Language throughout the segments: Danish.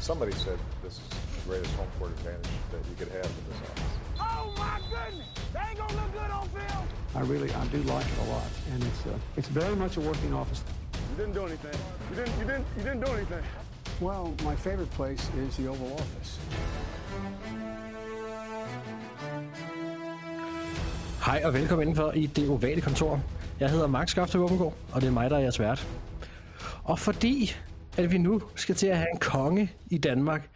Somebody said this is the greatest home court advantage that you could have in this office. Oh my goodness! They ain't gonna look good on film. I really, I do like it a lot, and it's uh, it's very much a working office. You didn't do anything. You didn't. You didn't. You didn't do anything. Well, my favorite place is the Oval Office. Hej og velkommen indenfor i det ovale kontor. Jeg hedder Max Skafte Åbengård, og det er mig, der er jeres vært. Og fordi at vi nu skal til at have en konge i Danmark,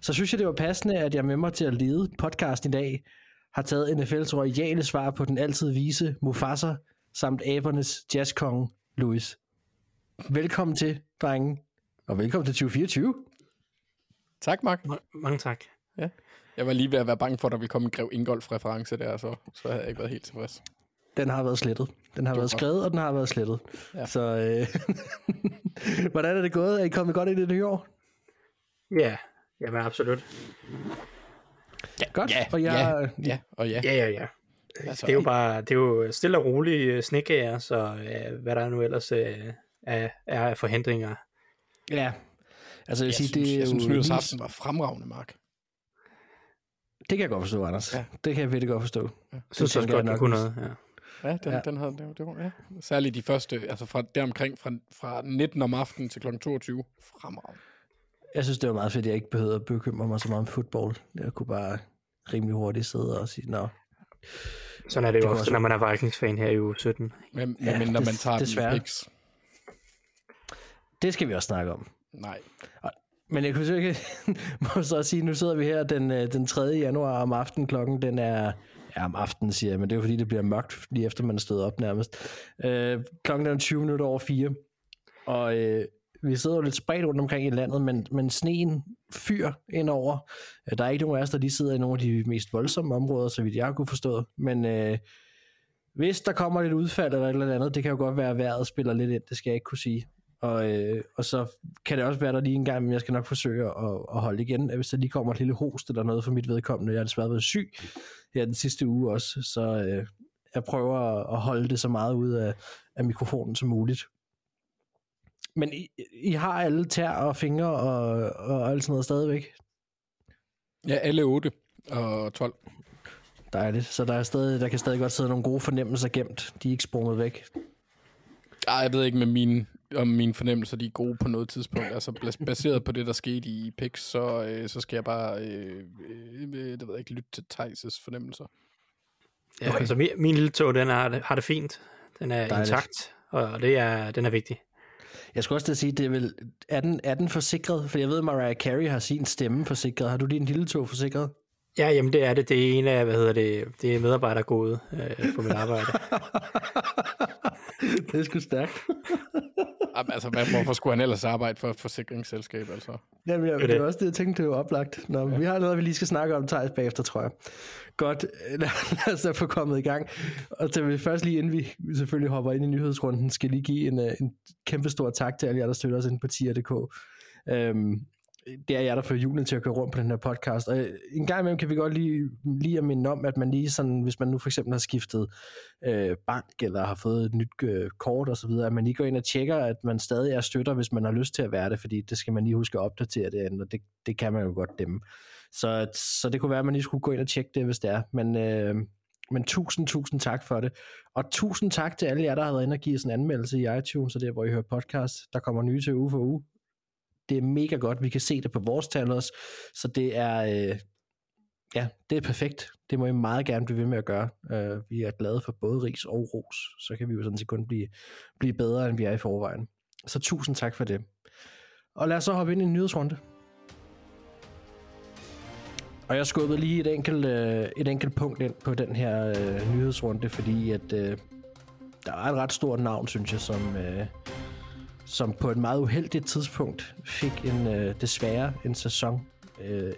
så synes jeg, det var passende, at jeg med mig til at lede podcasten i dag, har taget NFL's royale svar på den altid vise Mufasa, samt abernes jazzkonge, Louis. Velkommen til, drenge, og velkommen til 2024. Tak, Mark. Mange tak. Ja. Jeg var lige ved at være bange for, at der ville komme en Grev Ingolf-reference der, så, så havde jeg ikke været helt tilfreds. Den har været slettet. Den har Det været skrevet, og den har været slettet. Ja. Så øh, hvordan er det gået? Er I kommet godt ind i det nye år? Ja, jamen absolut. Godt. Ja, og jeg, ja, ja, og ja. Ja, ja, ja. Altså, Det er jo bare, det er jo stille og roligt snekager, så øh, hvad der nu ellers øh, er, er af forhindringer. ja. Altså, jeg, Jeg sige, synes, det er jeg synes jo nyhedsaften var fremragende, Mark. Det kan jeg godt forstå, Anders. Ja. Ja. Det kan jeg virkelig godt forstå. Jeg synes også tænker jeg godt, nok, kunne noget. Ja. Ja, den, Ja. den havde, det, var- det var, ja. Særligt de første, altså fra deromkring, fra, fra 19 om aftenen til kl. 22. Fremragende. Jeg synes, det var meget fedt, at jeg ikke behøvede at bekymre mig så meget om fodbold. Jeg kunne bare rimelig hurtigt sidde og sige, nå, Sådan er det jo kunne ofte, også- når man er Vikings-fan her i uge 17. Men, Ja, men når man tager desværre. den picks. det skal vi også snakke om. Nej. Men jeg kunne så ikke, må så sige, nu sidder vi her den, øh, den 3. januar om aftenen, klokken den er, ja om aftenen siger jeg, men det er jo fordi, det bliver mørkt, lige efter man er stået op nærmest. Øh, klokken er 20 minutter over 4, og øh, vi sidder jo lidt spredt rundt omkring i landet, men, men sneen fyr indover. Øh, Der er ikke nogen af os, der lige sidder i nogle af de mest voldsomme områder, så vidt jeg kunne forstå. Men øh, hvis der kommer lidt udfald eller et eller andet, det kan jo godt være, at vejret spiller lidt ind, det skal jeg ikke kunne sige. Og, øh, og så kan det også være der lige en gang, men jeg skal nok forsøge at, at holde igen, hvis der lige kommer et lille host eller noget for mit vedkommende. Jeg har desværre været syg her den sidste uge også, så øh, jeg prøver at- at holde det så meget ud af, af mikrofonen som muligt. Men I, I har alle tær og fingre og, og alt sådan noget stadigvæk? Ja, alle 8 og 12. Dejligt. Så der, er stadig, der kan stadig godt sidde nogle gode fornemmelser gemt. De er ikke sprunget væk. Ej, jeg ved ikke, med mine, om mine fornemmelser de er gode på noget tidspunkt. Altså bas- baseret på det, der skete i picks, så, øh, så skal jeg bare øh, øh, det ved jeg ikke, lytte til Thijs' fornemmelser. Ja, okay. altså min, min lille tog, den har, det- har det fint. Den er. Dejligt. intakt, og det er, den er vigtig. Jeg skulle også til at sige, det er, vel, er, den, er den forsikret? For jeg ved, at Mariah Carey har sin stemme forsikret. Har du din lille tog forsikret? Ja, jamen det er det. Det er en af, hvad hedder det, det er medarbejdergode øh, på mit arbejde. det er sgu stærkt. Jamen, altså, hvad, hvorfor skulle han ellers arbejde for et forsikringsselskab, altså? Jamen, jeg, det er også det, jeg tænkte, det var oplagt. Nå, ja. Vi har noget, vi lige skal snakke om, Thijs, bagefter, tror jeg. Godt, lad lad os da få kommet i gang. Og så vil vi først lige, inden vi selvfølgelig hopper ind i nyhedsrunden, skal lige give en, øh, en kæmpe stor tak til alle jer, der støtter os ind på tier.dk. Øhm, det er jeg, der får julen til at køre rundt på den her podcast. Og øh, en gang imellem kan vi godt lige, lige at minde om, at man lige sådan, hvis man nu for eksempel har skiftet øh, bank, eller har fået et nyt øh, kort og så videre, at man lige går ind og tjekker, at man stadig er støtter, hvis man har lyst til at være det, fordi det skal man lige huske at opdatere det og det, det kan man jo godt dem. Så, så det kunne være, at man lige skulle gå ind og tjekke det, hvis det er. Men, øh, men tusind, tusind tak for det. Og tusind tak til alle jer, der har været inde og give os en anmeldelse i iTunes, og der, hvor I hører podcast. Der kommer nye til uge for uge. Det er mega godt. Vi kan se det på vores tal også. Så det er, øh, ja, det er perfekt. Det må I meget gerne blive ved med at gøre. Øh, vi er glade for både ris og ros. Så kan vi jo sådan set kun blive, blive bedre, end vi er i forvejen. Så tusind tak for det. Og lad os så hoppe ind i en nyhedsrunde. Og jeg skubbede lige et enkelt, øh, et enkelt punkt ind på den her øh, nyhedsrunde, fordi at øh, der er et ret stort navn, synes jeg, som, øh, som på et meget uheldigt tidspunkt fik en øh, desværre en sæson øh,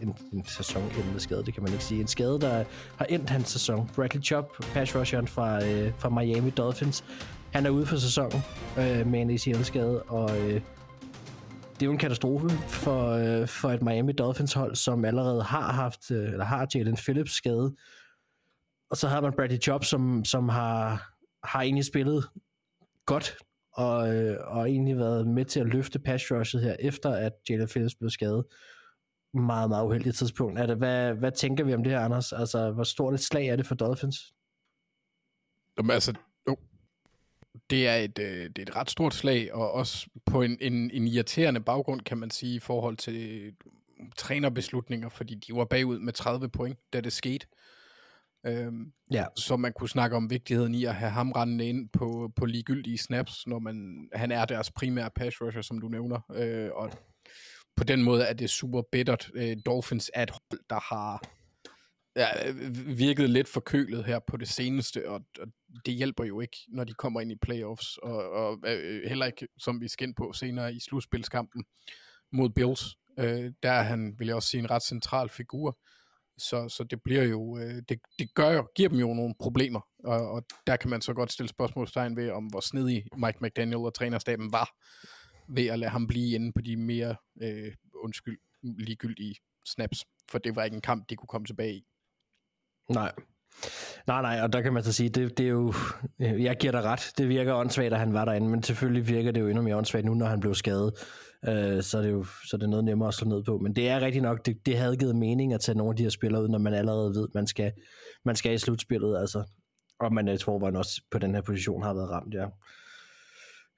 en, en sæsonendende skade, det kan man ikke sige. En skade, der har endt hans sæson. Bradley Chubb, pass rusheren fra, øh, fra Miami Dolphins, han er ude for sæsonen øh, med en ACL-skade, og øh, det er jo en katastrofe for, øh, for et Miami Dolphins hold, som allerede har haft, øh, eller har Jalen Phillips skade. Og så har man Bradley Chubb, som, som har, har egentlig spillet godt og, øh, og egentlig været med til at løfte pass rushet her, efter at Jalen Phillips blev skadet. Meget, meget uheldigt tidspunkt. Er det, hvad, hvad tænker vi om det her, Anders? Altså, hvor stort et slag er det for Dolphins? Jamen, altså, jo. Det er, et, øh, det er et ret stort slag, og også på en, en, en irriterende baggrund, kan man sige, i forhold til trænerbeslutninger, fordi de var bagud med 30 point, da det skete. Øhm, Ja. Så man kunne snakke om vigtigheden i at have ham rendende ind på, på ligegyldige snaps, når man, han er deres primære pass rusher, som du nævner. Øh, og på den måde er det super bittert. Øh, Dolphins er et hold, der har ja, virket lidt forkølet her på det seneste, og, og det hjælper jo ikke, når de kommer ind i playoffs, og, og øh, heller ikke, som vi skal ind på senere i slutspilskampen mod Bills. Øh, der er han, vil jeg også sige, en ret central figur. Så, så det bliver jo, øh, det, det gør giver dem jo nogle problemer, og, og der kan man så godt stille spørgsmålstegn ved, om hvor snedig Mike McDaniel og trænerstaben var, ved at lade ham blive inde på de mere, øh, undskyld, ligegyldige snaps, for det var ikke en kamp, de kunne komme tilbage i. Nej. Nej, nej, og der kan man så sige, det, det er jo, jeg giver dig ret, det virker åndssvagt, at han var derinde, men selvfølgelig virker det jo endnu mere åndssvagt nu, når han blev skadet, øh, så, er det jo, så er det noget nemmere at slå ned på, men det er rigtigt nok, det, det havde givet mening at tage nogle af de her spillere ud, når man allerede ved, man skal, man skal i slutspillet, altså, og man jeg tror, man også på den her position har været ramt, ja.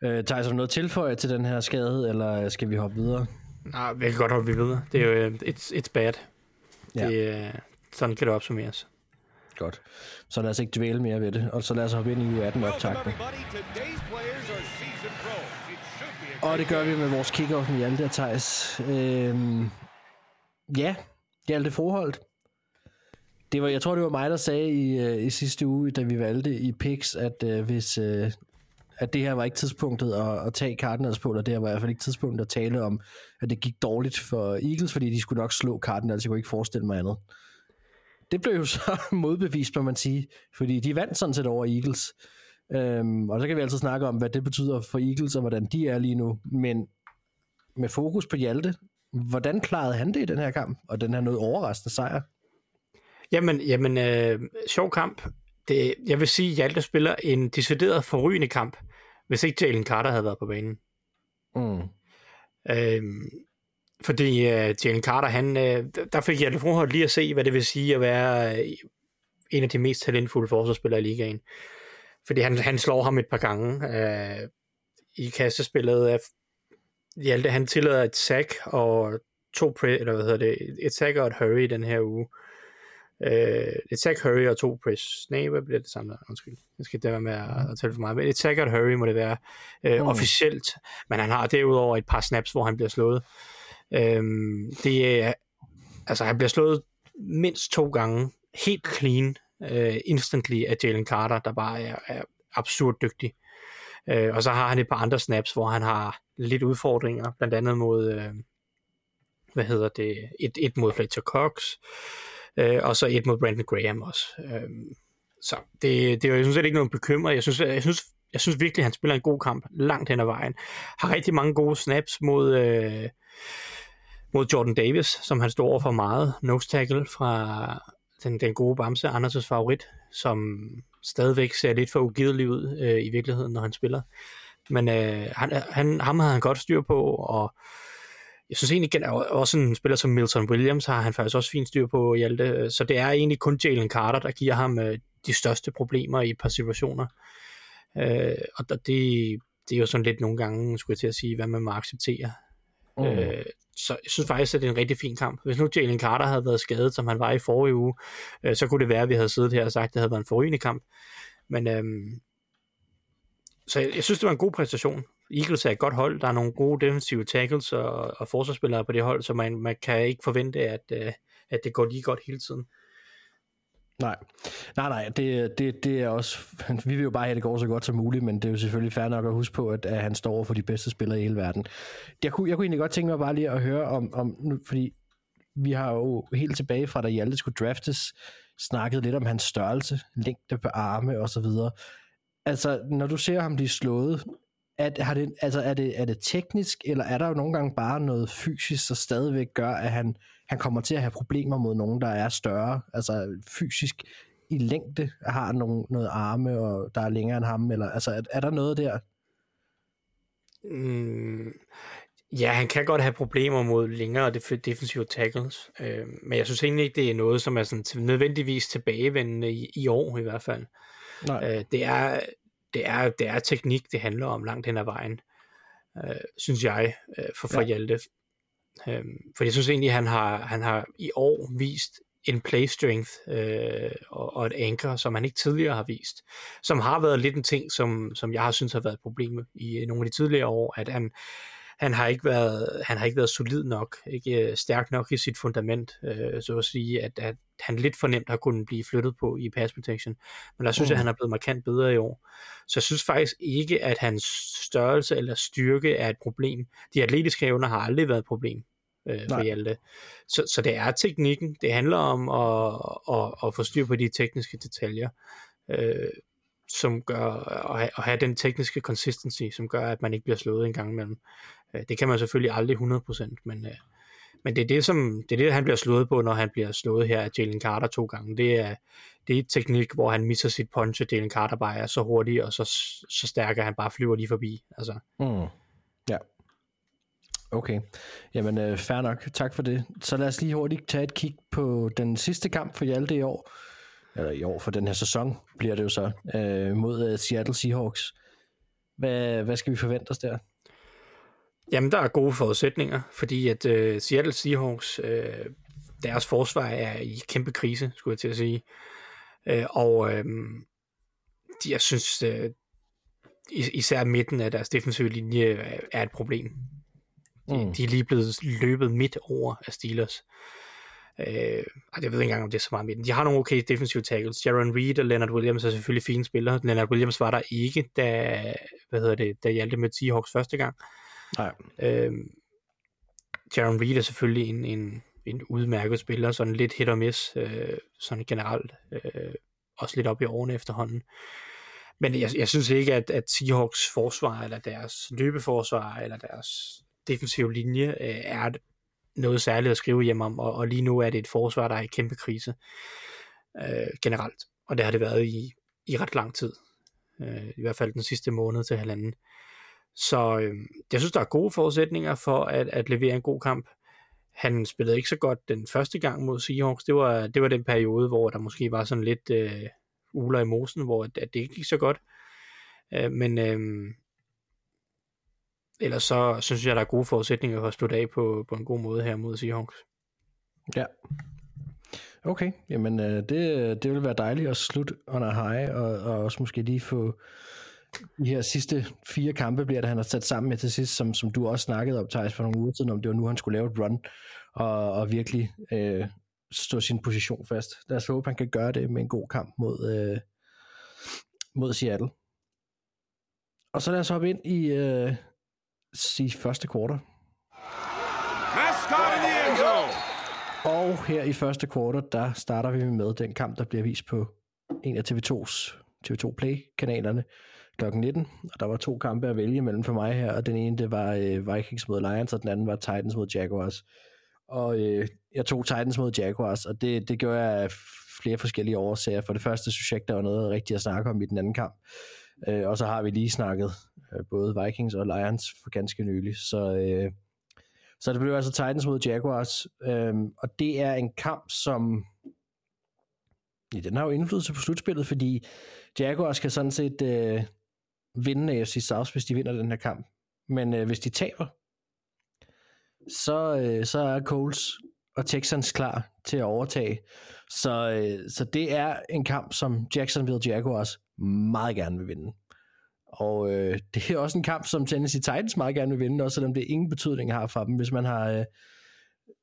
Øh, tager så noget tilføje til den her skade, eller skal vi hoppe videre? Nej, vi kan godt hoppe videre. Det er jo, it's, it's bad. Ja. Det, øh, sådan kan det opsummeres. Godt. Så lad os ikke dvæle mere ved det, og så lad os hoppe ind i U18-optakten. Og det gør vi med vores kickoff med Hjalte og Thijs. Øhm, ja, Hjalte Froholt. Det var, jeg tror, det var mig, der sagde i, øh, i sidste uge, da vi valgte i picks, at øh, hvis øh, at det her var ikke tidspunktet at, at tage Cardinals på, og det her var i hvert fald ikke tidspunktet at tale om, at det gik dårligt for Eagles, fordi de skulle nok slå Cardinals. Jeg kunne ikke forestille mig andet. Det blev jo så modbevist, må man sige, fordi de vandt sådan set over Eagles. Øhm, og så kan vi altid snakke om, hvad det betyder for Eagles, og hvordan de er lige nu. Men med fokus på Hjalte, hvordan klarede han det i den her kamp, og den her noget overraskende sejr? Jamen, jamen øh, sjov kamp. Det, jeg vil sige, at Hjalte spiller en decideret forrygende kamp, hvis ikke Jalen Carter havde været på banen. Mm. Øhm, fordi øh, Jalen Carter, han, øh, der fik Hjalte Froholt lige at se, hvad det vil sige at være øh, en af de mest talentfulde forsvarsspillere i ligaen. Fordi han, han slår ham et par gange øh, i kastespillet. Af, Hjalte, han tillader et sack og to pre, eller hvad hedder det, et sack og et hurry den her uge. Øh, et sack, hurry og to press. Nej, hvad bliver det samme der? Undskyld. Jeg skal det være med at, at tælle for meget. Men et sack og et hurry må det være øh, Mm. officielt. Men han har derudover et par snaps, hvor han bliver slået. Øhm, det er, altså han bliver slået mindst to gange, helt clean, øh, instantly af Jalen Carter, der bare er, er absurd dygtig. Øh, og så har han et par andre snaps, hvor han har lidt udfordringer, blandt andet mod, øh, hvad hedder det, et, et mod Fletcher Cox, øh, og så et mod Brandon Graham også. Øh, så det, det er jo sådan set ikke noget bekymret. Jeg synes, jeg synes, jeg synes virkelig, at han spiller en god kamp langt hen ad vejen. Har rigtig mange gode snaps mod, øh, mod Jordan Davis, som han står over for meget. Nose tackle fra den, den gode Bamse, Anders' favorit, som stadigvæk ser lidt for ugidelig ud øh, i virkeligheden, når han spiller. Men øh, han, han, ham havde han godt styr på, og jeg synes egentlig, også en spiller som Milton Williams har han faktisk også fint styr på, Hjalte. Så det er egentlig kun Jalen Carter, der giver ham øh, de største problemer i et par situationer. Øh, og det, det er jo sådan lidt nogle gange, skulle jeg til at sige, hvad man må acceptere. Mm. Øh, så jeg synes faktisk, at det er en rigtig fin kamp. Hvis nu Jalen Carter havde været skadet, som han var i forrige uge, øh, så kunne det være, at vi havde siddet her og sagt, at det havde været en forrygende kamp. Men øhm, så jeg, jeg synes, det var en god præstation. Eagles er et godt hold. Der er nogle gode defensive tackles og, og forsvarsspillere på det hold, så man, man kan ikke forvente, at, øh, at det går lige godt hele tiden. Nej, nej, nej, det, det, det er også, vi vil jo bare have, at det går så godt som muligt, men det er jo selvfølgelig fair nok at huske på, at, at han står over for de bedste spillere i hele verden. Jeg kunne, jeg kunne egentlig godt tænke mig bare lige at høre om, om nu, fordi vi har jo helt tilbage fra, da Hjalte skulle draftes, snakket lidt om hans størrelse, længde på arme og så videre. Altså, når du ser ham blive slået, at, har det, altså, er, det, er det teknisk, eller er der jo nogle gange bare noget fysisk, der stadigvæk gør, at han, han kommer til at have problemer mod nogen, der er større, altså fysisk i længde har nogen, noget arme, og der er længere end ham, eller altså er, er der noget der? Mm, ja, han kan godt have problemer mod længere def- defensive tackles, øh, men jeg synes egentlig ikke, det er noget, som er sådan til- nødvendigvis tilbagevendende i, i år i hvert fald. Nej. Øh, det, er, det, er, det er teknik, det handler om langt hen ad vejen, øh, synes jeg, øh, for, for Ja. Hjalte. Øh, for jeg synes egentlig, han har, han har i år vist en play strength øh, og, og et anchor, som han ikke tidligere har vist. Som har været lidt en ting, som, som jeg har synes har været et problem i øh, nogle af de tidligere år, at han, han har ikke været han har ikke været solid nok, ikke øh, stærk nok i sit fundament, øh, så at sige, at, at han lidt for nemt har kunnet blive flyttet på i pass protection. Men der synes mm. jeg, Mm. han er blevet markant bedre i år. Så jeg synes faktisk ikke, at hans størrelse eller styrke er et problem. De atletiske evner har aldrig været et problem øh, for. Hjalte. Så, så det er teknikken. Det handler om at, at, at få styr på de tekniske detaljer, øh, som gør at have, at have den tekniske consistency, som gør, at man ikke bliver slået en gang imellem. Øh, det kan man selvfølgelig aldrig 100%, men, øh, men det er det, som, det er det, han bliver slået på, når han bliver slået her af Jalen Carter to gange. Det er, det er et teknik, hvor han misser sit punch, og Jalen Carter bare er så hurtig, og så, så stærk, at han bare flyver lige forbi. Altså, Mm. Ja. Okay. Jamen, øh, fair nok. Tak for det. Så lad os lige hurtigt tage et kig på den sidste kamp for Hjalte i år. Eller i år for den her sæson, bliver det jo så, øh, mod øh, Seattle Seahawks. Hvad, hvad skal vi forvente os der? Jamen, der er gode forudsætninger, fordi at uh, Seattle Seahawks, uh, deres forsvar er i kæmpe krise, skulle jeg til at sige. Uh, og uh, de, jeg synes, uh, især midten af deres defensive linje er, et problem. De, Mm. mm. de er lige blevet løbet midt over af Steelers. Uh, jeg ved ikke engang, om det er så meget midten. De har nogle okay defensive tackles. Jaron Reed og Leonard Williams er selvfølgelig fine spillere. Leonard Williams var der ikke, da, hvad hedder det, da Hjalte med Seahawks første gang. Nej. Øhm, Jaron Reed er selvfølgelig en, en, en udmærket spiller, sådan lidt hit og miss, øh, sådan generelt, øh, også lidt op i årene efterhånden. Men jeg, jeg synes ikke, at, at Seahawks forsvar, eller deres løbeforsvar, eller deres defensive linje, øh, er noget særligt at skrive hjem om, og, og lige nu er det et forsvar, der er i kæmpe krise øh, generelt, og det har det været i, i ret lang tid, øh, i hvert fald den sidste måned til halvanden. Så øh, jeg synes, der er gode forudsætninger for at, at levere en god kamp. Han spillede ikke så godt den første gang mod Seahawks. Det var, det var den periode, hvor der måske var sådan lidt øh, uler i mosen, hvor at, at det ikke gik så godt. Øh, men øh, ellers så synes jeg, der er gode forudsætninger for at slutte af på, på en god måde her mod Seahawks. Ja. Okay, jamen øh, det, det vil være dejligt at slutte under high, og, og også måske lige få de her sidste fire kampe, bliver det, han har sat sammen med til sidst, som, som du også snakkede om, Thijs, for nogle uger siden, om det var nu, han skulle lave et run, og, og virkelig øh, stå sin position fast. Lad os håbe, han kan gøre det med en god kamp mod, øh, mod Seattle. Og så lad os hoppe ind i, øh, i første kvartal. Mascot in the end zone. Og her i første kvartal, der starter vi med den kamp, der bliver vist på en af TV2's TV2 Play-kanalerne kl. 19. Og der var to kampe at vælge mellem for mig her, og den ene det var øh, Vikings mod Lions, og den anden var Titans mod Jaguars. Og øh, jeg tog Titans mod Jaguars, og det, det gjorde jeg af flere forskellige årsager. For det første synes jeg ikke, der var noget rigtigt at snakke om i den anden kamp. Øh, og så har vi lige snakket Øh, både Vikings og Lions for ganske nylig. Så, øh, så det blev altså Titans mod Jaguars. Øh, og det er en kamp, som... Ja, den har jo indflydelse på slutspillet, fordi Jaguars kan sådan set øh, vinde AFC South, hvis de vinder den her kamp. Men øh, hvis de taber, så, øh, så er Coles og Texans klar til at overtage. Så, øh, så det er en kamp, som Jacksonville Jaguars meget gerne vil vinde. Og øh, det er også en kamp, som Tennessee Titans meget gerne vil vinde, også selvom det ingen betydning har for dem. Hvis man har, øh,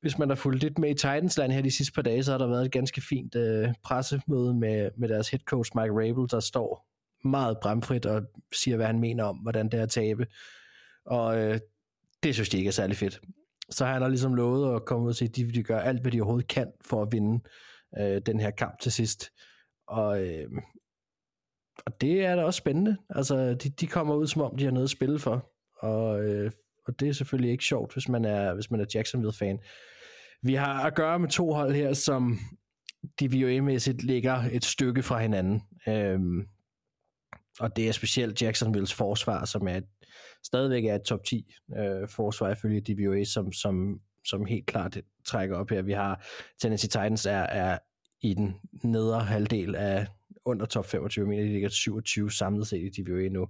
hvis man har fulgt lidt med i Titans-land her de sidste par dage, så har der været et ganske fint øh, pressemøde med, med deres head coach Mike Rabel, der står meget bramfrit og siger, hvad han mener om, hvordan det er at tabe. Og øh, det synes de ikke er særlig fedt. Så han har ligesom lovet at komme ud og sige, at de vil gøre alt, hvad de overhovedet kan for at vinde øh, den her kamp til sidst. Og, øh, og det er da også spændende. Altså, de, de kommer ud, som om de har noget at spille for. Og, øh, og det er selvfølgelig ikke sjovt, hvis man er, hvis man er Jacksonville-fan. Vi har at gøre med to hold her, som DVOA-mæssigt ligger et stykke fra hinanden. Øhm, og det er specielt Jacksonvilles forsvar, som er et, stadigvæk er et top 10 øh, forsvar ifølge DVOA, som, som, som helt klart trækker op her. Vi har Tennessee Titans er, er i den nedre halvdel af under top 25, men de ligger 27 samlet set i DVOA nu,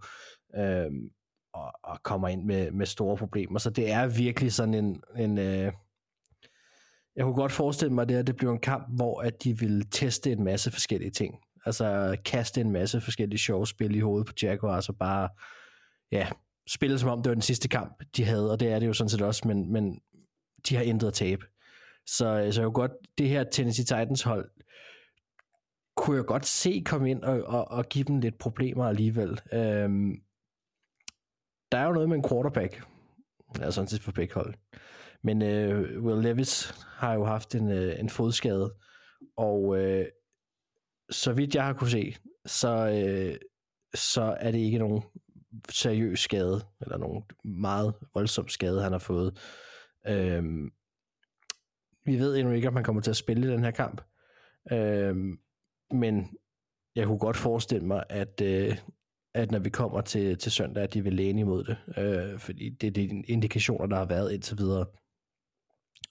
øh, og, og kommer ind med, med store problemer. Så det er virkelig sådan en, en øh, jeg kunne godt forestille mig, at det, her, det bliver en kamp, hvor at de vil teste en masse forskellige ting. Altså kaste en masse forskellige sjove spil i hovedet på Jaguars og bare ja, spille som om det var den sidste kamp, de havde, og det er det jo sådan set også, men, men de har intet at tabe. Så, øh, så jeg godt, det her Tennessee Titans hold, kunne jeg godt se komme ind og, og, og give dem lidt problemer alligevel. Øhm, der er jo noget med en quarterback, altså sådan set for begge hold. Men øh, Will Levis har jo haft en, øh, en fodskade, og øh, så vidt jeg har kunne se, så, øh, så er det ikke nogen seriøs skade, eller nogen meget voldsom skade, han har fået. Øhm, vi ved endnu ikke, om han kommer til at spille den her kamp, Øhm, men jeg kunne godt forestille mig, at, øh, at når vi kommer til, til søndag, at de vil læne imod det, øh, fordi det er de indikationer, der har været indtil videre.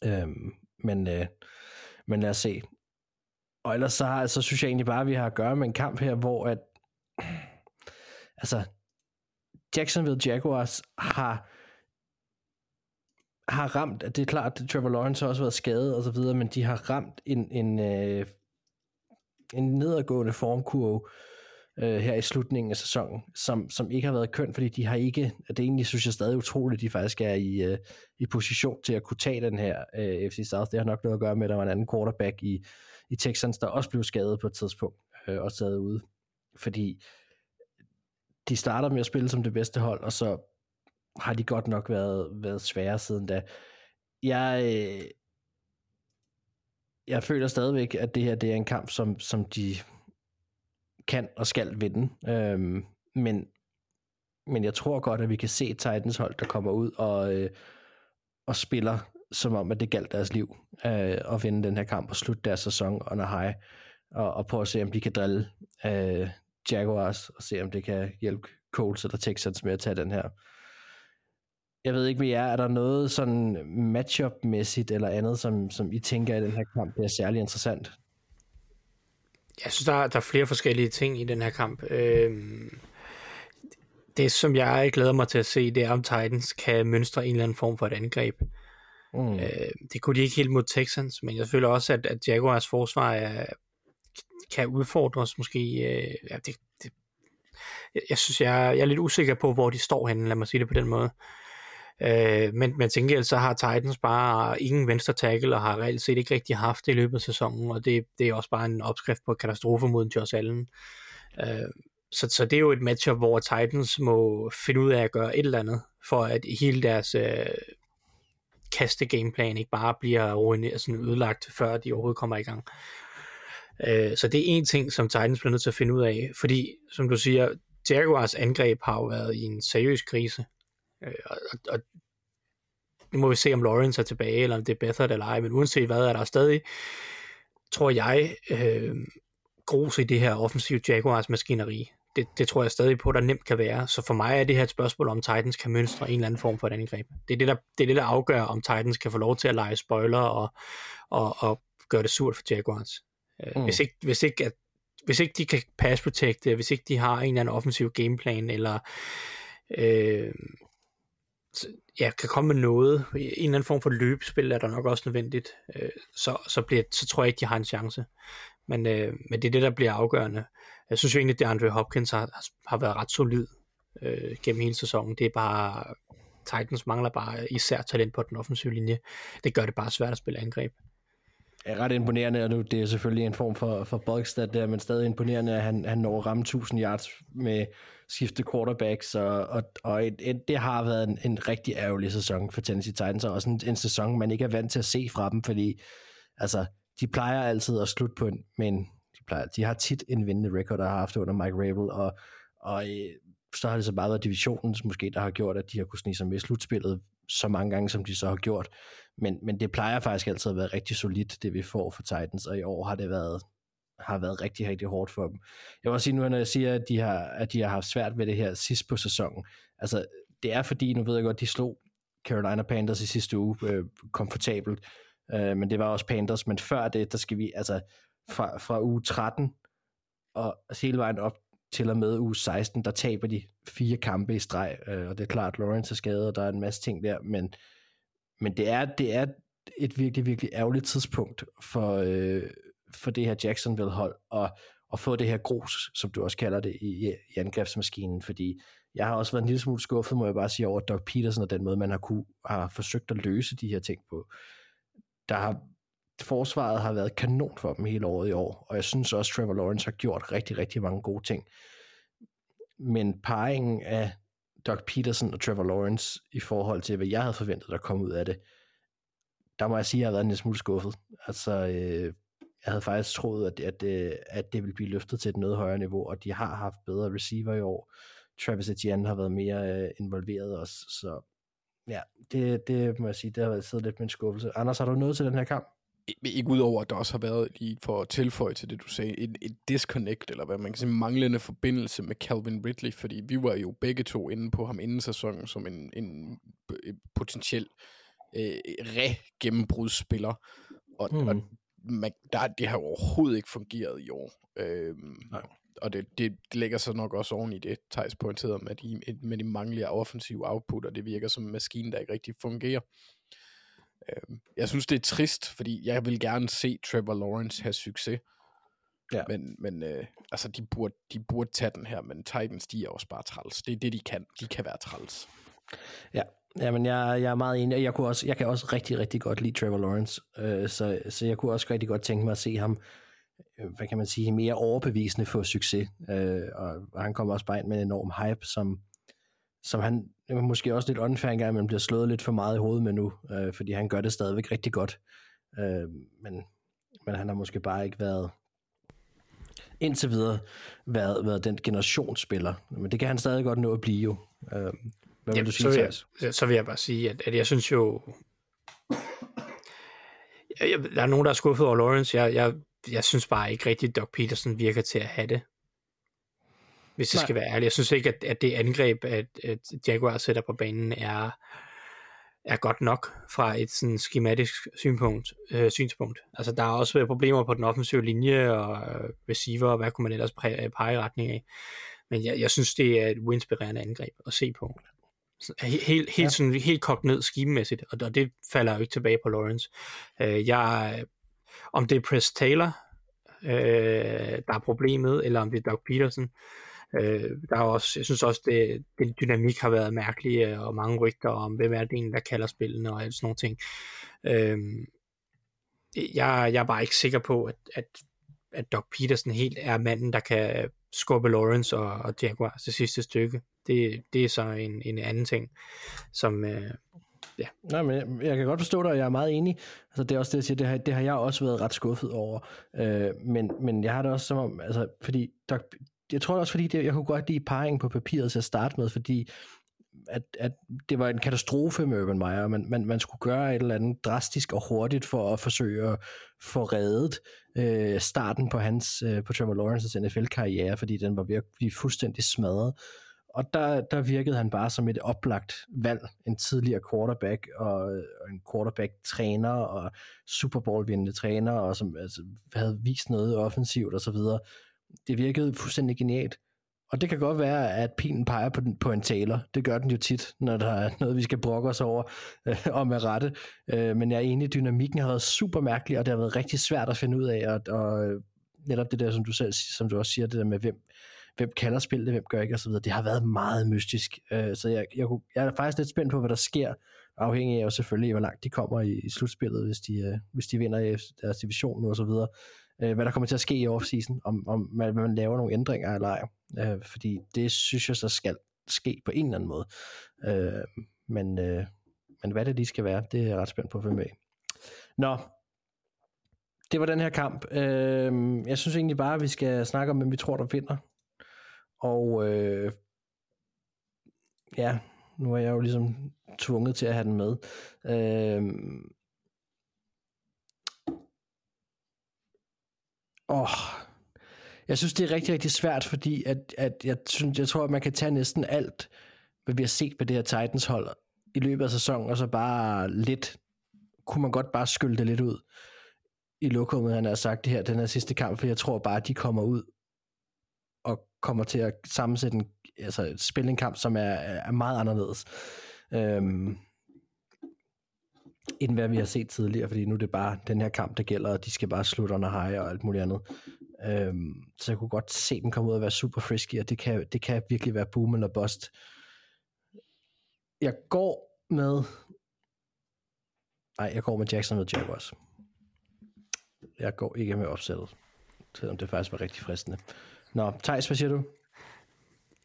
Øh, men, øh, men lad os se. Og ellers så, så synes jeg egentlig bare, at vi har at gøre med en kamp her, hvor at, altså, Jacksonville Jaguars har har ramt, at det er klart, at Trevor Lawrence har også været skadet og så videre, men de har ramt en, en, øh, en nedadgående formkurve, øh, her i slutningen af sæsonen, som, som ikke har været køn, fordi de har ikke, det egentlig synes jeg stadig utroligt, at de faktisk er i, øh, i position til at kunne tage den her øh, FC South. Det har nok noget at gøre med, at der var en anden quarterback i, i Texans, der også blev skadet på et tidspunkt, øh, og sad ude. Fordi de starter med at spille som det bedste hold, og så har de godt nok været, været svære siden da. Jeg, øh, jeg føler stadigvæk, at det her det er en kamp, som, som de kan og skal vinde. Øhm, men, men jeg tror godt, at vi kan se Titans hold, der kommer ud og, øh, og spiller som om, at det galt deres liv øh, at vinde den her kamp og slutte deres sæson under high. Og, og prøve at se, om de kan drille øh, Jaguars og se, om det kan hjælpe Colts eller Texans med at tage den her. Jeg ved ikke, hvad er. Er der noget sådan matchup-mæssigt eller andet, som, som I tænker i den her kamp, det er særlig interessant? Jeg synes, der er, der er flere forskellige ting i den her kamp. Øhm, det, som jeg glæder mig til at se, det er, om Titans kan mønstre en eller anden form for et angreb. Mm. Øh, det kunne de ikke helt mod Texans, men jeg føler også, at, at Jaguars forsvar er, kan udfordres måske. Øh, ja, det, det, jeg synes, jeg, jeg er lidt usikker på, hvor de står henne, lad mig sige det på den måde. Øh, men, men til gengæld så har Titans bare ingen venstre tackle, og har reelt set ikke rigtig haft det i løbet af sæsonen, og det, det er også bare en opskrift på katastrofe mod Josh Allen. Øh, så, så det er jo et matchup, hvor Titans må finde ud af at gøre et eller andet, for at hele deres øh, kaste gameplan ikke bare bliver ruineret, sådan ødelagt, før de overhovedet kommer i gang. Øh, så det er en ting, som Titans bliver nødt til at finde ud af, fordi, som du siger, Jaguars angreb har jo været i en seriøs krise, Øh, og, og nu må vi se, om Lawrence er tilbage, eller om det er Bethard eller ej, men uanset hvad, er der stadig, tror jeg, øh, grus i det her offensive Jaguars maskineri. Det, det tror jeg stadig på, der nemt kan være. Så for mig er det her et spørgsmål, om Titans kan mønstre en eller anden form for et angreb. Det er det, der, det, er det, der afgør, om Titans kan få lov til at lege spoiler og, og, og gøre det surt for Jaguars. Øh, mm. Hvis, ikke, hvis, ikke, at, hvis ikke de kan pass protecte, hvis ikke de har en eller anden offensiv gameplan, eller øh, ja, kan komme med noget. En eller anden form for løbespil er der nok også nødvendigt. Øh, så, så, bliver, så tror jeg ikke, de har en chance. Men, øh, men det er det, der bliver afgørende. Jeg synes jo egentlig, at Andre Hopkins har, har været ret solid øh, gennem hele sæsonen. Det er bare, Titans mangler bare især talent på den offensive linje. Det gør det bare svært at spille angreb er ret imponerende, og nu det er selvfølgelig en form for, for Bogstad der, men stadig imponerende, at han, han når at ramme 1000 yards med skifte quarterbacks, og, og, og et, et, det har været en, en rigtig ærgerlig sæson for Tennessee Titans, og også en, en sæson, man ikke er vant til at se fra dem, fordi altså, de plejer altid at slutte på en, men de, plejer, de har tit en vindende record, der har haft under Mike Rabel, og, og øh, så har det så bare været divisionen, måske, der har gjort, at de har kunnet snige sig med slutspillet så mange gange, som de så har gjort. Men, men det plejer faktisk altid at være rigtig solidt, det vi får for Titans, og i år har det været har været rigtig, rigtig hårdt for dem. Jeg vil også sige nu, når jeg siger, at de har, at de har haft svært ved det her sidst på sæsonen. Altså, det er fordi, nu ved jeg godt, de slog Carolina Panthers i sidste uge øh, komfortabelt, øh, men det var også Panthers, men før det, der skal vi, altså fra, fra uge 13 og hele vejen op til og med uge 16, der taber de fire kampe i streg, øh, og det er klart, Lawrence er skadet, og der er en masse ting der, men, men det, er, det er et virkelig, virkelig ærgerligt tidspunkt for, øh, for det her Jacksonville-hold, og, og få det her grus, som du også kalder det, i, i angrebsmaskinen, fordi jeg har også været en lille smule skuffet, må jeg bare sige, over Doc Peterson og den måde, man har, kunne, har forsøgt at løse de her ting på. Der har, forsvaret har været kanon for dem hele året i år, og jeg synes også, Trevor Lawrence har gjort rigtig, rigtig mange gode ting. Men parringen af Doug Peterson og Trevor Lawrence i forhold til, hvad jeg havde forventet, der kom ud af det, der må jeg sige, at jeg har været en smule skuffet. Altså, øh, jeg havde faktisk troet, at, at, øh, at det ville blive løftet til et noget højere niveau, og de har haft bedre receiver i år. Travis Etienne har været mere øh, involveret også, så ja, det, det må jeg sige, det har været siddet lidt med en skuffelse. Anders, har du noget til den her kamp? Ikke udover, at der også har været, lige for at tilføje til det, du sagde, et, et disconnect, eller hvad man kan sige, manglende forbindelse med Calvin Ridley, fordi vi var jo begge to inde på ham inden sæsonen som en, en potentiel øh, re-gennembrudsspiller, og, mm. og man, der, det har overhovedet ikke fungeret i år. Øhm, Nej. Og det, det, lægger sig nok også oven i det, Thijs pointerede med de, med de manglende offensive output, og det virker som en maskine, der ikke rigtig fungerer. Øhm, jeg synes, det er trist, fordi jeg vil gerne se Trevor Lawrence have succes. Ja. Men, men øh, altså, de burde, de burde tage den her, men Titans, de er også bare træls. Det er det, de kan. De kan være træls. Ja, Jamen, jeg, jeg er meget enig, jeg, kunne også, jeg kan også rigtig, rigtig godt lide Trevor Lawrence, øh, så, så jeg kunne også rigtig godt tænke mig at se ham, øh, hvad kan man sige, mere overbevisende for succes, øh, og, og han kommer også bare ind med en enorm hype, som, som han måske også lidt unfair engang, men bliver slået lidt for meget i hovedet med nu, øh, fordi han gør det stadigvæk rigtig godt, øh, men, men han har måske bare ikke været indtil videre været, været den generationsspiller, men det kan han stadig godt nå at blive jo. Øh, hvad vil Jamen, du sige, så, vil jeg, så vil jeg bare sige, at, at jeg synes jo... Jeg, der er nogen, der er skuffet over Lawrence. Jeg, jeg, jeg synes bare ikke rigtigt, at Doug Peterson virker til at have det. Hvis jeg Nej. skal være ærlig. Jeg synes ikke, at, at det angreb, at, at Jaguar sætter på banen, er, er godt nok fra et sådan skematisk synspunkt, øh, synspunkt. Altså, der har også været problemer på den offensive linje og øh, receiver, og hvad kunne man ellers pege i retning af. Men jeg, jeg synes, det er et uinspirerende angreb at se på. Helt, helt, ja. sådan, helt kogt ned skimemæssigt, og det falder jo ikke tilbage på Lawrence. Øh, jeg, om det er Press Taylor, øh, der er problemet, eller om det er Doug Peterson, øh, Øh, der er også, jeg synes også, det, den dynamik har været mærkelig, øh, og mange rygter om, hvem er det egentlig, der kalder spillene, og alt sådan nogle ting. Øh, jeg, jeg er bare ikke sikker på, at, at, at Doc Peterson helt er manden, der kan skubbe Lawrence og, og Jaguar til sidste stykke. Det, det er så en, en anden ting, som... Øh, ja. Nej, men jeg kan godt forstå dig, og jeg er meget enig. Altså, det er også det, jeg siger, det har, det har jeg også været ret skuffet over. Øh, men, men jeg har det også som om, altså, fordi, Doc, jeg tror også, fordi det, jeg kunne godt lide parringen på papiret til at starte med, fordi at, at det var en katastrofe med Urban Meyer, man, man, man skulle gøre et eller andet drastisk og hurtigt for at forsøge at få reddet øh, starten på hans øh, på Trevor Lawrence's NFL-karriere, fordi den var ved at blive fuldstændig smadret. Og der, der virkede han bare som et oplagt valg, en tidligere quarterback og, og en quarterback-træner og Super Bowl-vindende træner, og som altså, havde vist noget offensivt osv. Det virkede fuldstændig genialt. Og det kan godt være, at pilen peger på, den, på en taler. Det gør den jo tit, når der er noget, vi skal brokke os over øh, og med rette. Øh, men jeg er enig, dynamikken har været super mærkelig, og det har været rigtig svært at finde ud af. Og, og øh, netop det der, som du selv som du også siger, det der med, hvem, hvem kalder spillet, hvem gør ikke osv., det har været meget mystisk. Øh, så jeg, jeg, kunne, jeg er faktisk lidt spændt på, hvad der sker, afhængig af selvfølgelig, hvor langt de kommer i, i slutspillet, hvis de, øh, hvis de vinder deres division og så videre øh, hvad der kommer til at ske i offseason, om, om man, man laver nogle ændringer eller ej. Øh, fordi det synes jeg så skal ske på en eller anden måde. Øh, men, øh, men hvad det lige skal være, det er jeg ret spændt på at følge med Nå, det var den her kamp. Øh, jeg synes egentlig bare, at vi skal snakke om, hvem vi tror, der vinder. Og øh, ja, nu er jeg jo ligesom tvunget til at have den med. Øh, Åh, oh, Jeg synes, det er rigtig, rigtig svært, fordi at, at jeg, synes, jeg tror, at man kan tage næsten alt, hvad vi har set på det her Titans hold i løbet af sæsonen, og så bare lidt, kunne man godt bare skylde det lidt ud i lokummet, han har sagt det her, den her sidste kamp, for jeg tror bare, at de kommer ud og kommer til at sammensætte en, altså spille en kamp, som er, er meget anderledes. Øhm, end hvad vi har set tidligere, fordi nu er det bare den her kamp, der gælder, og de skal bare slutte under high og alt muligt andet. Øhm, så jeg kunne godt se dem komme ud og være super frisky, og det kan, det kan virkelig være boom eller bust. Jeg går med... Nej, jeg går med Jackson Jacksonville Jaguars. Jeg går ikke med opsættet, selvom det faktisk var rigtig fristende. Nå, Thijs, hvad siger du?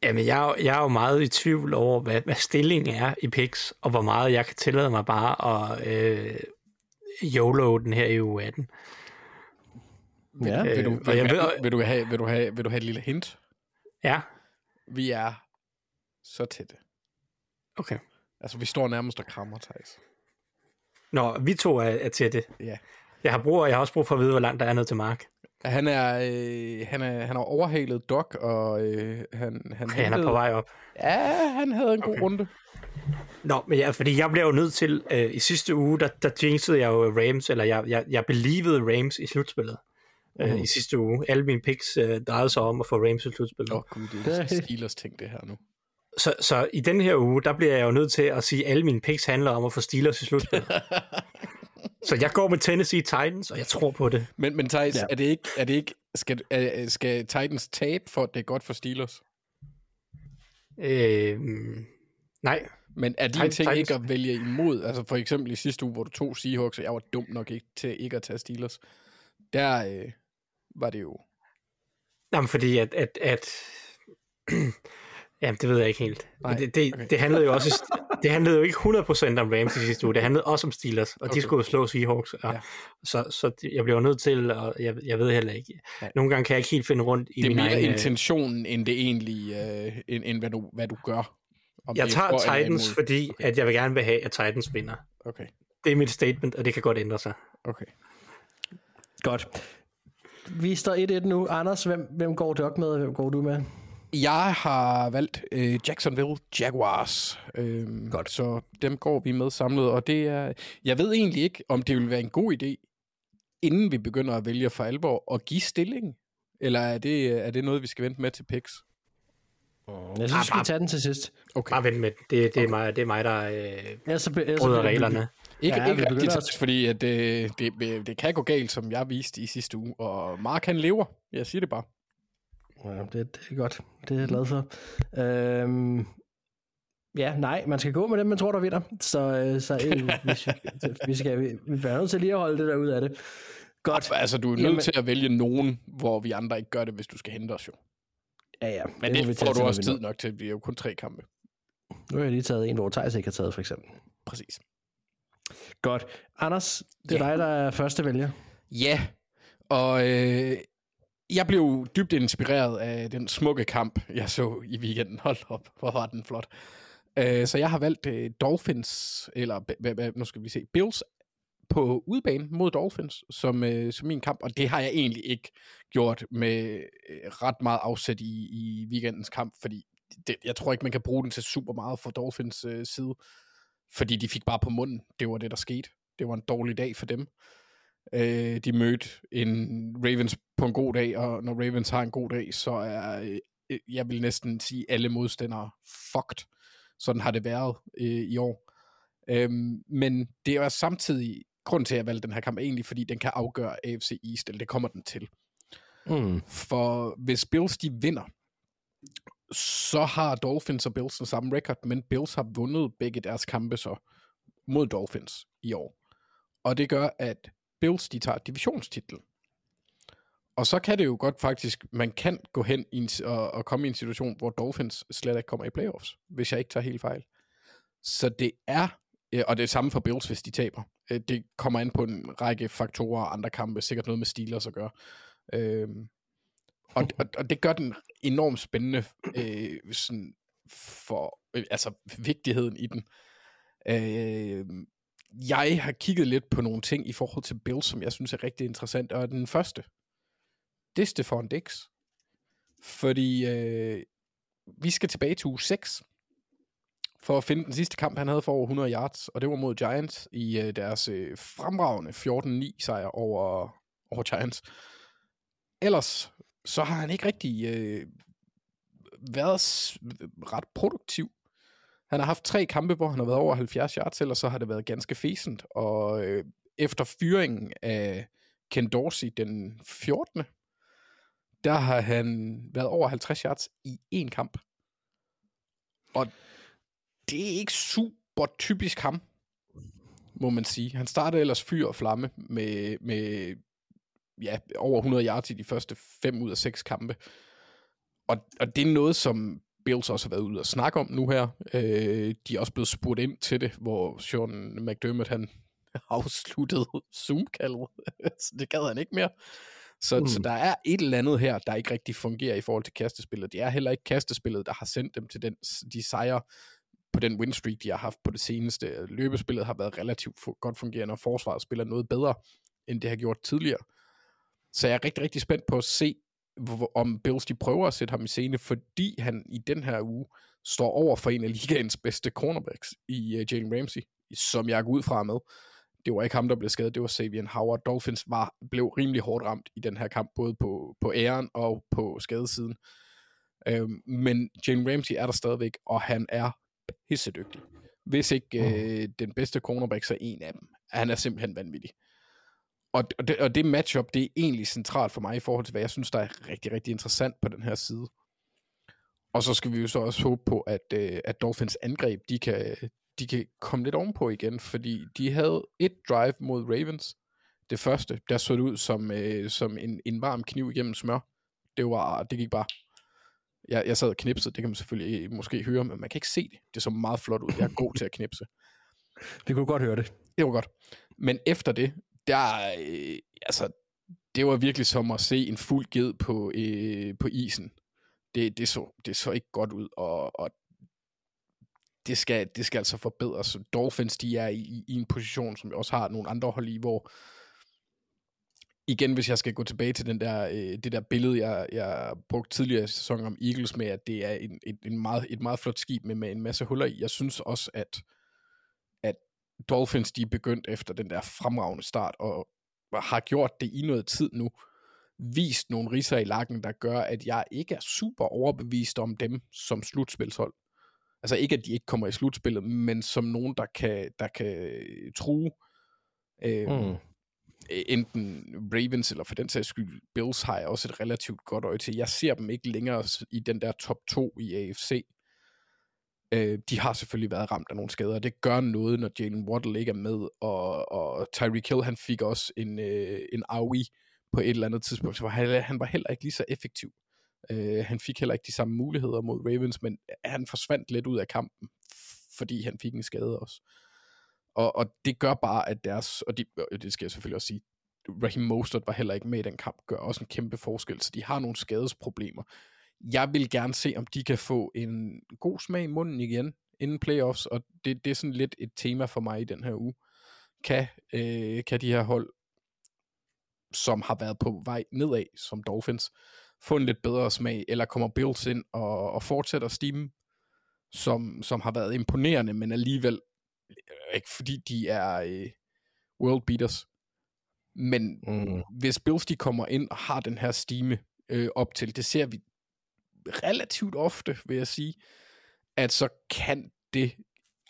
Jamen, jeg, jeg er jo meget i tvivl over, hvad, hvad stillingen er i picks, og hvor meget jeg kan tillade mig bare at øh, YOLO den her i uge 18. Ja, Vil du, Øh, og vil, jeg ved- vil, du have, vil, du have, vil du have et lille hint? Ja, Vi er så tætte. okay. Altså, vi står nærmest og krammer, Thijs. Nå, vi to er, er til det. Ja. Jeg har, brug, jeg har også brug for at vide, hvor langt der er ned til Mark. Han er, øh, han er, han har overhalet Doc, og øh, han, han, Okay, han er på vej op. Ja, han havde en god Okay. runde. Nå, men ja, fordi jeg blev jo nødt til, øh, i sidste uge, der, der jinxede jeg jo Rams, eller jeg, jeg, jeg believede Rams i slutspillet. Øh, Mhm. I sidste uge. Alle mine picks øh, drejede sig om at få Rams i slutspillet. Åh oh, gud, det er Steelers ting, det her nu. Så, så i den her uge, der bliver jeg jo nødt til at sige, at alle mine picks handler om at få Steelers i slutspillet. så jeg går med Tennessee Titans, og jeg tror på det. Men, men Thijs, Ja. er det ikke, er det ikke skal, er, skal Titans tabe, for at det er godt for Steelers? Øh, nej, Men er din Titans- ting ikke Titans- at vælge imod? Altså for eksempel i sidste uge, hvor du tog Seahawks, og jeg var dum nok ikke til ikke at tage Steelers. Der øh, var det jo... Jamen, fordi at... at, at Jamen, det ved jeg ikke helt. Nej, det, det, okay. det, handlede jo også, det handlede jo ikke 100% om Rams i sidste uge. Det handlede også om Steelers, og okay. De skulle jo slå Seahawks. Og, Ja. Så, så jeg bliver nødt til, og jeg, jeg ved heller ikke. Nogle gange kan jeg ikke helt finde rundt i Det er min mere egen... øh, intentionen, end det egentlig, øh, end, end hvad, du, hvad du gør. Om Jeg er tager Titans, imod. fordi Okay. at jeg vil gerne vil have, at Titans vinder. Okay, Det er mit statement, og det kan godt ændre sig. okay. Godt. Vi står 1-1 nu. Anders, hvem, hvem går Doc med, og hvem går du med? Jeg har valgt øh, Jacksonville Jaguars. Øhm, Godt. Så dem går vi med samlet, og det er... Jeg ved egentlig ikke, om det vil være en god idé, inden vi begynder at vælge for alvor, at give stilling. Eller er det, er det noget, vi skal vente med til picks? Jeg synes, vi skal tage den til sidst. Okay. Bare vent med det. Det, det, er, mig, det er mig, der øh, Ja, så, be- bryder reglerne. Ikke, Ja, vi ikke begynder rigtig at- fordi at, øh, det, det kan gå galt, som jeg viste i sidste uge. Og Mark, han lever. Jeg siger det bare. Ja, det, det er godt. Det er jeg glad for. Øhm, ja, nej, man skal gå med dem, man tror, der vinder. Så, øh, så øh, vi, skal, vi, skal, vi, vi bliver nødt til lige at holde det der ud af det. Godt. Altså, du er nødt Jamen- til at vælge nogen, hvor vi andre ikke gør det, hvis du skal hente os jo. Ja, ja. Men det, vi det får du også vi tid nok til. Det er jo kun tre kampe. Nu har jeg lige taget en, hvor Thijs ikke har taget, for eksempel. Præcis. Godt. Anders, det er Ja. dig, der er første vælger. Ja, og øh, jeg blev dybt inspireret af den smukke kamp, jeg så i weekenden. Hold op, hvor var den flot. Øh, så jeg har valgt øh, Dolphins, eller nu skal vi se, Bills på udebane mod Dolphins som, øh, som min kamp, og det har jeg egentlig ikke gjort med øh, ret meget afsæt i, i weekendens kamp, fordi det, jeg tror ikke, man kan bruge den til super meget fra Dolphins øh, side, fordi de fik bare på munden. Det var det, der skete. Det var en dårlig dag for dem. Øh, de mødte en Ravens på en god dag, og når Ravens har en god dag, så er, øh, jeg vil næsten sige, alle modstandere fucked. Sådan har det været øh, i år. Øhm, men det er samtidig, grund til, at jeg valgte den her kamp, egentlig, fordi den kan afgøre AFC East, eller det kommer den til. Mm. For hvis Bills de vinder, så har Dolphins og Bills den samme record, men Bills har vundet begge deres kampe så mod Dolphins i år. Og det gør, at Bills de tager divisionstitlen. Og så kan det jo godt faktisk, man kan gå hen i en, og, og komme i en situation, hvor Dolphins slet ikke kommer i playoffs, hvis jeg ikke tager helt fejl. Så det er, og det er samme for Bills, hvis de taber. Øh, det kommer an på en række faktorer og andre kampe, sikkert noget med Steelers at gøre. Øhm, og, og, og det gør den enormt spændende øh, sådan for øh, altså vigtigheden i den. Øh, jeg har kigget lidt på nogle ting i forhold til Bills, som jeg synes er rigtig interessant, og den første, det er Stefan Dix. Fordi øh, vi skal tilbage til uge 6, for at finde den sidste kamp, han havde for over 100 yards, og det var mod Giants i øh, deres øh, fremragende 14-9 sejr over, over Giants. Ellers så har han ikke rigtig øh, været s- ret produktiv. Han har haft tre kampe, hvor han har været over 70 yards, ellers så har det været ganske fæsent. Og øh, efter fyringen af Ken Dorsey den 14. Der har han været over 50 yards i én kamp. Og det er ikke super typisk ham, må man sige. Han startede ellers fyr og flamme med, med ja, over 100 yards i de første 5 ud af 6 kampe. Og, og det er noget, som Bills også har været ude og snakke om nu her. Øh, de er også blevet spurgt ind til det, hvor Sean McDermott han afsluttede Zoom-kaldet. så det gad han ikke mere. Så, mm. så der er et eller andet her, der ikke rigtig fungerer i forhold til kastespillet. Det er heller ikke kastespillet, der har sendt dem til den, de sejre på den win streak, de har haft på det seneste. Løbespillet har været relativt fu- godt fungerende, og forsvaret spiller noget bedre, end det har gjort tidligere. Så jeg er rigtig, rigtig spændt på at se, hvor- om Bills de prøver at sætte ham i scene, fordi han i den her uge står over for en af ligaens bedste cornerbacks i uh, Jalen Ramsey, som jeg går ud fra med. Det var ikke ham, der blev skadet, det var Xavier Howard. Dolphins var, blev rimelig hårdt ramt i den her kamp, både på, på æren og på skadesiden. Øhm, men Jalen Ramsey er der stadigvæk, og han er pissedygtig. Hvis ikke øh, den bedste cornerback, så en af dem. Han er simpelthen vanvittig. Og, og, det, og det matchup, det er egentlig centralt for mig i forhold til, hvad jeg synes, der er rigtig, rigtig interessant på den her side. Og så skal vi jo så også håbe på, at, øh, at Dolphins angreb, de kan, de kan komme lidt ovenpå igen, fordi de havde et drive mod Ravens. Det første, der så det ud som, øh, som en, en varm kniv igennem smør. Det var, det gik bare. Jeg, jeg sad og knipsede, det kan man selvfølgelig øh, måske høre, men man kan ikke se det. Det så meget flot ud. Jeg er god til at knipse. Vi kunne godt høre det. Det var godt. Men efter det, der, øh, altså, det var virkelig som at se en fuld ged på, øh, på isen. Det, det, så, det så ikke godt ud, og, og det, skal, det skal altså forbedres. Dolphins, de er i, i en position, som også har nogle andre hold i, hvor igen, hvis jeg skal gå tilbage til den der, øh, det der billede, jeg, jeg brugte tidligere i sæsonen om Eagles med, at det er en, et, en meget, et meget flot skib med, med en masse huller i. Jeg synes også, at, at Dolphins, de er begyndt efter den der fremragende start, og har gjort det i noget tid nu, vist nogle riser i lakken, der gør, at jeg ikke er super overbevist om dem som slutspilshold. Altså ikke, at de ikke kommer i slutspillet, men som nogen, der kan, der kan true øh, Mm. enten Ravens eller for den sags skyld Bills har jeg også et relativt godt øje til. Jeg ser dem ikke længere i den der top 2 i AFC. Øh, de har selvfølgelig været ramt af nogle skader. Det gør noget, når Jalen Waddle ikke er med, og, og Tyreek Hill, han fik også en, øh, en AOE på et eller andet tidspunkt, så han, han var heller ikke lige så effektiv. Øh, han fik heller ikke de samme muligheder mod Ravens, men han forsvandt lidt ud af kampen, fordi han fik en skade også. Og, og det gør bare, at deres, og de, og det skal jeg selvfølgelig også sige, Raheem Mostert var heller ikke med i den kamp, gør også en kæmpe forskel, så de har nogle skadesproblemer. Jeg vil gerne se, om de kan få en god smag i munden igen inden playoffs, og det, det er sådan lidt et tema for mig i den her uge. Kan, øh, kan de her hold, som har været på vej nedad, som Dolphins, få en lidt bedre smag, eller kommer Bills ind og, og fortsætter stimen, som, som har været imponerende, men alligevel øh, ikke fordi de er øh, world beaters. Men Mm. hvis Bills de kommer ind og har den her stime øh, op til, det ser vi relativt ofte, vil jeg sige, at så kan det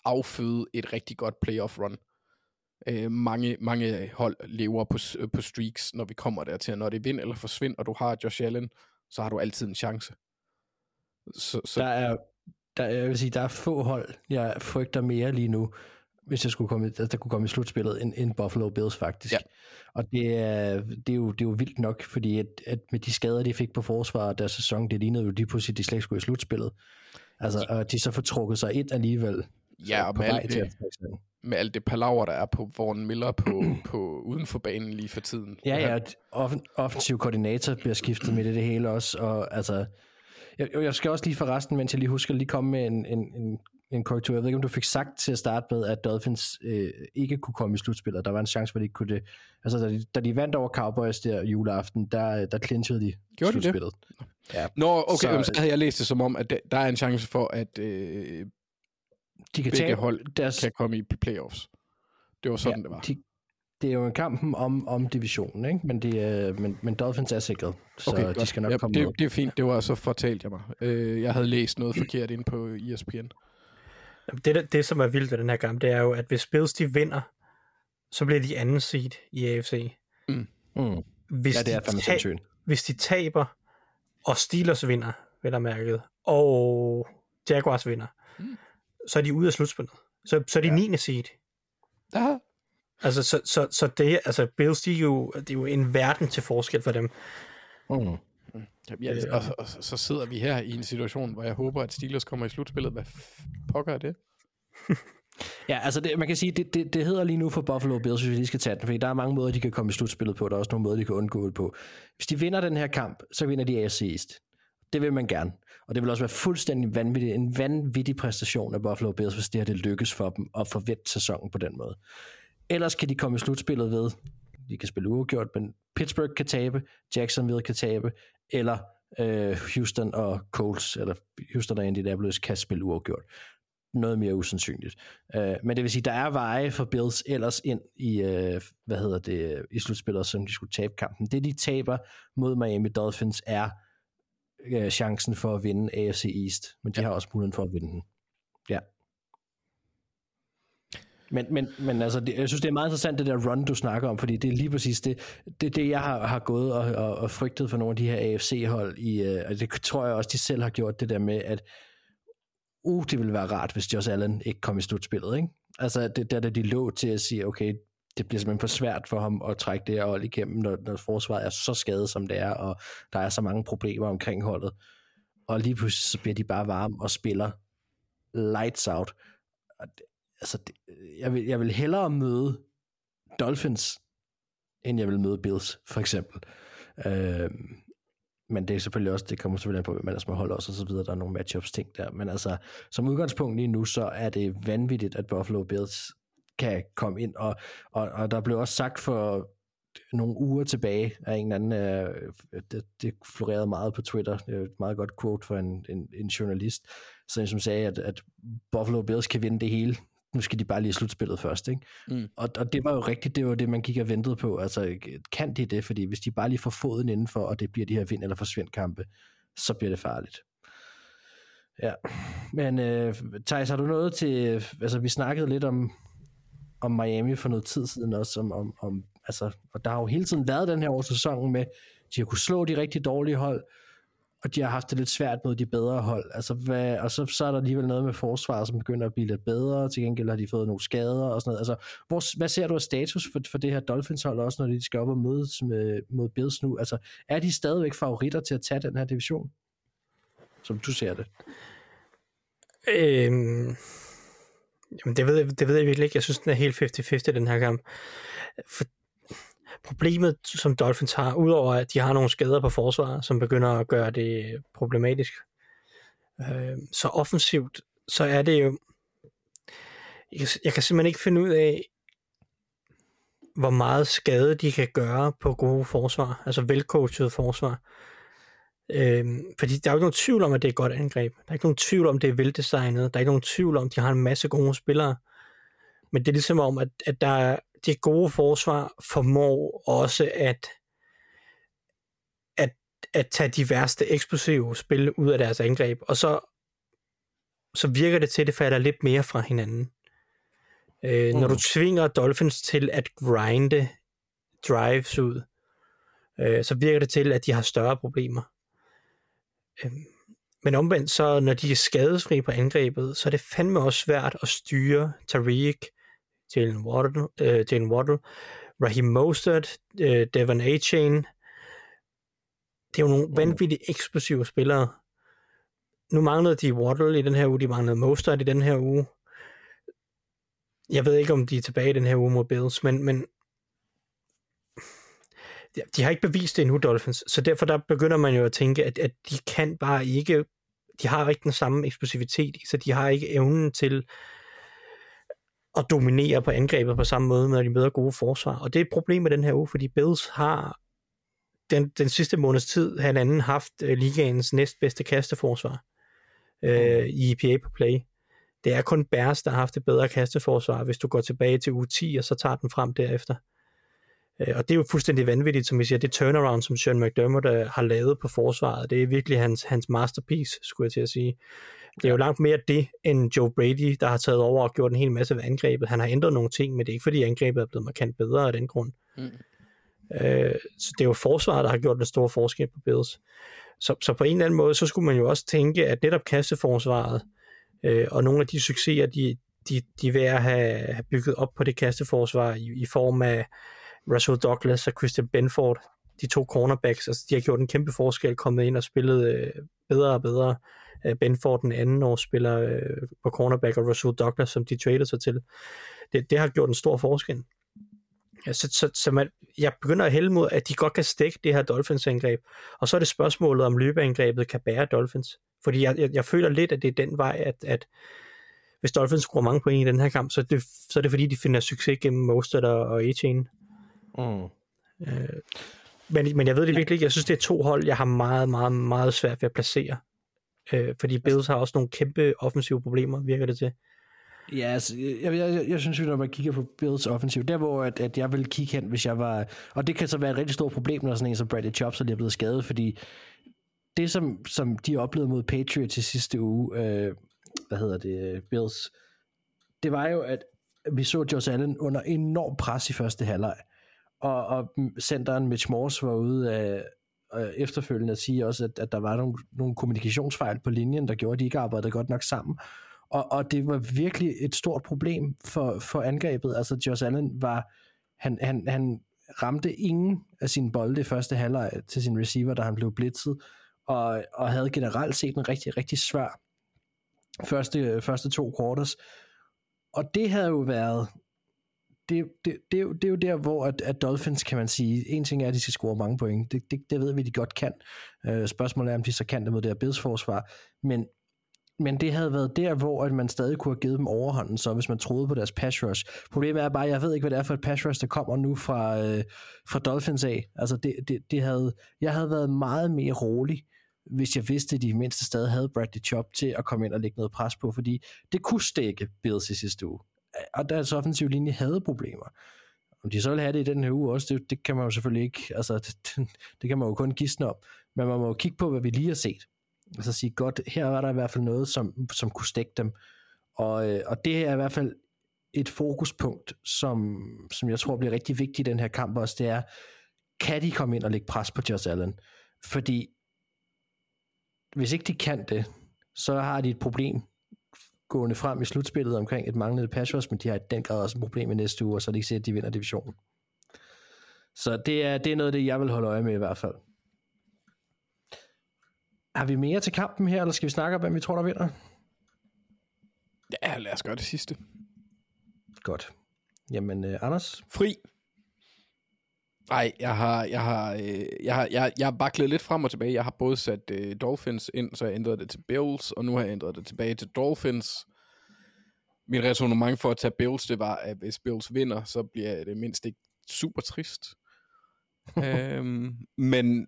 afføde et rigtig godt playoff run. Øh, mange, mange hold lever på, på streaks, når vi kommer dertil. Når det er vind eller forsvind, og du har Josh Allen, så har du altid en chance. Så, så Der er, der, jeg vil sige, der er få hold, jeg frygter mere lige nu, hvis jeg skulle komme, i- der kunne komme i slutspillet, end, end Buffalo Bills faktisk. Ja. Og det er, det, er jo, det er jo vildt nok, fordi at, at med de skader, de fik på forsvaret deres sæson, det lignede jo lige pludselig, at de slet ikke skulle i slutspillet. Altså, og de så får trukket sig ind alligevel. Ja, så og med alt det- at med alt det palaver, der er på Vaughn Miller på, på uden for banen lige for tiden. Ja, ja, at offen, offensiv koordinator bliver skiftet med det, det hele også, og altså, jeg, jeg skal også lige for resten, mens jeg lige husker, lige komme med en, en, en, en korrektur. Jeg ved ikke, om du fik sagt til at starte med, at Dolphins øh, ikke kunne komme i slutspillet. Der var en chance for, at de ikke kunne det. Altså, da de, da de vandt over Cowboys der juleaften, der, der clinchede de Gjorde de det? slutspillet. Ja. Nå, okay, Så- så, så havde jeg læst det som om, at der- er en chance for, at øh, De kan begge hold deres, kan komme i playoffs. Det var sådan, ja, det var. De, det er jo en kamp om, om divisionen, ikke? Men, de, øh, men, men Dolphins er sikret, så Okay, de skal nok ja, komme det, med. det er fint, det var så fortalt jeg mig. Øh, jeg havde læst noget forkert ind på ESPN. Det, der- det, som er vildt ved den her kamp, det er jo, at hvis Bills de vinder, så bliver de anden seed i AFC. Mm. Hvis, Ja, det er de fandme ta- sindssygt. hvis de taber, og Steelers vinder, vel er mærket, og Jaguars vinder, Mm. så er de ude af slutspillet. Så, så er de ja. 9. seed. Ja. Altså, så, så, så det, altså, Bills, de er jo, det er jo en verden til forskel for dem. Mm. Ja, og, og, og så sidder vi her i en situation, hvor jeg håber, at Steelers kommer i slutspillet. Hvad pokker er det? Ja, altså det, man kan sige, det, det, det hedder lige nu for Buffalo Bills, hvis vi lige skal tage den, fordi der er mange måder, de kan komme i slutspillet på, der er også nogle måder, de kan undgå det på. Hvis de vinder den her kamp, så vinder de AFC East. Det vil man gerne. Og det vil også være fuldstændig vanvittig, en vanvittig præstation af Buffalo Bills, hvis det her det lykkes for dem at forvente sæsonen på den måde. Ellers kan de komme i slutspillet ved, de kan spille uafgjort, men Pittsburgh kan tabe, Jacksonville kan tabe, eller øh, Houston og Colts, eller Houston og Indianapolis kan spille uafgjort. Noget mere usandsynligt. Øh, men det vil sige, der er veje for Bills ellers ind i, øh, hvad hedder det, i slutspillet, som de skulle tabe kampen. Det de taber mod Miami Dolphins er øh, chancen for at vinde AFC East, men de ja. har også muligheden for at vinde den. Ja. Men, men, men altså, det, jeg synes, det er meget interessant, det der run, du snakker om, fordi det er lige præcis det, det, det jeg har, har gået og, og, og frygtet for nogle af de her AFC-hold, i, øh, og det tror jeg også, de selv har gjort det der med, at uh, det ville være rart, hvis Josh Allen ikke kom i slutspillet, ikke? Altså, det der, da de lå til at sige, okay, det bliver simpelthen for svært for ham at trække det her hold igennem, når, når forsvaret er så skadet, som det er, og der er så mange problemer omkring holdet. Og lige pludselig, så bliver de bare varme og spiller lights out. Og det, altså, det, øh, jeg, vil, jeg vil hellere møde Dolphins, end jeg vil møde Bills, for eksempel. Øh, men det er selvfølgelig også, det kommer selvfølgelig an på, hvem man er som også, og så videre, der er nogle matchups ting der, men altså, som udgangspunkt lige nu, så er det vanvittigt, at Buffalo Bills kan komme ind, og, og, og der blev også sagt for nogle uger tilbage af en eller anden, øh, det, det florerede meget på Twitter, det er et meget godt quote fra en, en, en journalist, som, som sagde, at, at Buffalo Bills kan vinde det hele, nu skal de bare lige slutspillet først, ikke? Mm. Og, og det var jo rigtigt, det var det, man gik og ventede på. Altså, kan de det? Fordi hvis de bare lige får foden indenfor, og det bliver de her vind- eller forsvind kampe, så bliver det farligt. Ja, men øh, Thijs, har du noget til, altså vi snakkede lidt om, om Miami for noget tid siden også, om, om, om altså, og der har jo hele tiden været den her års sæson med, de har kunne slå de rigtig dårlige hold, og de har haft det lidt svært mod de bedre hold. Altså, hvad, og så, så er der alligevel noget med forsvaret, som begynder at blive lidt bedre. Til gengæld har de fået nogle skader og sådan noget. Altså, hvor, hvad ser du af status for, for det her Dolphins-hold også, når de skal op og mødes med, mod Bills nu? Altså, er de stadigvæk favoritter til at tage den her division? Som du ser det. Øhm, jamen, det ved, jeg, det ved jeg virkelig ikke. Jeg synes, den er helt 50-50, den her kamp. For problemet, som Dolphins har, udover at de har nogle skader på forsvaret, som begynder at gøre det problematisk, øh, så offensivt, så er det jo... Jeg kan, jeg kan simpelthen ikke finde ud af, hvor meget skade de kan gøre på gode forsvar, altså velcoachede forsvar. Øhm, fordi der er jo ikke nogen tvivl om, at det er et godt angreb. Der er ikke nogen tvivl om, at det er veldesignet. Der er ikke nogen tvivl om, at de har en masse gode spillere. Men det er ligesom om, at, at der det gode forsvar formår også at, at, at tage de værste eksplosive spil ud af deres angreb. Og så, så virker det til, at det falder lidt mere fra hinanden. Øh, mm. Når du tvinger Dolphins til at grinde drives ud, øh, så virker det til, at de har større problemer. Øh, men omvendt, så når de er skadesfri på angrebet, så er det fandme også svært at styre Tariq, Jalen Waddle, øh, Jalen Waddle Raheem Mostert, øh, Devon A-Chain. Det er jo nogle vanvittigt eksplosive spillere. Nu manglede de Waddle i den her uge, de manglede Mostert i den her uge. Jeg ved ikke, om de er tilbage i den her uge mod Bills, men, men de, de har ikke bevist det endnu, Dolphins, så derfor der begynder man jo at tænke, at, at de kan bare ikke, de har ikke den samme eksplosivitet, så de har ikke evnen til at dominere på angrebet på samme måde, når de møder gode forsvar. Og det er et problem med den her uge, fordi Bills har den, den sidste måneds tid har anden haft øh, ligaens næstbedste kasteforsvar øh, i EPA på play. Det er kun Bears, der har haft et bedre kasteforsvar, hvis du går tilbage til uge 10, og så tager den frem derefter. Øh, og det er jo fuldstændig vanvittigt, som vi siger, det turnaround, som Sean McDermott øh, har lavet på forsvaret, det er virkelig hans, hans masterpiece, skulle jeg til at sige. Det er jo langt mere det, end Joe Brady, der har taget over og gjort en hel masse ved angrebet. Han har ændret nogle ting, men det er ikke fordi angrebet er blevet markant bedre af den grund. Mm. Øh, så det er jo forsvaret, der har gjort den store forskel på Bills. Så, så på en eller anden måde, så skulle man jo også tænke, at netop kasteforsvaret, øh, og nogle af de succeser, de, de, de er ved at have, have bygget op på det kasteforsvar i, i form af Russell Douglas og Christian Benford, de to cornerbacks, altså de har gjort en kæmpe forskel, kommet ind og spillet øh, bedre og bedre. Øh, Benford den anden år spiller øh, på cornerback, og Russell Douglas, som de traded sig til. Det, det har gjort en stor forskel. Ja, så, så, så man, jeg begynder at hælde mod, at de godt kan stikke det her Dolphins-angreb. Og så er det spørgsmålet, om løbeangrebet kan bære Dolphins. Fordi jeg, jeg, jeg føler lidt, at det er den vej, at, at hvis Dolphins scorer mange point i den her kamp, så er det, så er det fordi, de finder succes gennem Mostert og, og A-Chain. Mm. Øh, men, men jeg ved det virkelig ikke. Jeg synes, det er to hold, jeg har meget, meget, meget svært ved at placere. Øh, fordi Bills har også nogle kæmpe offensive problemer, virker det til. Ja, altså, jeg, jeg, jeg, jeg synes jo, når man kigger på Bills offensiv, der hvor at, at jeg vil kigge hen, hvis jeg var... Og det kan så være et rigtig stort problem, når sådan en som Bradley Chops er blevet skadet, fordi det, som, som de oplevede mod Patriots i sidste uge, øh, hvad hedder det, Bills, det var jo, at vi så Josh Allen under enorm pres i første halvleg. Og, og centeren Mitch Morse var ude af, øh, efterfølgende at sige også, at, at der var nogle, nogle kommunikationsfejl på linjen, der gjorde, at de ikke arbejdede godt nok sammen. Og, og det var virkelig et stort problem for, for angrebet. Altså Josh Allen var, han, han, han ramte ingen af sine bolde i første halvleg til sin receiver, da han blev blitzet, og, og havde generelt set en rigtig, rigtig svær første, første to quarters. Og det havde jo været det, det, det, er jo, det er jo der, hvor at, at Dolphins, kan man sige, en ting er, at de skal score mange point. Det, det, det ved vi, de godt kan. Øh, spørgsmålet er, om de så kan det mod det her Bills forsvar. Men, men det havde været der, hvor at man stadig kunne have givet dem overhånden, så hvis man troede på deres pass rush. Problemet er bare, at jeg ved ikke, hvad det er for et pass rush, der kommer nu fra, øh, fra Dolphins af. Altså, det, det, det havde, jeg havde været meget mere rolig, hvis jeg vidste, at de mindste stadig havde Bradley Chop til at komme ind og lægge noget pres på, fordi det kunne stikke Bills i sidste uge og deres altså offensiv linje havde problemer. Om de så vil have det i den her uge også, det, det kan man jo selvfølgelig ikke, altså det, det kan man jo kun gisne om, men man må jo kigge på, hvad vi lige har set, og så sige, godt, her var der i hvert fald noget, som, som kunne stikke dem, og, øh, og det er i hvert fald et fokuspunkt, som, som jeg tror bliver rigtig vigtigt i den her kamp også, det er, kan de komme ind og lægge pres på Josh Allen? Fordi hvis ikke de kan det, så har de et problem gående frem i slutspillet omkring et manglende rush, men de har i den grad også et problem i næste uge, og så er det ikke sikkert, at de vinder divisionen. Så det er, det er noget af det, jeg vil holde øje med i hvert fald. Har vi mere til kampen her, eller skal vi snakke om, hvem vi tror, der vinder? Ja, lad os gøre det sidste. Godt. Jamen, uh, Anders? Fri. Nej, jeg har, jeg har, øh, jeg har, jeg, jeg har baklet lidt frem og tilbage. Jeg har både sat øh, Dolphins ind, så jeg ændrede det til Bills, og nu har jeg ændret det tilbage til Dolphins. Mit resonemang for at tage Bills, det var, at hvis Bills vinder, så bliver det mindst ikke super trist. øhm, men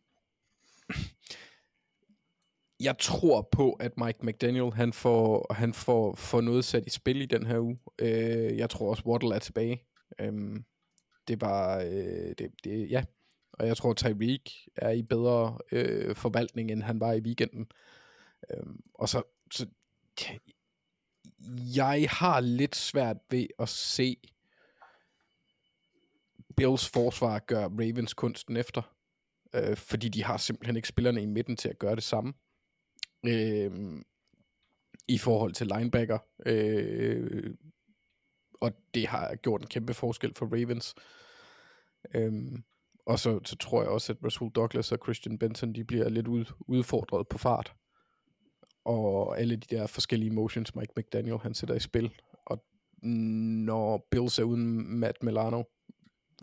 jeg tror på, at Mike McDaniel, han får, han får, får noget sat i spil i den her uge. Øh, jeg tror også, Waddle er tilbage. Øhm, det var, øh, det, det, ja, og jeg tror, Tyreek er i bedre øh, forvaltning, end han var i weekenden. Øhm, og så, så, jeg har lidt svært ved at se Bills forsvar gøre Ravens kunsten efter, øh, fordi de har simpelthen ikke spillerne i midten til at gøre det samme. Øh, i forhold til linebacker. Øh, og det har gjort en kæmpe forskel for Ravens. Øhm, og så, så tror jeg også, at Rasul Douglas og Christian Benson, de bliver lidt ud, udfordret på fart. Og alle de der forskellige motions, Mike McDaniel, han sætter i spil. Og når Bills er uden Matt Milano,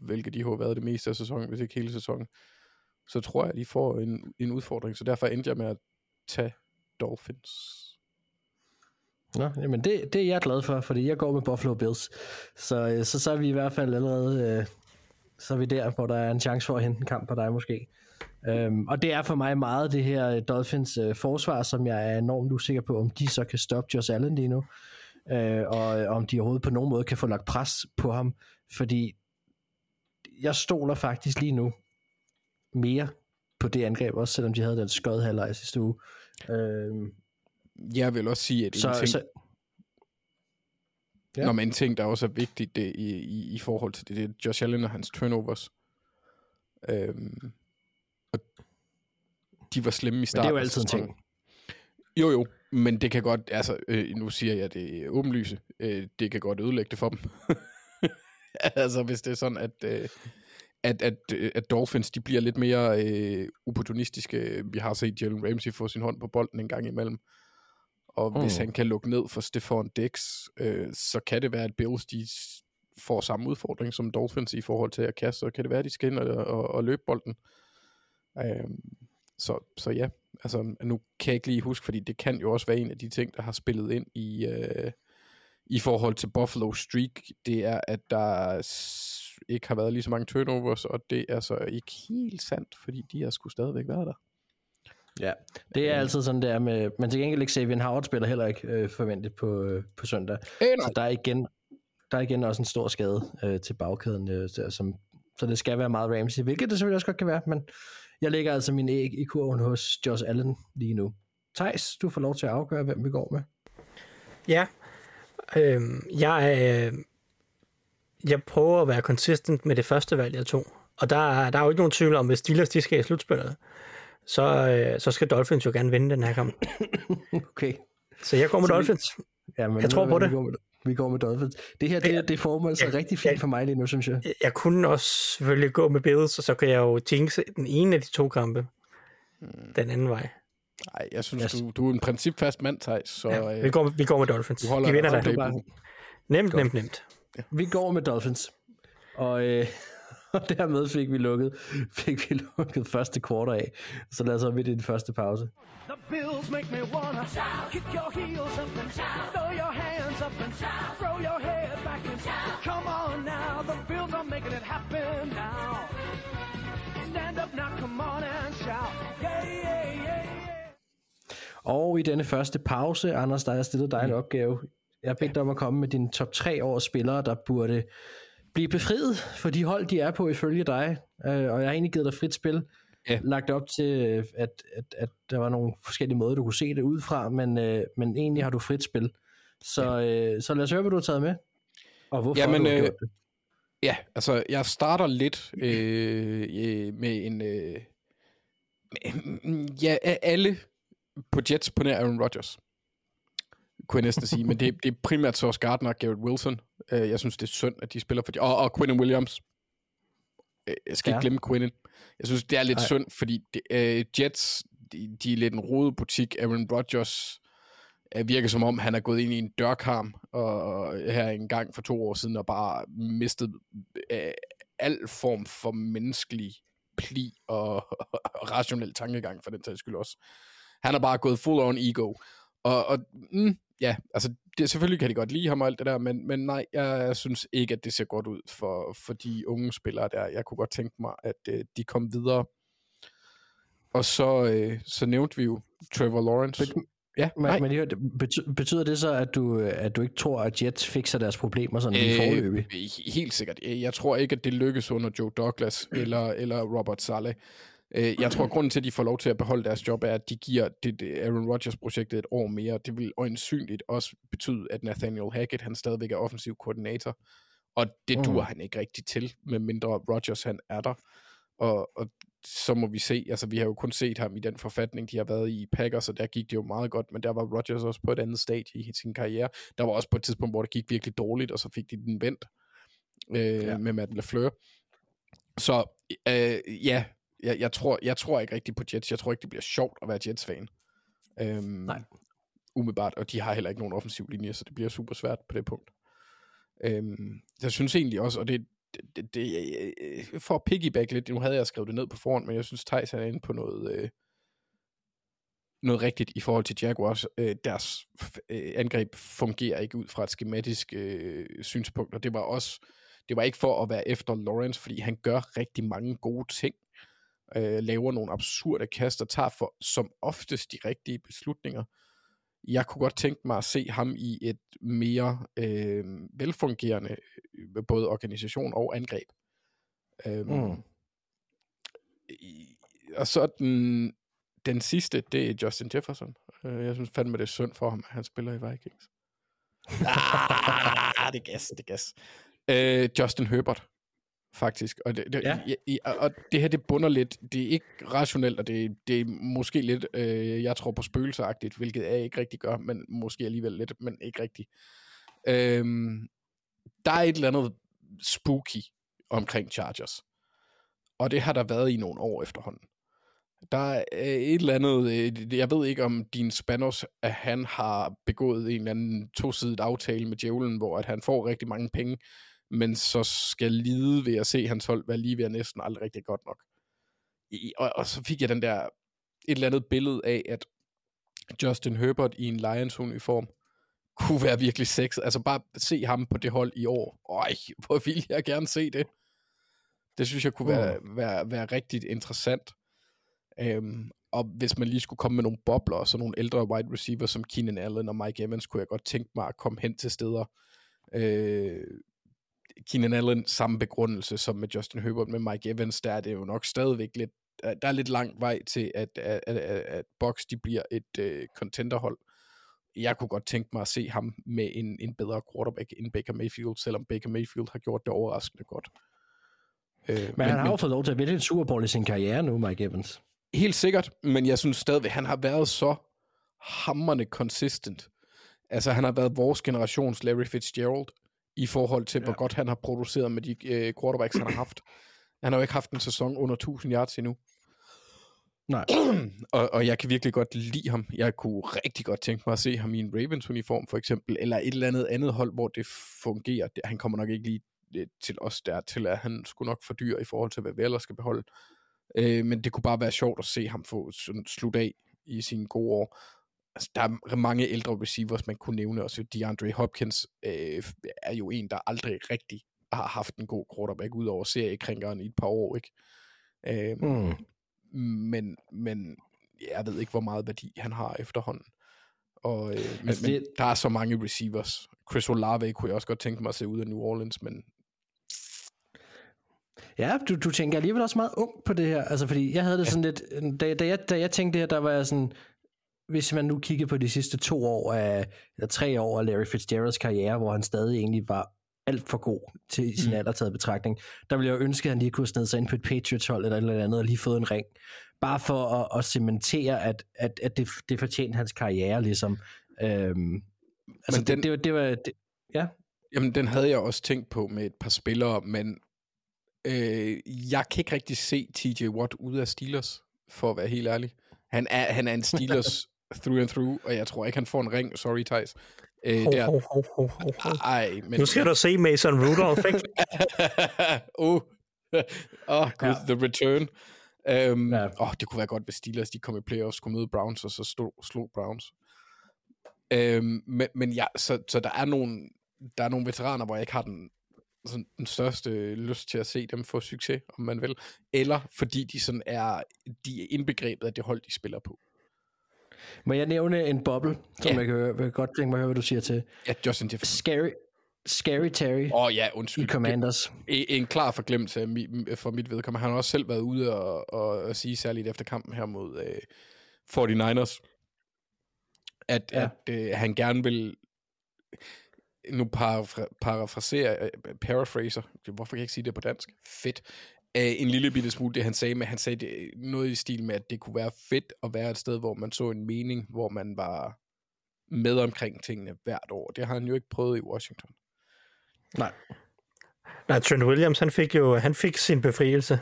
hvilket de har været det meste af sæsonen, hvis ikke hele sæsonen, så tror jeg, at de får en, en udfordring. Så derfor endte jeg med at tage Dolphins. Nå, jamen det, det er jeg glad for, fordi jeg går med Buffalo Bills. Så, øh, så, så er vi i hvert fald allerede, øh, så er vi der, hvor der er en chance for at hente en kamp på dig måske. Øhm, og det er for mig meget det her øh, Dolphins øh, forsvar, som jeg er enormt usikker på, om de så kan stoppe Josh Allen lige nu, øh, og øh, om de overhovedet på nogen måde kan få lagt pres på ham, fordi jeg stoler faktisk lige nu mere på det angreb, også selvom de havde den skød halvleg sidste uge. Øhm, jeg vil også sige, at en så, ting, så, ja. Nå, men en ting, der også er vigtigt det, i, i, i forhold til det, det er Josh Allen og hans turnovers. Øhm, og de var slemme i men det starten. er jo altid en ting. Jo, jo, men det kan godt, altså, øh, nu siger jeg det åbenlyse, øh, det kan godt ødelægge det for dem. altså, hvis det er sådan, at, øh, at, at, øh, at Dolphins, de bliver lidt mere øh, opportunistiske. Vi har set Jalen Ramsey få sin hånd på bolden en gang imellem. Og mm. hvis han kan lukke ned for Stephon Dix, øh, så kan det være, at Bills, de får samme udfordring som Dolphins i forhold til at kaste, så kan det være, at de skal ind og, og, og løbe bolden. Øhm, så, så ja, altså nu kan jeg ikke lige huske, fordi det kan jo også være en af de ting, der har spillet ind i, øh, i forhold til Buffalo Streak, det er, at der ikke har været lige så mange turnovers, og det er så ikke helt sandt, fordi de har sgu stadigvæk været der. Ja, det er Øh. altid sådan, det er med, men til gengæld ikke Xavier Howard spiller heller ikke øh, forventet på, øh, på søndag. Øh, Så der er igen, der er igen også en stor skade øh, til bagkæden, øh, der, som, så det skal være meget Ramsey, hvilket det selvfølgelig også godt kan være, men jeg lægger altså min æg i kurven hos Josh Allen lige nu. Thijs, du får lov til at afgøre, hvem vi går med. Ja, øhm, jeg, øh, jeg prøver at være consistent med det første valg, jeg tog. Og der, er- der er jo ikke nogen tvivl om, hvis Steelers de skal i slutspillet, så, øh, så skal Dolphins jo gerne vinde den her kamp. Okay. Så jeg går med Så vi- Dolphins. Ja, men Jeg tror du på det. Vi går med, vi går med Dolphins. Det her, det, det former altså Ja, rigtig fint ja. for mig lige nu, synes jeg. Jeg kunne også selvfølgelig gå med Bills, og så kan jeg jo jinxe den ene af de to kampe den anden vej. Nej, jeg synes, Yes. du, du er en principfast mand, Thijs, så Ja, øh, vi, går, vi går med Dolphins. du holder De vinder dig bare- playbook. Nemt, Godt. nemt, nemt. Vi går med Dolphins. Og, øh, og dermed fik vi lukket, fik vi lukket første kvartal af. Så lad os så midt i den første pause. The bills make me wanna kick your heels up and throw your hands up and throw your head back and come on now. The bills are making it happen now. Stand up now, come on and shout. Yeah, yeah, yeah, yeah. Og i denne første pause, Anders, der har jeg stillet dig en opgave. Jeg har bedt dig om at komme med dine top 3 års spillere, der burde blive befriet for de hold, de er på ifølge dig. Øh, og jeg har egentlig givet dig frit spil. Ja. Lagt op til, øh, at, at, at der var nogle forskellige måder, du kunne se det ud fra, men, øh, men egentlig har du frit spil. Så, øh, så lad os høre, hvad du har taget med. Og hvorfor Jamen, du har øh, gjort det. Ja, altså jeg starter lidt øh, øh, med en... Øh, med- ja, alle på Jets på nær Aaron Rodgers, kunne jeg næsten sige. Men det, det er primært Sauce Gardner og Garrett Wilson. Øh, jeg synes, det er synd, at de spiller for... de- Og, og Quinnen Williams. Øh, Jeg skal Ja. ikke glemme Quinnen. Jeg synes, det er lidt Nej. synd, fordi det, øh, Jets, de, de er lidt en rodet butik. Aaron Rodgers øh, virker som om, han er gået ind i en dørkarm og, og her en gang for to år siden og bare mistet øh, al form for menneskelig pli og, og rationel tankegang for den sags skyld også. Han har bare gået full on ego. Og, og mm, ja, altså det, selvfølgelig kan de godt lide ham og alt det der, men, men nej, jeg synes ikke, at det ser godt ud for, for de unge spillere der. Jeg kunne godt tænke mig, at øh, de kom videre. Og så, øh, så nævnte vi jo Trevor Lawrence. Men- ja, Men, nej. men lige hør, betyder, betyder det så, at du, at du ikke tror, at Jets fikser deres problemer sådan øh, i forløbig? he- Helt sikkert. Øh, Jeg tror ikke, at det lykkes under Joe Douglas eller, eller Robert Saleh. Øh, Jeg tror, grunden til, at de får lov til at beholde deres job, er, at de giver det, det Aaron Rodgers-projektet et år mere. Det vil øjensynligt også betyde, at Nathaniel Hackett, han stadigvæk er offensiv koordinator. Og det Mm. duer han ikke rigtig til, med mindre Rodgers han er der. Og, og så må vi se, altså vi har jo kun set ham i den forfatning, de har været i Packers, og der gik det jo meget godt, men der var Rodgers også på et andet stadie i sin karriere. Der var også på et tidspunkt, hvor det gik virkelig dårligt, og så fik de den vendt øh, ja. med Matt LaFleur. Så øh, ja, jeg, jeg, tror, jeg tror ikke rigtig på Jets. Jeg tror ikke, det bliver sjovt at være Jets-fan. Øhm, Nej. Umiddelbart, og de har heller ikke nogen offensiv linje, så det bliver super svært på det punkt. Øhm, jeg synes egentlig også, og det, det, det, det for at piggyback lidt, nu havde jeg skrevet det ned på forhånd, men jeg synes, Thijs er inde på noget, øh, noget rigtigt i forhold til Jaguars. Øh, deres øh, angreb fungerer ikke ud fra et skematisk øh, synspunkt, og det var også, det var ikke for at være efter Lawrence, fordi han gør rigtig mange gode ting, øh, laver nogle absurde kast og tager for som oftest de rigtige beslutninger. Jeg kunne godt tænke mig at se ham i et mere øh, velfungerende øh, både organisation og angreb. Øhm, Mm. i- Og så den, den sidste, det er Justin Jefferson. Øh, Jeg synes fandme, det er synd for ham, at han spiller i Vikings. ah, det er gas, det er gas. Øh, Justin Herbert, faktisk. Og det, det, Ja. i, og- det her, det bunder lidt. Det er ikke rationelt, og det, det er måske lidt, øh, jeg tror på spøgelseagtigt, hvilket jeg ikke rigtig gør, men måske alligevel lidt, men ikke rigtigt. Øhm, der er et eller andet spooky omkring Chargers. Og det har der været i nogle år efterhånden. Der er øh, et eller andet, øh, jeg ved ikke om din Spanos, at han har begået en eller anden tosidig aftale med djævlen, hvor at han får rigtig mange penge, men så skal lide ved at se hans hold være lige ved at næsten aldrig rigtig godt nok. I, og, og så fik jeg den der, et eller andet billede af, at Justin Herbert i en Lions-uniform kunne være virkelig sexet. Altså bare se ham på det hold i år. Øj, hvor vil jeg gerne se det. Det synes jeg kunne være, være, være rigtig interessant. Øhm, og hvis man lige skulle komme med nogle bobler, og så nogle ældre wide receivers som Keenan Allen og Mike Evans, kunne jeg godt tænke mig at komme hen til steder. Øh, Keenan Allen, samme begrundelse som med Justin Herbert, med Mike Evans, der er det jo nok stadigvæk lidt, der der er lidt lang vej til, at, at, at, at, Bucks de bliver et øh, contenderhold. Jeg kunne godt tænke mig at se ham med en, en bedre quarterback end Baker Mayfield, selvom Baker Mayfield har gjort det overraskende godt. Øh, men, Men han har jo fået lov til at vinde en Super Bowl i sin karriere nu, Mike Evans. Helt sikkert, men jeg synes stadigvæk, han har været så hammerne consistent. Altså, han har været vores generations Larry Fitzgerald i forhold til, ja. hvor godt han har produceret med de øh, quarterbacks, han har haft. Han har jo ikke haft en sæson under 1000 yards endnu. Nej. og, og jeg kan virkelig godt lide ham. Jeg kunne rigtig godt tænke mig at se ham i en Ravens-uniform, for eksempel, eller et eller andet andet hold, hvor det fungerer. Han kommer nok ikke lige øh, til os der, til at han skulle nok fordyre i forhold til, hvad vi ellers skal beholde. Øh, men det kunne bare være sjovt at se ham få sådan slut af i sine gode år. Altså, der er mange ældre receivers, man kunne nævne. Også DeAndre Hopkins øh, er jo en, der aldrig rigtig har haft en god quarterback, ud over seriekrænkeren i et par år, ikke? Øh, Mm. men, men jeg ved ikke, hvor meget værdi han har efterhånden. Og, øh, men, Altså, men det- der er så mange receivers. Chris Olave kunne jeg også godt tænke mig at se ud af New Orleans, men Ja, du, du tænker alligevel også meget ung på det her. Altså, fordi jeg havde det sådan lidt... Da, da, jeg, da jeg tænkte det her, der var jeg sådan... Hvis man nu kigger på de sidste to år af, eller tre år af Larry Fitzgeralds karriere, hvor han stadig egentlig var alt for god til sin mm. alder taget betragtning, der ville jeg jo ønske, at han lige kunne snede sig ind på et Patriots-hold eller et eller andet, og lige fået en ring. Bare for at, at cementere, at, at, at det, det fortjente hans karriere, ligesom. Øhm, altså, den- det, det, var- det var... Det, ja, Jamen, den havde jeg også tænkt på med et par spillere, men øh, jeg kan ikke rigtig se TJ Watt ude af Steelers, for at være helt ærlig. Han er, han er en Steelers through and through, og jeg tror ikke, han får en ring. Sorry, Thijs. Øh, Ho, ho, ho, ho, ho, ej, men... Nu skal du se Mason Rudolph, ikke? oh, oh gud, Ja. the return. Um, Ja. oh, det kunne være godt, hvis Steelers de kom i playoffs, skulle møde Browns, og så slog, slog Browns. Um, men, men ja, så, så der er nogle der er nogle veteraner, hvor jeg ikke har den, sådan, den største lyst til at se dem få succes, om man vil. Eller fordi de sådan er, de er indbegrebet af det hold, de spiller på. Må jeg nævne en boble, som Ja. jeg kan, vil godt tænke mig at høre, hvad du siger til. Ja, Justin Jefferson. Scary, Scary Terry Åh oh, ja, i undskyld. Commanders. En, en klar forglemmelse af mi, for mit vedkommende. Han har også selv været ude og, og, og sige, særligt efter kampen her mod øh, 49ers, at, Ja. ja. at øh, han gerne vil nu parafra, parafraserer, øh, paraphraser, hvorfor kan jeg ikke sige det på dansk? Fedt. Øh, en lille bitte smule det, han sagde, men han sagde det, noget i stil med, at det kunne være fedt at være et sted, hvor man så en mening, hvor man var med omkring tingene hvert år. Det har han jo ikke prøvet i Washington. Nej, Nej, Trent Williams, han fik jo han fik sin befrielse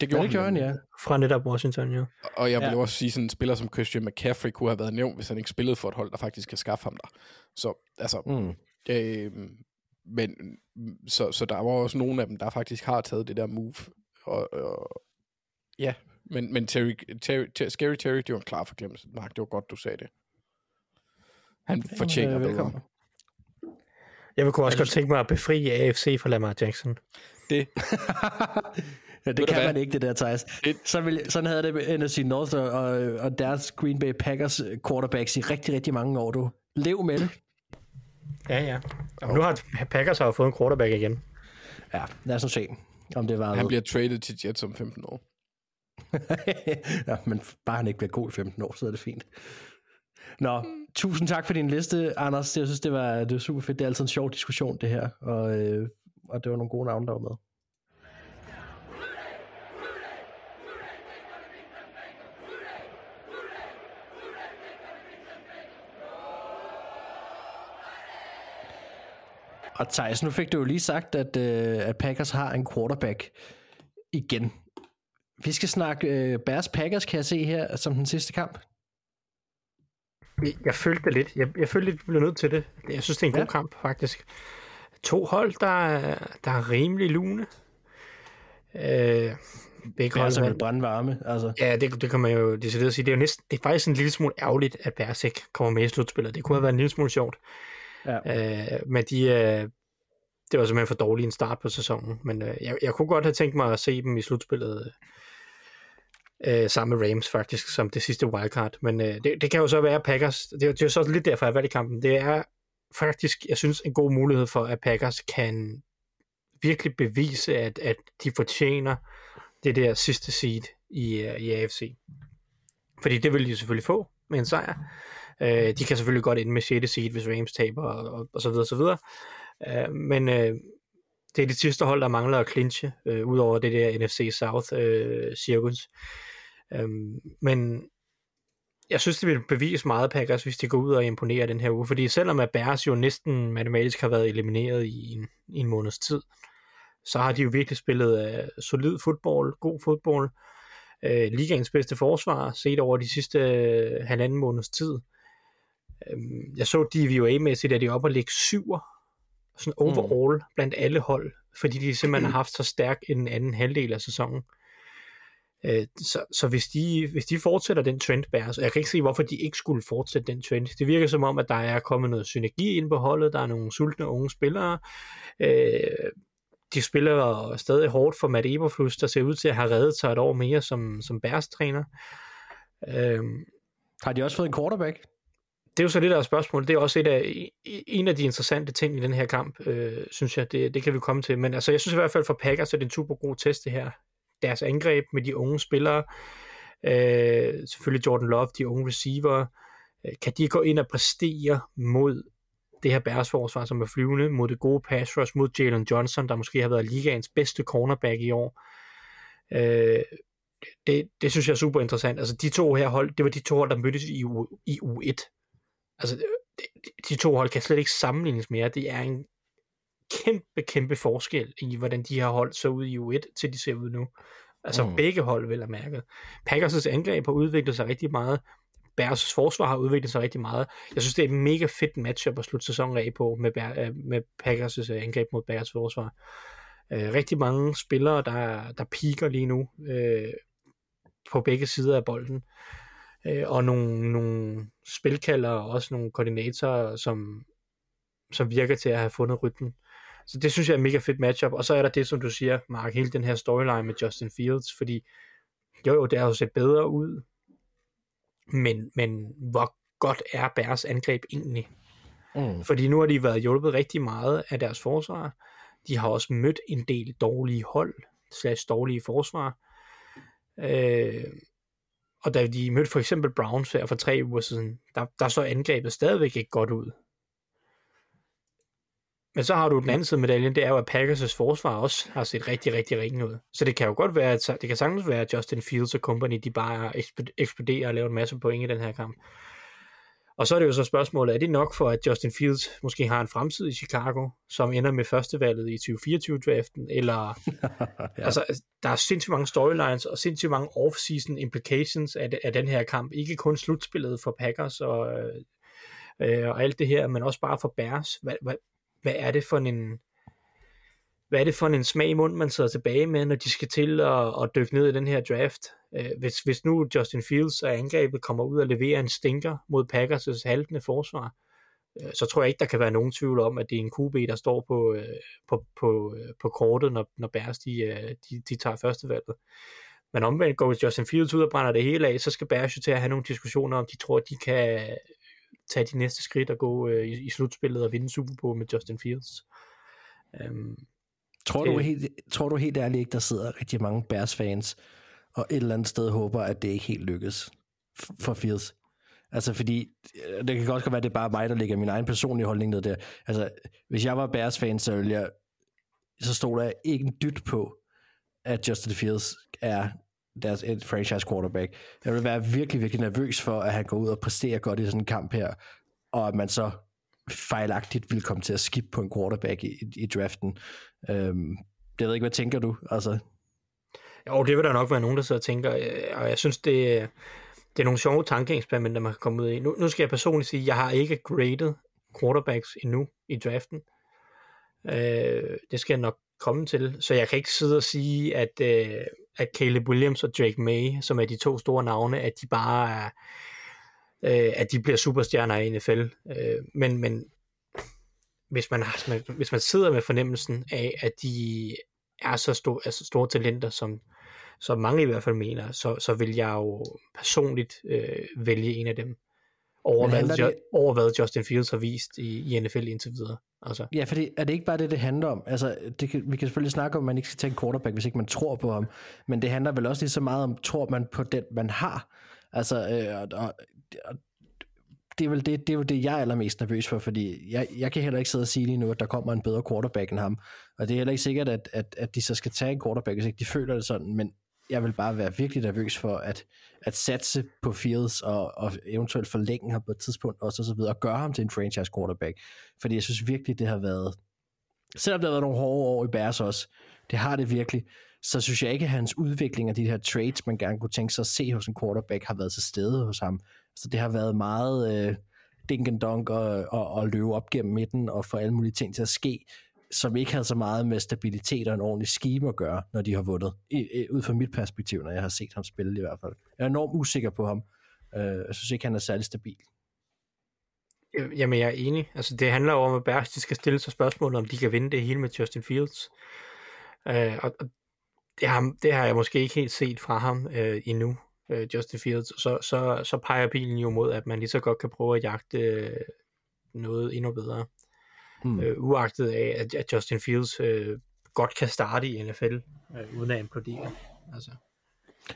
Det gjorde, det gjorde han, ja. fra netop Washington, jo. Og jeg vil ja. også sige, sådan en spiller som Christian McCaffrey kunne have været nævnt, hvis han ikke spillede for et hold, der faktisk kan skaffe ham der. Så, altså, Mm. øh, men, så, så der var også nogle af dem, der faktisk har taget det der move. Og, og ja, men, men Terry, Terry, Terry, Scary Terry, det var en klar forglemmelse. Mark, det var godt, du sagde det. Han fortjener øh, bedre. velkommen. Jeg vil kunne også godt tænke mig at befri AFC fra Lamar Jackson. Det, Ja, det kan man ikke, det der, Thijs. Det- Så vil, sådan havde det med NFC North og, og, og deres Green Bay Packers quarterbacks i rigtig, rigtig mange år, du. Lev med det. Ja, ja. Og nu har Packers har fået en quarterback igen. Ja, lad os nu se, om det var Han bliver traded til Jets om 15 år. ja, men bare han ikke bliver god i 15 år, så er det fint. Nå, tusind tak for din liste, Anders. Jeg synes, det var, det var super fedt. Det er altid en sjov diskussion, det her. Og, øh, og det var nogle gode navne, der var med. Og Thijs, nu fik du jo lige sagt, at, øh, at Packers har en quarterback igen. Vi skal snakke øh, Bears Packers, kan jeg se her, som den sidste kamp. Jeg, følte det lidt. Jeg, jeg følte lidt, vi blev nødt til det. Jeg synes, det er en god Ja. kamp, faktisk. To hold, der, er- der er rimelig lune. Øh, begge Bears hold er vandt. brandvarme. Altså, Ja, det, det kan man jo decideret sige. Det er jo næsten, det er faktisk en lille smule ærgerligt, at Bears ikke kommer med i slutspillet. Det kunne have været en lille smule sjovt ja. Øh, men de, øh, det var simpelthen for dårlig en start på sæsonen. Men øh, jeg, jeg kunne godt have tænkt mig at se dem i slutspillet øh, øh sammen med Rams faktisk, som det sidste wildcard. Men øh, det, det kan jo så være Packers. Det, er jo- det er jo så lidt derfor, jeg valgte kampen. Det er faktisk, jeg synes, en god mulighed for, at Packers kan virkelig bevise, at, at de fortjener det der sidste seed i, øh, i AFC. Fordi det vil de selvfølgelig få med en sejr. Øh, de kan selvfølgelig godt ende med 6. seed, hvis Rams taber, og, og, og så videre, og så videre. Øh, men øh, det er det sidste hold, der mangler at clinche, øh, udover det der NFC South øh, cirkus. Øh, men jeg synes, det vil bevise meget Packers, hvis de går ud og imponerer den her uge. Fordi selvom at Bears jo næsten matematisk har været elimineret i en, i en måneds tid, så har de jo virkelig spillet uh, solid fodbold, god fodbold. uh, ligaens bedste forsvar, set over de sidste uh, halvanden måneds tid. Øh, jeg så DVOA-mæssigt, at de er oppe og ligge syver, sådan overall mm. blandt alle hold, fordi de simpelthen har haft så stærk en anden halvdel af sæsonen. Øh, så, så hvis de, hvis de fortsætter den trend, Bears, og jeg kan ikke se, hvorfor de ikke skulle fortsætte den trend. Det virker som om, at der er kommet noget synergi ind på holdet, der er nogle sultne unge spillere. Øh, de spiller stadig hårdt for Matt Eberflus, der ser ud til at have reddet sig et år mere som, som Bears-træner. Øh, Har de også fået en quarterback? Det er jo så det der er spørgsmål. Det er også et af, en af de interessante ting i den her kamp, øh, synes jeg. Det, det kan vi komme til. Men altså, jeg synes i hvert fald for Packers, at det er en super god test det her. Deres angreb med de unge spillere. Øh, selvfølgelig Jordan Love, de unge receiver. Øh, kan de gå ind og præstere mod det her Bears forsvar, som er flyvende, mod det gode pass rush, mod Jalen Johnson, der måske har været ligaens bedste cornerback i år. Øh, det, det synes jeg er super interessant. Altså de to her hold, det var de to hold, der mødtes i, U, i U1. Altså de, to hold kan slet ikke sammenlignes mere. Det er en kæmpe, kæmpe forskel i, hvordan de her hold så ud i U1, til de ser ud nu. Altså mm. begge hold, vil jeg mærke. Packers' angreb har udviklet sig rigtig meget. Bears' forsvar har udviklet sig rigtig meget. Jeg synes, det er et mega fedt matchup at slutte sæsonen af på med, Bear, med Packers' angreb mod Bears' forsvar. Øh, rigtig mange spillere, der, der piker lige nu øh, på begge sider af bolden. Øh, og nogle, nogle spilkalder og også nogle koordinatorer, som, som virker til at have fundet rytmen. Så det synes jeg er et mega fedt matchup. Og så er der det, som du siger, Mark, hele den her storyline med Justin Fields, fordi jo, jo, det har jo set bedre ud, men, men hvor godt er Bears angreb egentlig? Mm. Fordi nu har de været hjulpet rigtig meget af deres forsvar. De har også mødt en del dårlige hold, slags dårlige forsvar. Øh, og da de mødte for eksempel Browns her for tre uger siden, der, der så angrebet stadigvæk ikke godt ud. Men så har du den anden side af medaljen, det er jo, at Packers' forsvar også har set rigtig, rigtig ringe ud. Så det kan jo godt være, at det kan sagtens være, at Justin Fields og company, de bare eksploderer og laver en masse point i den her kamp. Og så er det jo så spørgsmålet, er det nok for, at Justin Fields måske har en fremtid i Chicago, som ender med førstevalget i 2024-draften, eller ja. altså, der er sindssygt mange storylines og sindssygt mange off-season implications af, af den her kamp. Ikke kun slutspillet for Packers og, øh, og alt det her, men også bare for Bears. Hvad, hvad, hvad er det for en hvad er det for en smag i munden, man sidder tilbage med, når de skal til at, at dykke ned i den her draft? Hvis, hvis nu Justin Fields og angrebet kommer ud og leverer en stinker mod Packers' haltende forsvar, øh, så tror jeg ikke, der kan være nogen tvivl om, at det er en QB, der står på, øh, på, på, øh, på kortet, når, når Bears de, øh, de, de tager førstevalget. Men omvendt går Justin Fields ud og brænder det hele af, så skal Bears jo til at have nogle diskussioner om, de tror, de kan tage de næste skridt og gå øh, i, i slutspillet og vinde Super Bowl med Justin Fields. Um, Tror du, helt, tror du helt ærligt ikke, der sidder rigtig mange Bears-fans, og et eller andet sted håber, at det ikke helt lykkes for Fields? Altså fordi, øh, det kan godt være, at det er bare mig, der ligger min egen personlige holdning ned der. Altså, hvis jeg var Bears-fan, så ville jeg, så stod der ikke en dyt på, at Justin Fields er deres et franchise quarterback. Jeg vil være virkelig, virkelig nervøs for, at han går ud og præsterer godt i sådan en kamp her, og at man så fejlagtigt vil komme til at skip på en quarterback i, i, i draften. Øhm, det ved ikke, hvad tænker du? Altså... Jo, det vil der nok være nogen, der sidder og tænker, øh, og jeg synes, det, det er nogle sjove tankeeksperimenter, man kan komme ud i. Nu, nu skal jeg personligt sige, at jeg har ikke graded quarterbacks endnu i draften. Øh, det skal jeg nok komme til, så jeg kan ikke sidde og sige, at, øh, at Caleb Williams og Drake May, som er de to store navne, at de bare er, øh, at de bliver superstjerner i NFL. Øh, men, men hvis man, har, hvis man sidder med fornemmelsen af, at de er så store, altså store talenter, som, som mange i hvert fald mener, så, så vil jeg jo personligt øh, vælge en af dem over, hvad, det... over hvad Justin Fields har vist i, i NFL indtil videre. Altså. Ja, for er det ikke bare det, det handler om? Altså, det kan, vi kan selvfølgelig snakke om, at man ikke skal tage en quarterback, hvis ikke man tror på ham, men det handler vel også lige så meget om, tror man på den, man har? Altså, øh, og, og, og det er vel det, det, er jo det, jeg er allermest nervøs for, fordi jeg, jeg kan heller ikke sidde og sige lige nu, at der kommer en bedre quarterback end ham. Og det er heller ikke sikkert, at, at, at de så skal tage en quarterback, hvis ikke de føler det sådan, men jeg vil bare være virkelig nervøs for at, at satse på Fields og, og eventuelt forlænge ham på et tidspunkt og så videre, og gøre ham til en franchise quarterback. Fordi jeg synes virkelig, det har været, selvom der har været nogle hårde år i Bears også, det har det virkelig, så synes jeg ikke, at hans udvikling af de her trades, man gerne kunne tænke sig at se hos en quarterback, har været til stede hos ham. Så det har været meget øh, dink and dunk og, og, og løbe op gennem midten og få alle mulige ting til at ske, som ikke havde så meget med stabilitet og en ordentlig scheme at gøre, når de har vundet. I, i, ud fra mit perspektiv, når jeg har set ham spille i hvert fald. Jeg er enormt usikker på ham. Øh, jeg synes ikke, han er særlig stabil. Jamen, jeg er enig. Altså, det handler jo om, at Bears de skal stille sig spørgsmålet, om de kan vinde det hele med Justin Fields. Øh, og det har, det har jeg måske ikke helt set fra ham øh, endnu, øh, Justin Fields. Så, så, så peger bilen jo mod, at man lige så godt kan prøve at jagte øh, noget endnu bedre. Mm. Øh, uagtet af, at, at Justin Fields øh, godt kan starte i NFL, øh, uden at implodere. Altså.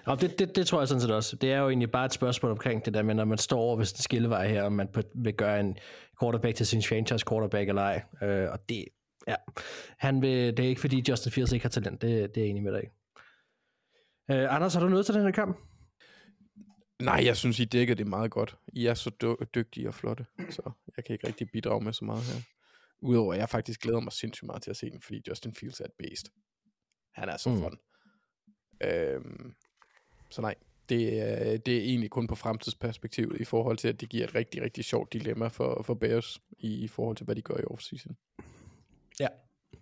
Og det, det, det tror jeg sådan set også. Det er jo egentlig bare et spørgsmål omkring det der med, når man står over ved en skillevej her, om man vil gøre en quarterback til sin franchise quarterback eller ej. Øh, og det, ja, han vil, det er ikke fordi Justin Fields ikke har talent, det, det er jeg enig med dig øh, Anders, har du noget til den her kamp? Nej, jeg synes, I dækker det meget godt. I er så dygtige og flotte, så jeg kan ikke rigtig bidrage med så meget her. Udover at jeg faktisk glæder mig sindssygt meget til at se den, fordi Justin Fields er et beast. Han er så mm. fun. Øhm, så nej, det er, det er egentlig kun på fremtidsperspektivet i forhold til, at det giver et rigtig, rigtig sjovt dilemma for, for Bears i, i forhold til, hvad de gør i offseason. Ja.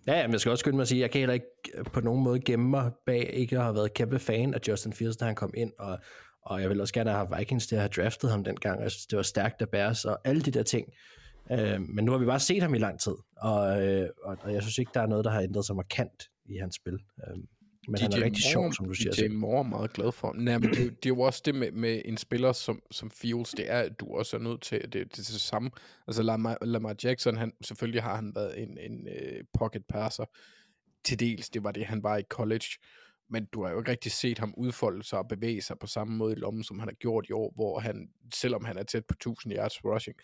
Ja, men jeg skal også skynde mig at sige, at jeg kan heller ikke på nogen måde gemme mig bag ikke at have været kæmpe fan af Justin Fields, da han kom ind, og, og jeg vil også gerne have Vikings til at have draftet ham dengang. Jeg synes, det var stærkt af Bears, og alle de der ting. Øh, men nu har vi bare set ham i lang tid, og, øh, og, og jeg synes ikke, der er noget, der har ændret sig markant i hans spil. Øh, men DJ han er rigtig sjov, som du siger. DJ Moore er meget glad for. Nej, men det, det er jo også det med, med en spiller som, som Fields, det er, at du også er nødt til, det, det er det samme. Altså Lamar, Lamar Jackson, han, selvfølgelig har han været en, en uh, pocket passer. Til dels, det var det, han var i college. Men du har jo ikke rigtig set ham udfolde sig og bevæge sig på samme måde i lommen, som han har gjort i år, hvor han, selvom han er tæt på 1000 yards rushing,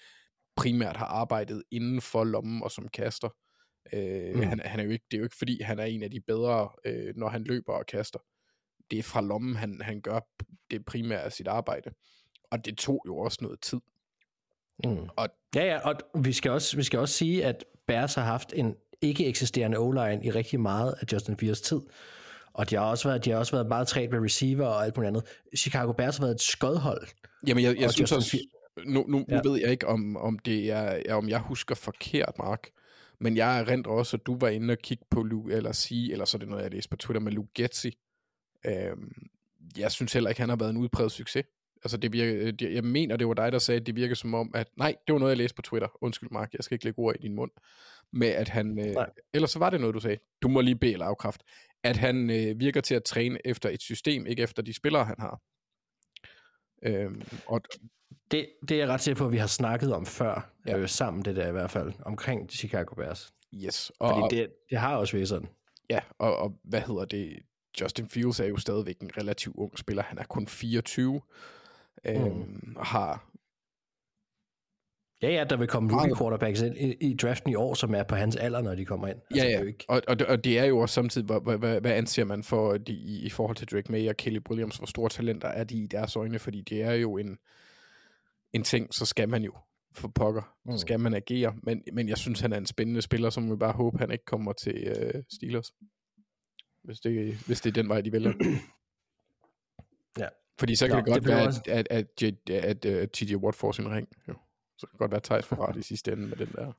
primært har arbejdet inden for lommen og som kaster. Øh, mm. han, han er jo ikke, det er jo ikke fordi, han er en af de bedre, øh, når han løber og kaster. Det er fra lommen, han, han gør det primære af sit arbejde. Og det tog jo også noget tid. Mm. Og, ja, ja, og vi skal, også, vi skal også sige, at Bears har haft en ikke eksisterende o-line i rigtig meget af Justin Fields tid. Og de har også været, de har også været meget træt med receiver og alt muligt andet. Chicago Bears har været et skodhold. Jamen, jeg, jeg synes Justin også, nu, nu, ja. nu ved jeg ikke, om, om, det er, om jeg husker forkert, Mark. Men jeg er rent også, at du var inde og kigge på Luke, eller sige, eller så er det noget, jeg læste på Twitter med Luke Getzi. Øhm, jeg synes heller ikke, han har været en udpræget succes Altså, det virker, det, jeg mener, det var dig, der sagde, at det virker som om, at... Nej, det var noget, jeg læste på Twitter. Undskyld, Mark, jeg skal ikke lægge ord i din mund. Med at han... Øh, Nej. ellers så var det noget, du sagde. Du må lige bede eller afkræft. At han øh, virker til at træne efter et system, ikke efter de spillere, han har. Øhm, og Det, det er jeg ret sikker på, at vi har snakket om før, Ja. øh, sammen det der i hvert fald, omkring Chicago Bears. yes. Og, Fordi det, det har også været sådan. Ja, og, og hvad hedder det? Justin Fields er jo stadigvæk en relativt ung spiller. Han er kun 24. Øhm, og har... Ja, ja, der vil komme rookie quarterbacks ind i, i draften i år, som er på hans alder, når de kommer ind. Altså, Ja, det er ja. jo Ikke, Og, og, det- og det er jo også samtidig, hvad, hvad, hvad, anser man for de, i, i forhold til Drake May og Kelly Williams, hvor store talenter er de i deres øjne, fordi det er jo en, en ting, så skal man jo for pokker, så Mm. skal man agere, men, men jeg synes, han er en spændende spiller, så må vi bare håbe, han ikke kommer til øh, Steelers, hvis det, hvis det er den vej, de vælger. Ja. Fordi så kan Nå, det godt det være, også- at, at, at, at, at, at TJ Watt får sin ring. Jo. Så kan det godt være, Thijs får ret i sidste ende med den der.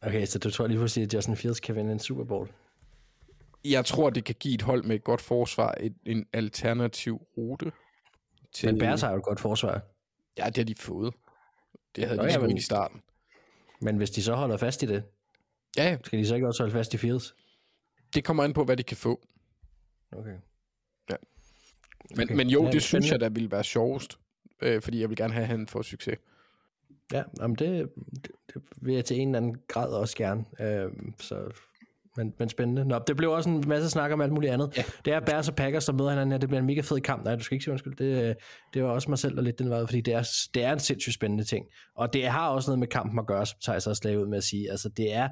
okay, så du tror lige pludselig, at Justin Fields kan vinde en Super Bowl? Jeg tror, det kan give et hold med et godt forsvar et, en alternativ rute. Til, Men Bears har jo et godt forsvar. Ja, det har de fået. Det havde Nå de ja, sgu men- i starten. Men hvis de så holder fast i det, Ja, ja, skal de så ikke også holde fast i Fields? det kommer an på, hvad de kan få. Okay. Men, Okay. men jo, Ja, det synes spændende. jeg, der ville være sjovest. Øh, fordi jeg vil gerne have, at han får succes. Ja, jamen det, det, det vil jeg til en eller anden grad også gerne. Øhm, så, men, men spændende. Nå, det blev også en masse snak om alt muligt andet. Ja. Det er Bears og Packers, der møder hinanden her. Det bliver en mega fed kamp. Nej, du skal ikke sige undskyld. Det, øh, det var også mig selv, der lidt den vej, fordi det er, det er en sindssygt spændende ting. Og det har også noget med kampen at gøre, som Thijs også lagde ud med at sige. Altså, det er,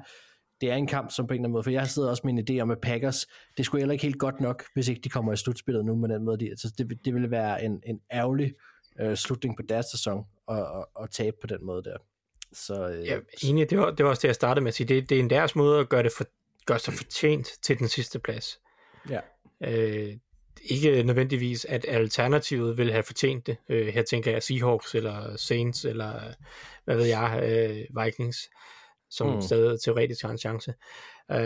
det er en kamp, som på en eller anden måde, for jeg har siddet også med en idé om, at Packers, det skulle heller ikke helt godt nok, hvis ikke de kommer i slutspillet nu med den måde. De, altså, det, det ville være en, en ærgerlig øh, slutning på deres sæson at, at, at tabe på den måde der. Så, øh, Ja, enig, det var, det var også det, jeg startede med at sige. Det, det er en deres måde at gøre, det for, gøre sig fortjent til den sidste plads. ja. Øh, ikke nødvendigvis, at alternativet vil have fortjent det. Øh, her tænker jeg Seahawks, eller Saints, eller hvad ved jeg, øh, Vikings, som Mm. stadig teoretisk har en chance. Øh,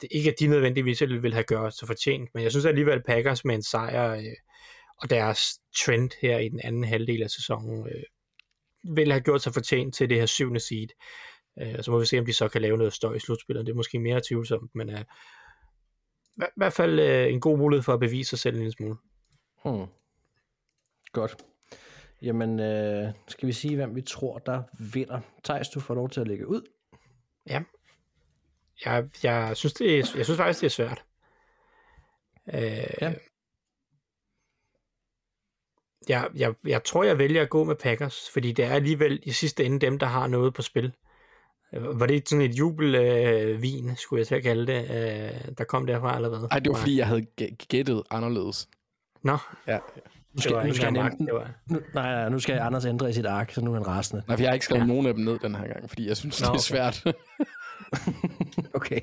det er ikke, at de nødvendigvis vil have gjort sig fortjent, men jeg synes alligevel, Packers med en sejr, øh, og deres trend her i den anden halvdel af sæsonen, øh, vil have gjort sig fortjent til det her syvende seed. Øh, og så må vi se, om de så kan lave noget støj i slutspillet. Det er måske mere tvivlsomt, men øh, i hver- hvert fald øh, en god mulighed for at bevise sig selv en lille smule. Hmm. Godt. Jamen, øh, skal vi sige, hvem vi tror, der vinder? Thijs, du får lov til at lægge ud. Jeg, jeg, synes, det er, jeg synes faktisk, det er svært. Øh, Ja. jeg, jeg, jeg tror, jeg vælger at gå med Packers, fordi det er alligevel i sidste ende dem, der har noget på spil. Øh, Var det sådan et jubelvin, øh, skulle jeg til at kalde det, øh, der kom derfra eller hvad? Nej, det var fordi, jeg havde gæ- gættet anderledes. Nå, Ja. Nu skal, nu ikke skal var... nu, nej, nej, nu skal Anders ændre i sit ark, så nu er han rasende. Nej, for jeg har ikke skrevet Ja. ja. nogen af dem ned den her gang, fordi jeg synes, Nå, det er okay. svært. Okay.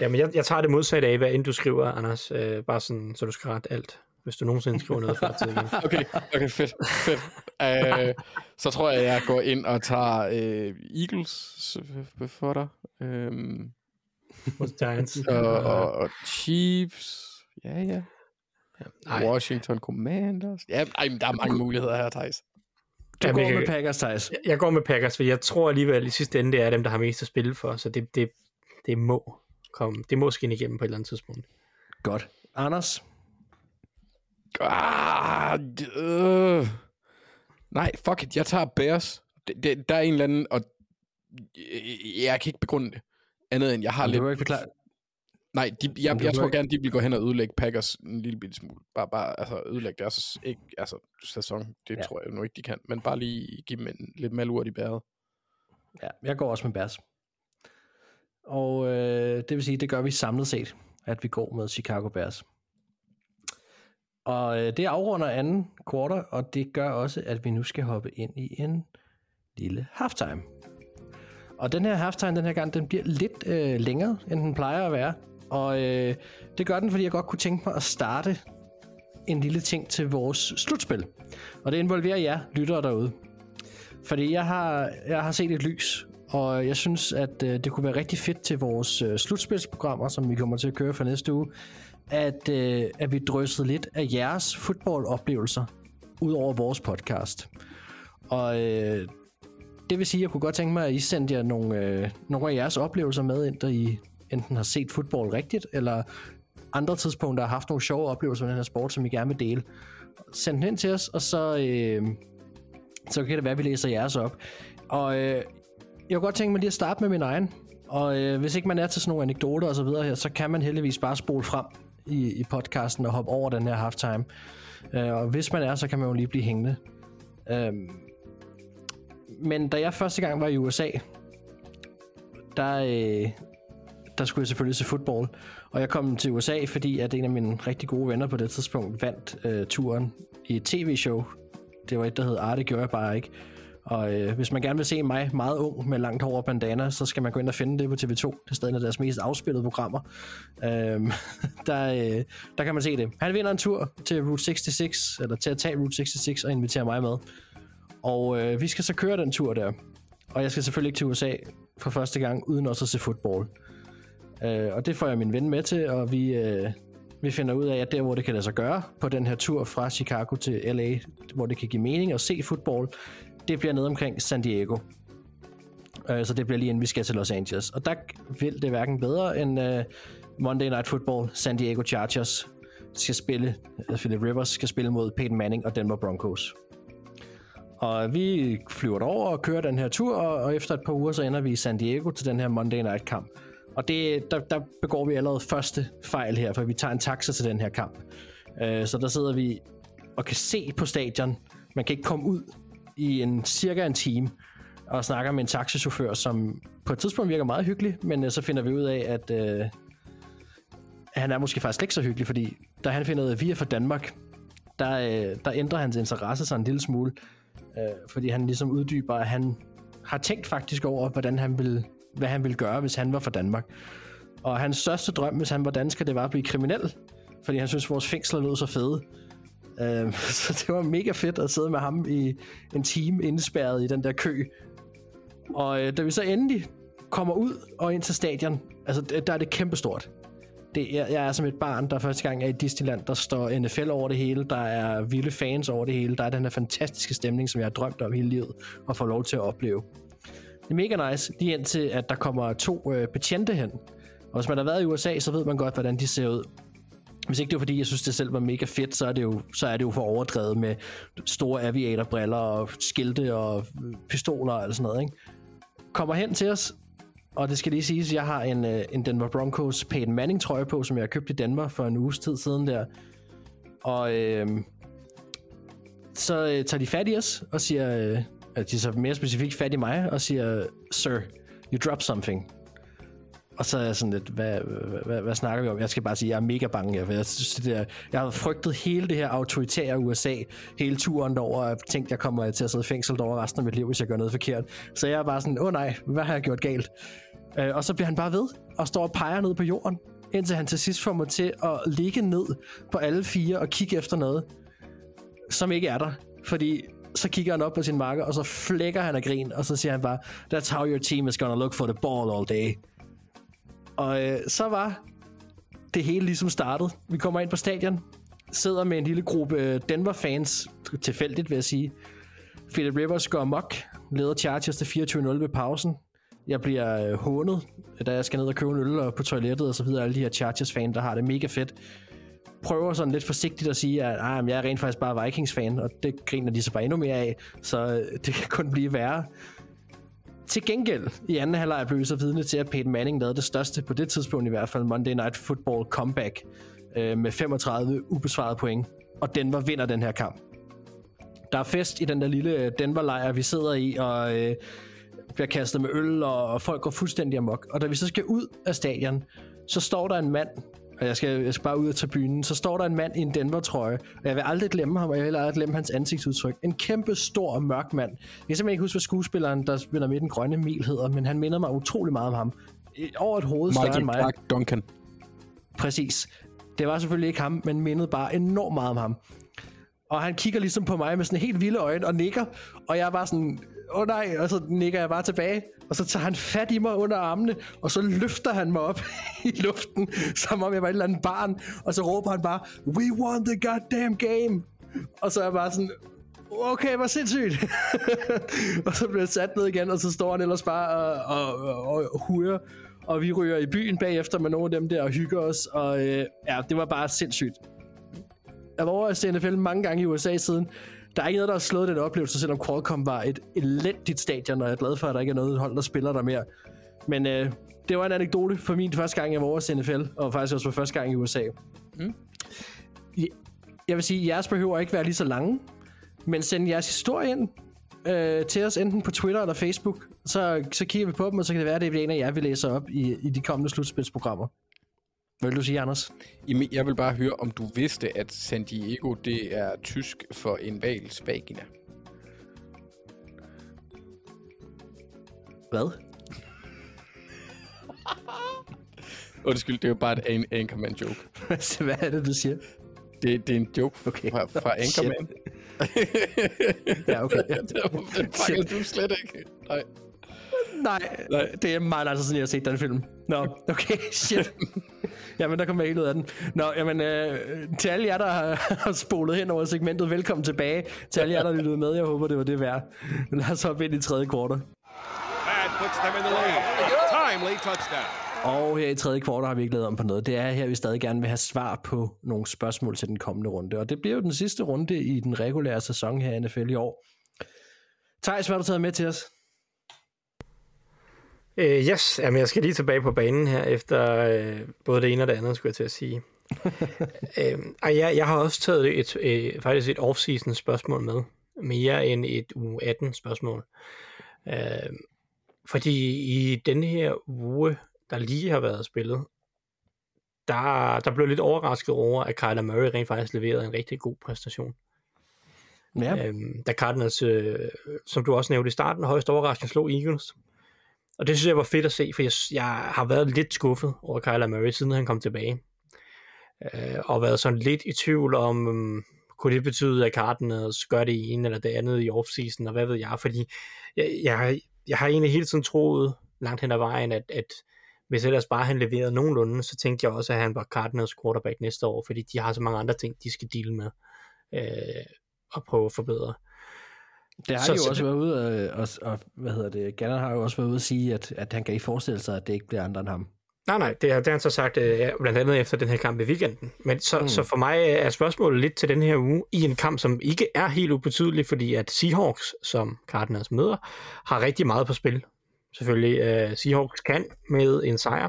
Jamen, jeg, jeg tager det modsatte af, hvad end du skriver, Anders. Øh, bare sådan, så du skal rette alt, hvis du nogensinde skriver noget før til igen. okay, okay, fedt. fedt. Uh, så tror jeg, jeg går ind og tager uh, Eagles øh, for dig. Um, Hos Giants. og, og, og Chiefs. Ja, ja. Nej. Washington Commanders. Ja, ej, der er mange muligheder her, Thijs. Du Jamen, går jeg- med Packers, Thijs. Jeg- Jeg går med Packers, for jeg tror alligevel i sidste ende, det er dem, der har mest at spille for, så det, det, det må komme. Det må skinne igennem på et eller andet tidspunkt. Godt. Anders? Ah, øh. Nej, fuck it, jeg tager Bears. Det, det, der er en eller anden, og jeg, jeg kan ikke begrunde det. Andet end, jeg har Du lidt... kan ikke forklare. Nej, de, Men jeg, du jeg kan tror ikke- gerne, de vil gå hen og ødelægge Packers en lille bitte smule. Bare, bare altså, ødelægge deres ikke, altså, sæson. Det ja. tror jeg nu ikke, de kan. Men bare lige give dem en, lidt malurt i bæret. Ja, jeg går også med Bears. Og øh, det vil sige, det gør vi samlet set, at vi går med Chicago Bears. Og øh, det afrunder anden quarter, og det gør også, at vi nu skal hoppe ind i en lille halftime. Og den her halftime, den her gang, den bliver lidt øh, længere, end den plejer at være. Og øh, det gør den, fordi jeg godt kunne tænke mig at starte en lille ting til vores slutspil. Og det involverer jer, lyttere derude. Fordi jeg har, jeg har set et lys, og jeg synes, at øh, det kunne være rigtig fedt til vores øh, slutspilsprogrammer, som vi kommer til at køre for næste uge, at, øh, at vi dryssede lidt af jeres fodboldoplevelser ud over vores podcast. Og øh, det vil sige, at jeg kunne godt tænke mig, at I sendte jer nogle, øh, nogle af jeres oplevelser med, ind, der I enten har set fodbold rigtigt, eller andre tidspunkter har haft nogle sjove oplevelser med den her sport, som I gerne vil dele. Send den ind til os, og så, øh, så kan det være, at vi læser jeres op. Og øh, jeg kunne godt tænke mig lige at starte med min egen. Og øh, hvis ikke man er til sådan nogle anekdoter og så videre her, så kan man heldigvis bare spole frem i, i podcasten og hoppe over den her halftime. Øh, og hvis man er, så kan man jo lige blive hængende. Øh, men da jeg første gang var i USA, der, øh, der skulle jeg selvfølgelig se fodbold. Og jeg kom til USA, fordi at en af mine rigtig gode venner på det tidspunkt vandt øh, turen i et tv-show. Det var et, der hed Arte, gjorde jeg bare ikke. Og øh, hvis man gerne vil se mig meget ung med langt hår og bandana, så skal man gå ind og finde det på TV2. Det er stadig en af deres mest afspillede programmer. Øhm, der, øh, der kan man se det. Han vinder en tur til Route 66, eller til at tage Route 66 og invitere mig med. Og øh, vi skal så køre den tur der. Og jeg skal selvfølgelig ikke til USA for første gang, uden også at se fodbold. Øh, og det får jeg min ven med til, og vi, øh, vi finder ud af, at der, hvor det kan lade sig gøre på den her tur fra Chicago til LA, hvor det kan give mening at se fodbold, det bliver nede omkring San Diego. Øh, så det bliver lige inden vi skal til Los Angeles. Og der vil det hverken bedre end øh, Monday Night Football, San Diego Chargers skal spille, øh, Philip Rivers skal spille mod Peyton Manning og Denver Broncos. Og vi flyver over og kører den her tur, og, og efter et par uger, så ender vi i San Diego til den her Monday Night kamp. Og det, der, der begår vi allerede første fejl her, for vi tager en taxa til den her kamp. Øh, så der sidder vi og kan se på stadion. Man kan ikke komme ud i en cirka en time og snakker med en taxichauffør, som på et tidspunkt virker meget hyggelig, men øh, så finder vi ud af, at øh, han er måske faktisk ikke så hyggelig, fordi da han finder ud af, at vi er fra Danmark, der, øh, der ændrer hans interesse sig en lille smule, øh, fordi han ligesom uddyber, at han har tænkt faktisk over, hvordan han ville, hvad han ville gøre, hvis han var fra Danmark. Og hans største drøm, hvis han var dansker, det var at blive kriminel, fordi han synes, at vores fængsler lød så fede. Øh, så det var mega fedt at sidde med ham i en time indespærret i den der kø. Og øh, da vi så endelig kommer ud og ind til stadion, altså der er det kæmpestort. Det, jeg, jeg er som et barn, der første gang er i Disneyland. Der står NFL over det hele. Der er vilde fans over det hele. Der er den her fantastiske stemning, som jeg har drømt om hele livet at få lov til at opleve. Det er mega nice, lige indtil at der kommer to øh, betjente hen. Og hvis man har været i USA, så ved man godt, hvordan de ser ud. Hvis ikke det var fordi, jeg synes, det selv var mega fedt, så er det jo, så er det jo for overdrevet med store aviatorbriller og skilte og pistoler og sådan noget. Ikke? Kommer hen til os, og det skal lige siges, jeg har en, øh, en Denver Broncos Peyton Manning trøje på, som jeg har købt i Danmark for en uges tid siden der. Og øh, så øh, tager de fat i os og siger, øh, at de så mere specifikt fat i mig og siger, Sir, you dropped something. Og så er jeg sådan lidt, hvad, hvad, hvad, hvad snakker vi om? Jeg skal bare sige, at jeg er mega bange. Jeg, jeg, synes, det der, jeg har frygtet hele det her autoritære USA, hele turen derover, og tænkt, jeg kommer til at sidde i fængsel over resten af mit liv, hvis jeg gør noget forkert. Så jeg er bare sådan, åh oh, nej, hvad har jeg gjort galt? Øh, og så bliver han bare ved, og står og peger ned på jorden, indtil han til sidst får mig til at ligge ned på alle fire og kigge efter noget, som ikke er der. Fordi så kigger han op på sin marker, og så flækker han af grin, og så siger han bare, that's how your team is gonna look for the ball all day. Og øh, så var det hele ligesom startet. Vi kommer ind på stadion, sidder med en lille gruppe øh, Denver-fans, tilfældigt vil jeg sige. Philip Rivers går amok, leder Chargers til 24-0 ved pausen. Jeg bliver øh, hånet, da jeg skal ned og købe en øl og på toilettet og så videre. Alle de her Chargers-fans, der har det mega fedt. Prøver sådan lidt forsigtigt at sige, at ah, jeg er rent faktisk bare Vikings-fan, og det griner de så bare endnu mere af, så øh, det kan kun blive værre. Til gengæld, i anden halvleg blev vi så vidne til, at Peyton Manning lavede det største, på det tidspunkt i hvert fald, Monday Night Football comeback øh, med 35 ubesvarede point. Og Denver vinder den her kamp. Der er fest i den der lille øh, Denver-lejr, vi sidder i, og øh, bliver kastet med øl, og, folk går fuldstændig amok. Og da vi så skal ud af stadion, så står der en mand og jeg skal, jeg skal bare ud af tribunen, så står der en mand i en Denver-trøje, og jeg vil aldrig glemme ham, og jeg vil aldrig glemme hans ansigtsudtryk. En kæmpe stor mørk mand. Jeg kan simpelthen ikke huske, hvad skuespilleren, der spiller med den grønne mil hedder, men han minder mig utrolig meget om ham. Over et hoved større Michael end mig. Clark Duncan. Præcis. Det var selvfølgelig ikke ham, men mindede bare enormt meget om ham. Og han kigger ligesom på mig med sådan helt vilde øjne og nikker, og jeg er bare sådan, åh oh nej, og så nikker jeg bare tilbage, og så tager han fat i mig under armene, og så løfter han mig op i luften, som om jeg var et eller andet barn, og så råber han bare, we won the goddamn game! Og så er jeg bare sådan, okay, hvor sindssygt. og så bliver jeg sat ned igen, og så står han ellers bare og, og, og, og hurer. Og vi ryger i byen bagefter med nogle af dem der og hygger os. Og øh, ja, det var bare sindssygt. Jeg var over at se NFL mange gange i USA siden. Der er ikke noget, der har slået den oplevelse, selvom Qualcomm var et elendigt stadion, og jeg er glad for, at der ikke er noget hold, der spiller der mere. Men øh, det var en anekdote for min første gang, jeg var over at se NFL, og faktisk også for første gang i USA. Mm. Jeg, vil sige, at jeres behøver ikke være lige så lange, men send jeres historie ind øh, til os, enten på Twitter eller Facebook, så, så kigger vi på dem, og så kan det være, at det er en af jer, vi læser op i, i de kommende slutspilsprogrammer. Hvad vil du sige, Anders? Jamen, Jeg vil bare høre, om du vidste, at San Diego, det er tysk for en vals vagina. Hvad? Undskyld, det er jo bare et an Anchorman joke. Hvad er det, du siger? Det, det er en joke Okay. fra, fra Anchorman. Ja, okay. Ja. den fanger du slet ikke. Nej. Nej, Nej. det er meget lang tid siden, jeg har set den film. Nå, okay, shit. jamen, der kommer jeg ikke ud af den. Nå, jamen, øh, til alle jer, der har, har spolet hen over segmentet, velkommen tilbage. Til alle jer, der lyttede med, jeg håber, det var det værd. Lad os hoppe ind i tredje kvartal. That puts them in the lead. Timely touchdown. Og her i tredje kvartal har vi ikke lavet om på noget. Det er her, vi stadig gerne vil have svar på nogle spørgsmål til den kommende runde. Og det bliver jo den sidste runde i den regulære sæson her i NFL i år. Thijs, hvad har du taget med til os? Øh, yes, jamen jeg skal lige tilbage på banen her, efter øh, både det ene og det andet, skulle jeg til at sige. øh, og jeg, jeg har også taget et, øh, faktisk et off-season spørgsmål med, mere end et uge 18 spørgsmål. Øh, fordi i denne her uge, der lige har været spillet, der, der blev lidt overrasket over, at Kyler Murray rent faktisk leverede en rigtig god præstation. Ja, Øhm, da Cardinals, øh, som du også nævnte i starten, højst overraskende slog Eagles. Og det synes jeg var fedt at se, for jeg, jeg har været lidt skuffet over Kyler Murray, siden han kom tilbage. Øh, og været sådan lidt i tvivl om, um, kunne det betyde, at Cardinals gør det ene eller det andet i offseason, og hvad ved jeg, fordi jeg, jeg, har- jeg har egentlig hele tiden troet langt hen ad vejen, at, at hvis ellers bare han leverede nogenlunde, så tænkte jeg også, at han var Cardinals quarterback næste år, fordi de har så mange andre ting, de skal dele med øh, og prøve at forbedre det har så- jo så også det- været ude, og, og, og hvad hedder det, Gannon har jo også været ude at sige, at, at han kan ikke forestille sig, at det ikke bliver andre end ham. Nej, nej, det har, det har han så sagt øh, blandt andet efter den her kamp i weekenden. Men så, mm. så for mig er spørgsmålet lidt til den her uge, i en kamp, som ikke er helt ubetydelig, fordi at Seahawks, som Cardinals møder, har rigtig meget på spil. Selvfølgelig, uh, Seahawks kan med en sejr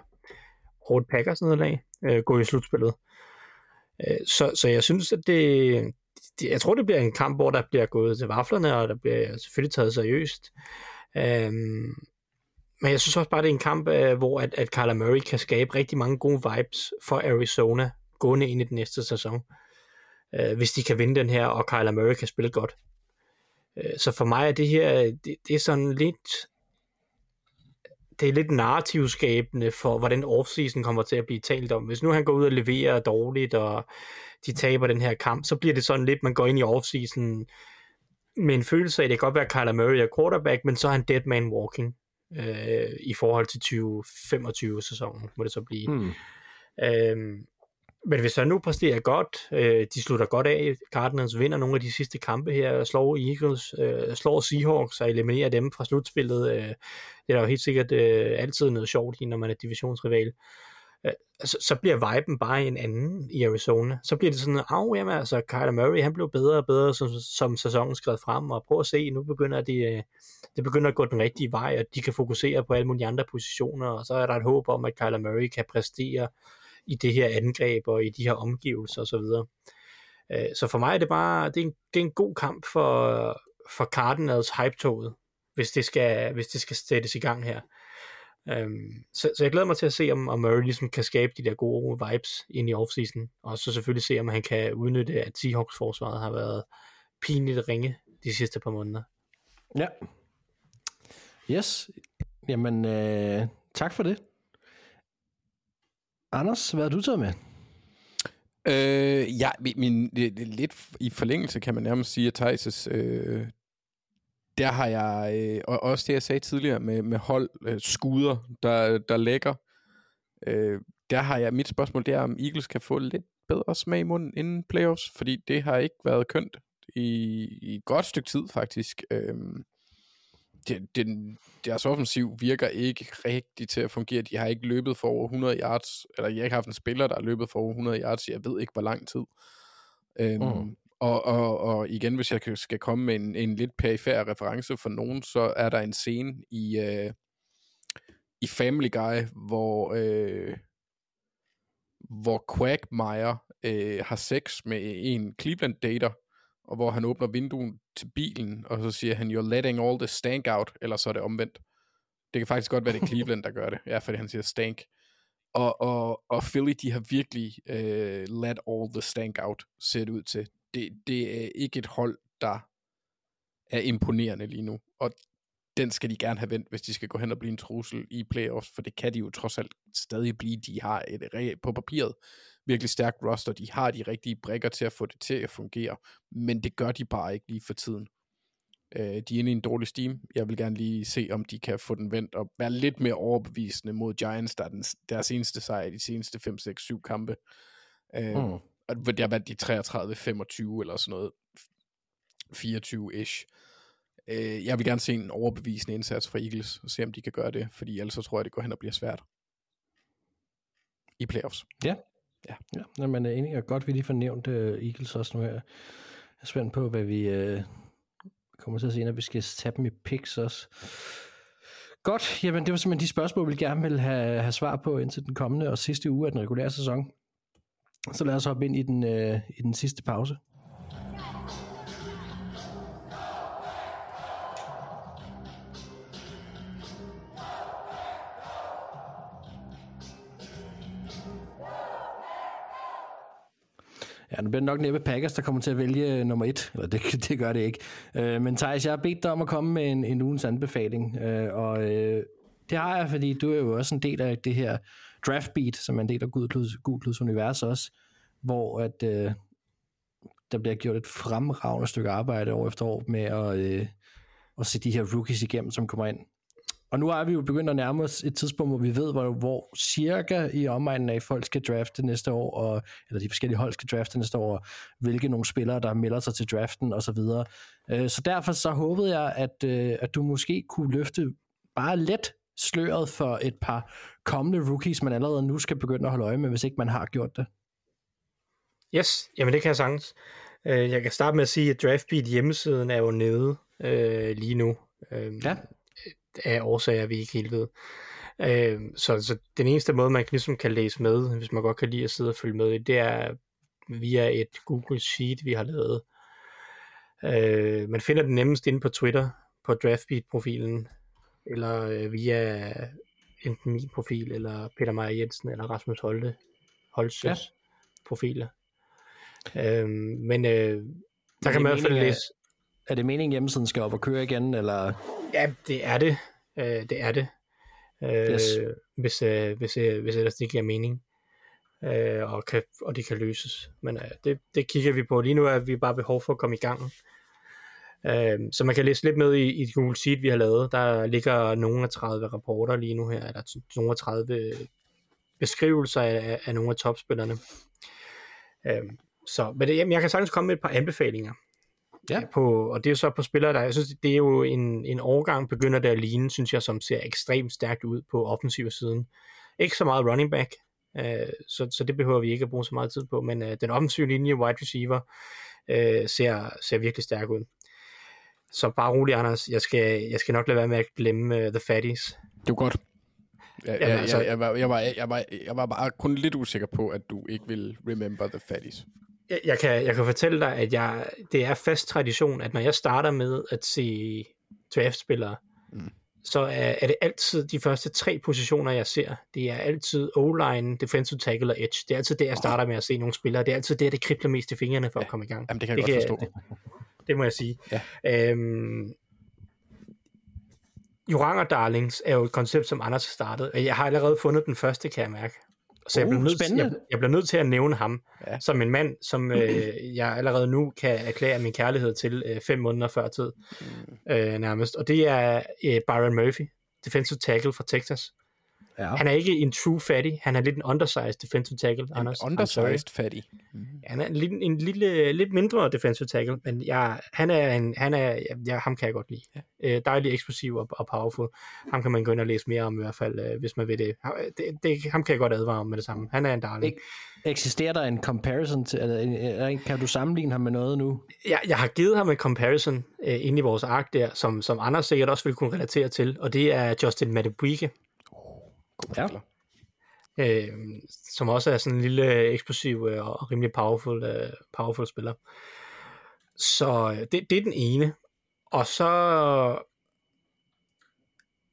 et Packers nederlag uh, gå i slutspillet. Uh, så, så jeg synes, at det, det, jeg tror, det bliver en kamp, hvor der bliver gået til vaflerne, og der bliver selvfølgelig taget seriøst. Øhm, men jeg synes også bare, det er en kamp, øh, hvor at, at Kyler Murray kan skabe rigtig mange gode vibes for Arizona gående ind i den næste sæson. Øh, hvis de kan vinde den her, og Kyler Murray kan spille godt. Øh, så for mig er det her, det, det er sådan lidt, det er lidt narrativskabende for, hvordan offseason kommer til at blive talt om. Hvis nu han går ud og leverer dårligt, og de taber den her kamp, så bliver det sådan lidt, man går ind i offseason med en følelse af, at det kan godt være, at Kyler Murray er quarterback, men så er han dead man walking øh, i forhold til 2025-sæsonen, må det så blive. Hmm. Øhm, men hvis han nu præsterer godt, øh, de slutter godt af, Cardinals vinder nogle af de sidste kampe her, slår Eagles, øh, slår Seahawks og eliminerer dem fra slutspillet, øh, det er der jo helt sikkert øh, altid noget sjovt i, når man er divisionsrival. Øh, så, så bliver viben bare en anden i Arizona. Så bliver det sådan, af jamen altså, Kyler Murray, han blev bedre og bedre, som, som sæsonen skred frem, og prøv at se, nu begynder de, øh, det begynder at gå den rigtige vej, og de kan fokusere på alle mulige andre positioner, og så er der et håb om, at Kyler Murray kan præstere i det her angreb og i de her omgivelser osv. Øh, Så for mig er det bare, det er en, det er en god kamp for, for Cardinals hype-toget, hvis det skal, hvis det skal sættes i gang her. Øhm, så, så jeg glæder mig til at se, om, om Murray ligesom kan skabe de der gode vibes ind i offseason, og så selvfølgelig se, om han kan udnytte, at Seahawks forsvaret har været pinligt ringe de sidste par måneder. Ja. Yes. Jamen, øh, tak for det. Anders, hvad har du taget med? Øh, ja, min, min, det, lidt i forlængelse, kan man nærmest sige, at Thijs' øh, der har jeg, øh, og også det, jeg sagde tidligere med, med hold øh, skuder, der, der lægger, øh, der har jeg, mit spørgsmål, det er, om Eagles kan få lidt bedre smag i munden inden playoffs, fordi det har ikke været kønt i, i et godt stykke tid faktisk. Øhm, det, det, deres offensiv virker ikke rigtigt til at fungere. De har ikke løbet for over 100 yards, eller jeg har ikke haft en spiller, der har løbet for over 100 yards, jeg ved ikke, hvor lang tid. Øhm, Mm. og, og, og igen, hvis jeg skal komme med en, en lidt perifær reference for nogen, så er der en scene i, øh, i Family Guy, hvor, øh, hvor Quagmire øh, har sex med en Cleveland dater, og hvor han åbner vinduet til bilen, og så siger han, you're letting all the stank out, eller så er det omvendt. Det kan faktisk godt være, det er Cleveland, der gør det. Ja, fordi han siger stank. Og, og, og Philly, de har virkelig øh, let all the stank out, ser det ud til. Det, det er ikke et hold, der er imponerende lige nu. Og den skal de gerne have vendt, hvis de skal gå hen og blive en trussel i playoffs, for det kan de jo trods alt stadig blive. De har et på papiret virkelig stærkt roster. De har de rigtige brækker til at få det til at fungere, men det gør de bare ikke lige for tiden. Øh, de er inde i en dårlig steam. Jeg vil gerne lige se, om de kan få den vendt og være lidt mere overbevisende mod Giants, der er den, deres eneste sejr i de seneste 5, 6, 7 kampe. Øh, Mm. og det har været de 33-25 eller sådan noget. 24-ish. Øh, jeg vil gerne se en overbevisende indsats fra Eagles, og se om de kan gøre det, fordi ellers så tror jeg, det går hen og bliver svært. I playoffs. Ja, Ja, ja. når man øh, er enig, og godt vi lige får nævnt uh, Eagles også nu her. Jeg er spændt på, hvad vi uh, kommer til at se, når vi skal tage dem i picks også. Godt, jamen det var simpelthen de spørgsmål, vi gerne ville have, have svar på indtil den kommende og sidste uge af den regulære sæson. Så lad os hoppe ind i den, øh, i den sidste pause. Ja, nu bliver det nok næppe Packers, der kommer til at vælge øh, nummer et. Eller det, det gør det ikke. Øh, men Thijs, jeg har bedt dig om at komme med en, en ugens anbefaling. Øh, og øh, det har jeg, fordi du er jo også en del af det her draft beat, som er en del af Gudkluds univers også, hvor at, øh, der bliver gjort et fremragende stykke arbejde år efter år med at, øh, at se de her rookies igennem, som kommer ind. Og nu er vi jo begyndt at nærme os et tidspunkt, hvor vi ved, hvor, hvor cirka i omegnen af folk skal drafte næste år, og, eller de forskellige hold skal drafte næste år, og hvilke nogle spillere, der melder sig til draften osv. Så, videre. Øh, så derfor så håbede jeg, at, øh, at du måske kunne løfte bare let sløret for et par kommende rookies, man allerede nu skal begynde at holde øje med, hvis ikke man har gjort det. Yes, jamen det kan jeg sagtens. Øh, Jeg kan starte med at sige, at DraftBeat hjemmesiden er jo nede øh, lige nu. Øh, Ja. Af årsager, vi ikke helt ved. Øh, så, så den eneste måde, man ligesom kan læse med, hvis man godt kan lide at sidde og følge med i, det er via et Google Sheet, vi har lavet. Øh, man finder den nemmest inde på Twitter, på DraftBeat-profilen, eller øh, via enten min profil, eller Peter Meyer Jensen, eller Rasmus Holte, Holtses Ja. profiler. Øh, men øh, der det kan man i hvert fald læse, Er det meningen, hjemmesiden skal op og køre igen, eller... Ja, det er det. Øh, det er det. Øh, Yes. hvis, øh, hvis, øh, hvis ellers det giver mening. Øh, og, kan, og det kan løses. Men øh, det, det kigger vi på. Lige nu er vi bare behov for at komme i gang. Øh, så man kan læse lidt med i, i Google Sheet, vi har lavet. Der ligger nogle af 30 rapporter lige nu her. Eller t- nogle af 30 beskrivelser af, af nogle af topspillerne. Øh, så, men det, jamen, jeg kan sagtens komme med et par anbefalinger Ja. på, og det er jo så på spillere, der, jeg synes, det er jo en, en overgang, begynder det at ligne, synes jeg, som ser ekstremt stærkt ud på offensiv siden. Ikke så meget running back, øh, så, så det behøver vi ikke at bruge så meget tid på, men øh, den offensive linje, wide receiver, øh, ser, ser virkelig stærk ud. Så bare rolig, Anders, jeg skal, jeg skal nok lade være med at glemme uh, The Fatties. Det var godt. Jeg, Jamen, jeg, altså- jeg, jeg, var, jeg, var, jeg, var, jeg var bare kun lidt usikker på, at du ikke vil remember the fatties. Jeg, jeg, kan, jeg kan fortælle dig, at jeg, det er fast tradition, at når jeg starter med at se draftspillere, mm. så er, er det altid de første tre positioner, jeg ser. Det er altid O-line, defensive tackle og edge. Det er altid der, jeg starter med at se nogle spillere. Det er altid der, det kribler mest i fingrene for ja. at komme i gang. Jamen, det kan jeg godt forstå. Det, det må jeg sige. Ja. Øhm, Joranger Darlings er jo et koncept, som Anders har startet. og Jeg har allerede fundet den første, kan jeg mærke. Så jeg, Uh, bliver nødt, spændende. jeg, jeg bliver nødt til at nævne ham Ja. som en mand, som øh, jeg allerede nu kan erklære min kærlighed til øh, fem måneder før tid, øh, nærmest. Og det er øh, Byron Murphy, defensive tackle fra Texas. Ja. Han er ikke en true fatty, han er lidt en undersized defensive tackle, En Anders. Undersized fatty. Han er en, lille, en lille, lidt mindre defensive tackle, men jeg, han er en, han er, ja, ham kan jeg godt lide. Ja. Øh, dejlig eksplosiv og, og powerful. Ham kan man gå ind og læse mere om i hvert fald, øh, hvis man vil det. det, det. Ham kan jeg godt advare om med det samme. Han er en darling. Ikke- Eksisterer der en comparison til, eller en- en- kan du sammenligne ham med noget nu? Jeg, jeg har givet ham en comparison øh, inde i vores ark der, som, som Anders sikkert også vil kunne relatere til, og det er Justin Madubuike, Ja. øh, som også er sådan en lille øh, eksplosiv øh, og rimelig powerful, øh, powerful spiller. Så det, det er den ene. Og så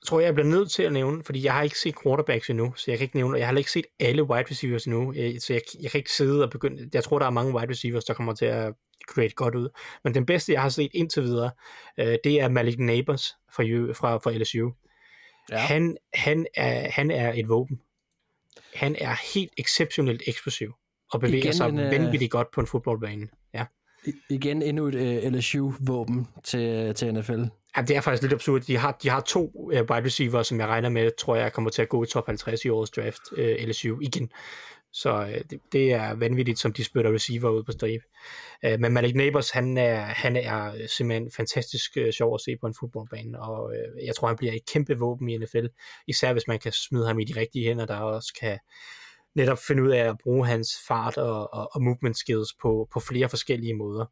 tror jeg, jeg bliver nødt til at nævne, fordi jeg har ikke set quarterbacks endnu, så jeg kan ikke nævne, og jeg har ikke set alle wide receivers endnu, så jeg, jeg kan ikke sidde og begynde, jeg tror, der er mange wide receivers, der kommer til at create godt ud. Men den bedste, jeg har set indtil videre, det er Malik Neighbors fra, fra, fra LSU. Ja. Han, han, er, han er et våben. Han er helt exceptionelt eksplosiv og bevæger Igen sig en, øh, vanvittigt godt på en fodboldbane. Ja. Igen endnu et uh, LSU-våben til, til NFL. Ja, det er faktisk lidt absurd. De har, de har to uh, wide receiver, som jeg regner med, tror jeg kommer til at gå i top 50 i årets draft, uh, LSU igen. Så uh, det, det er vanvittigt, som de spytter receiver ud på stribe. Uh, men Malik Neighbors, han er, han er simpelthen fantastisk uh, sjov at se på en fodboldbane, og uh, jeg tror, han bliver et kæmpe våben i NFL, især hvis man kan smide ham i de rigtige hænder, der også kan netop finde ud af at bruge hans fart og, og, og movement skills på, på flere forskellige måder.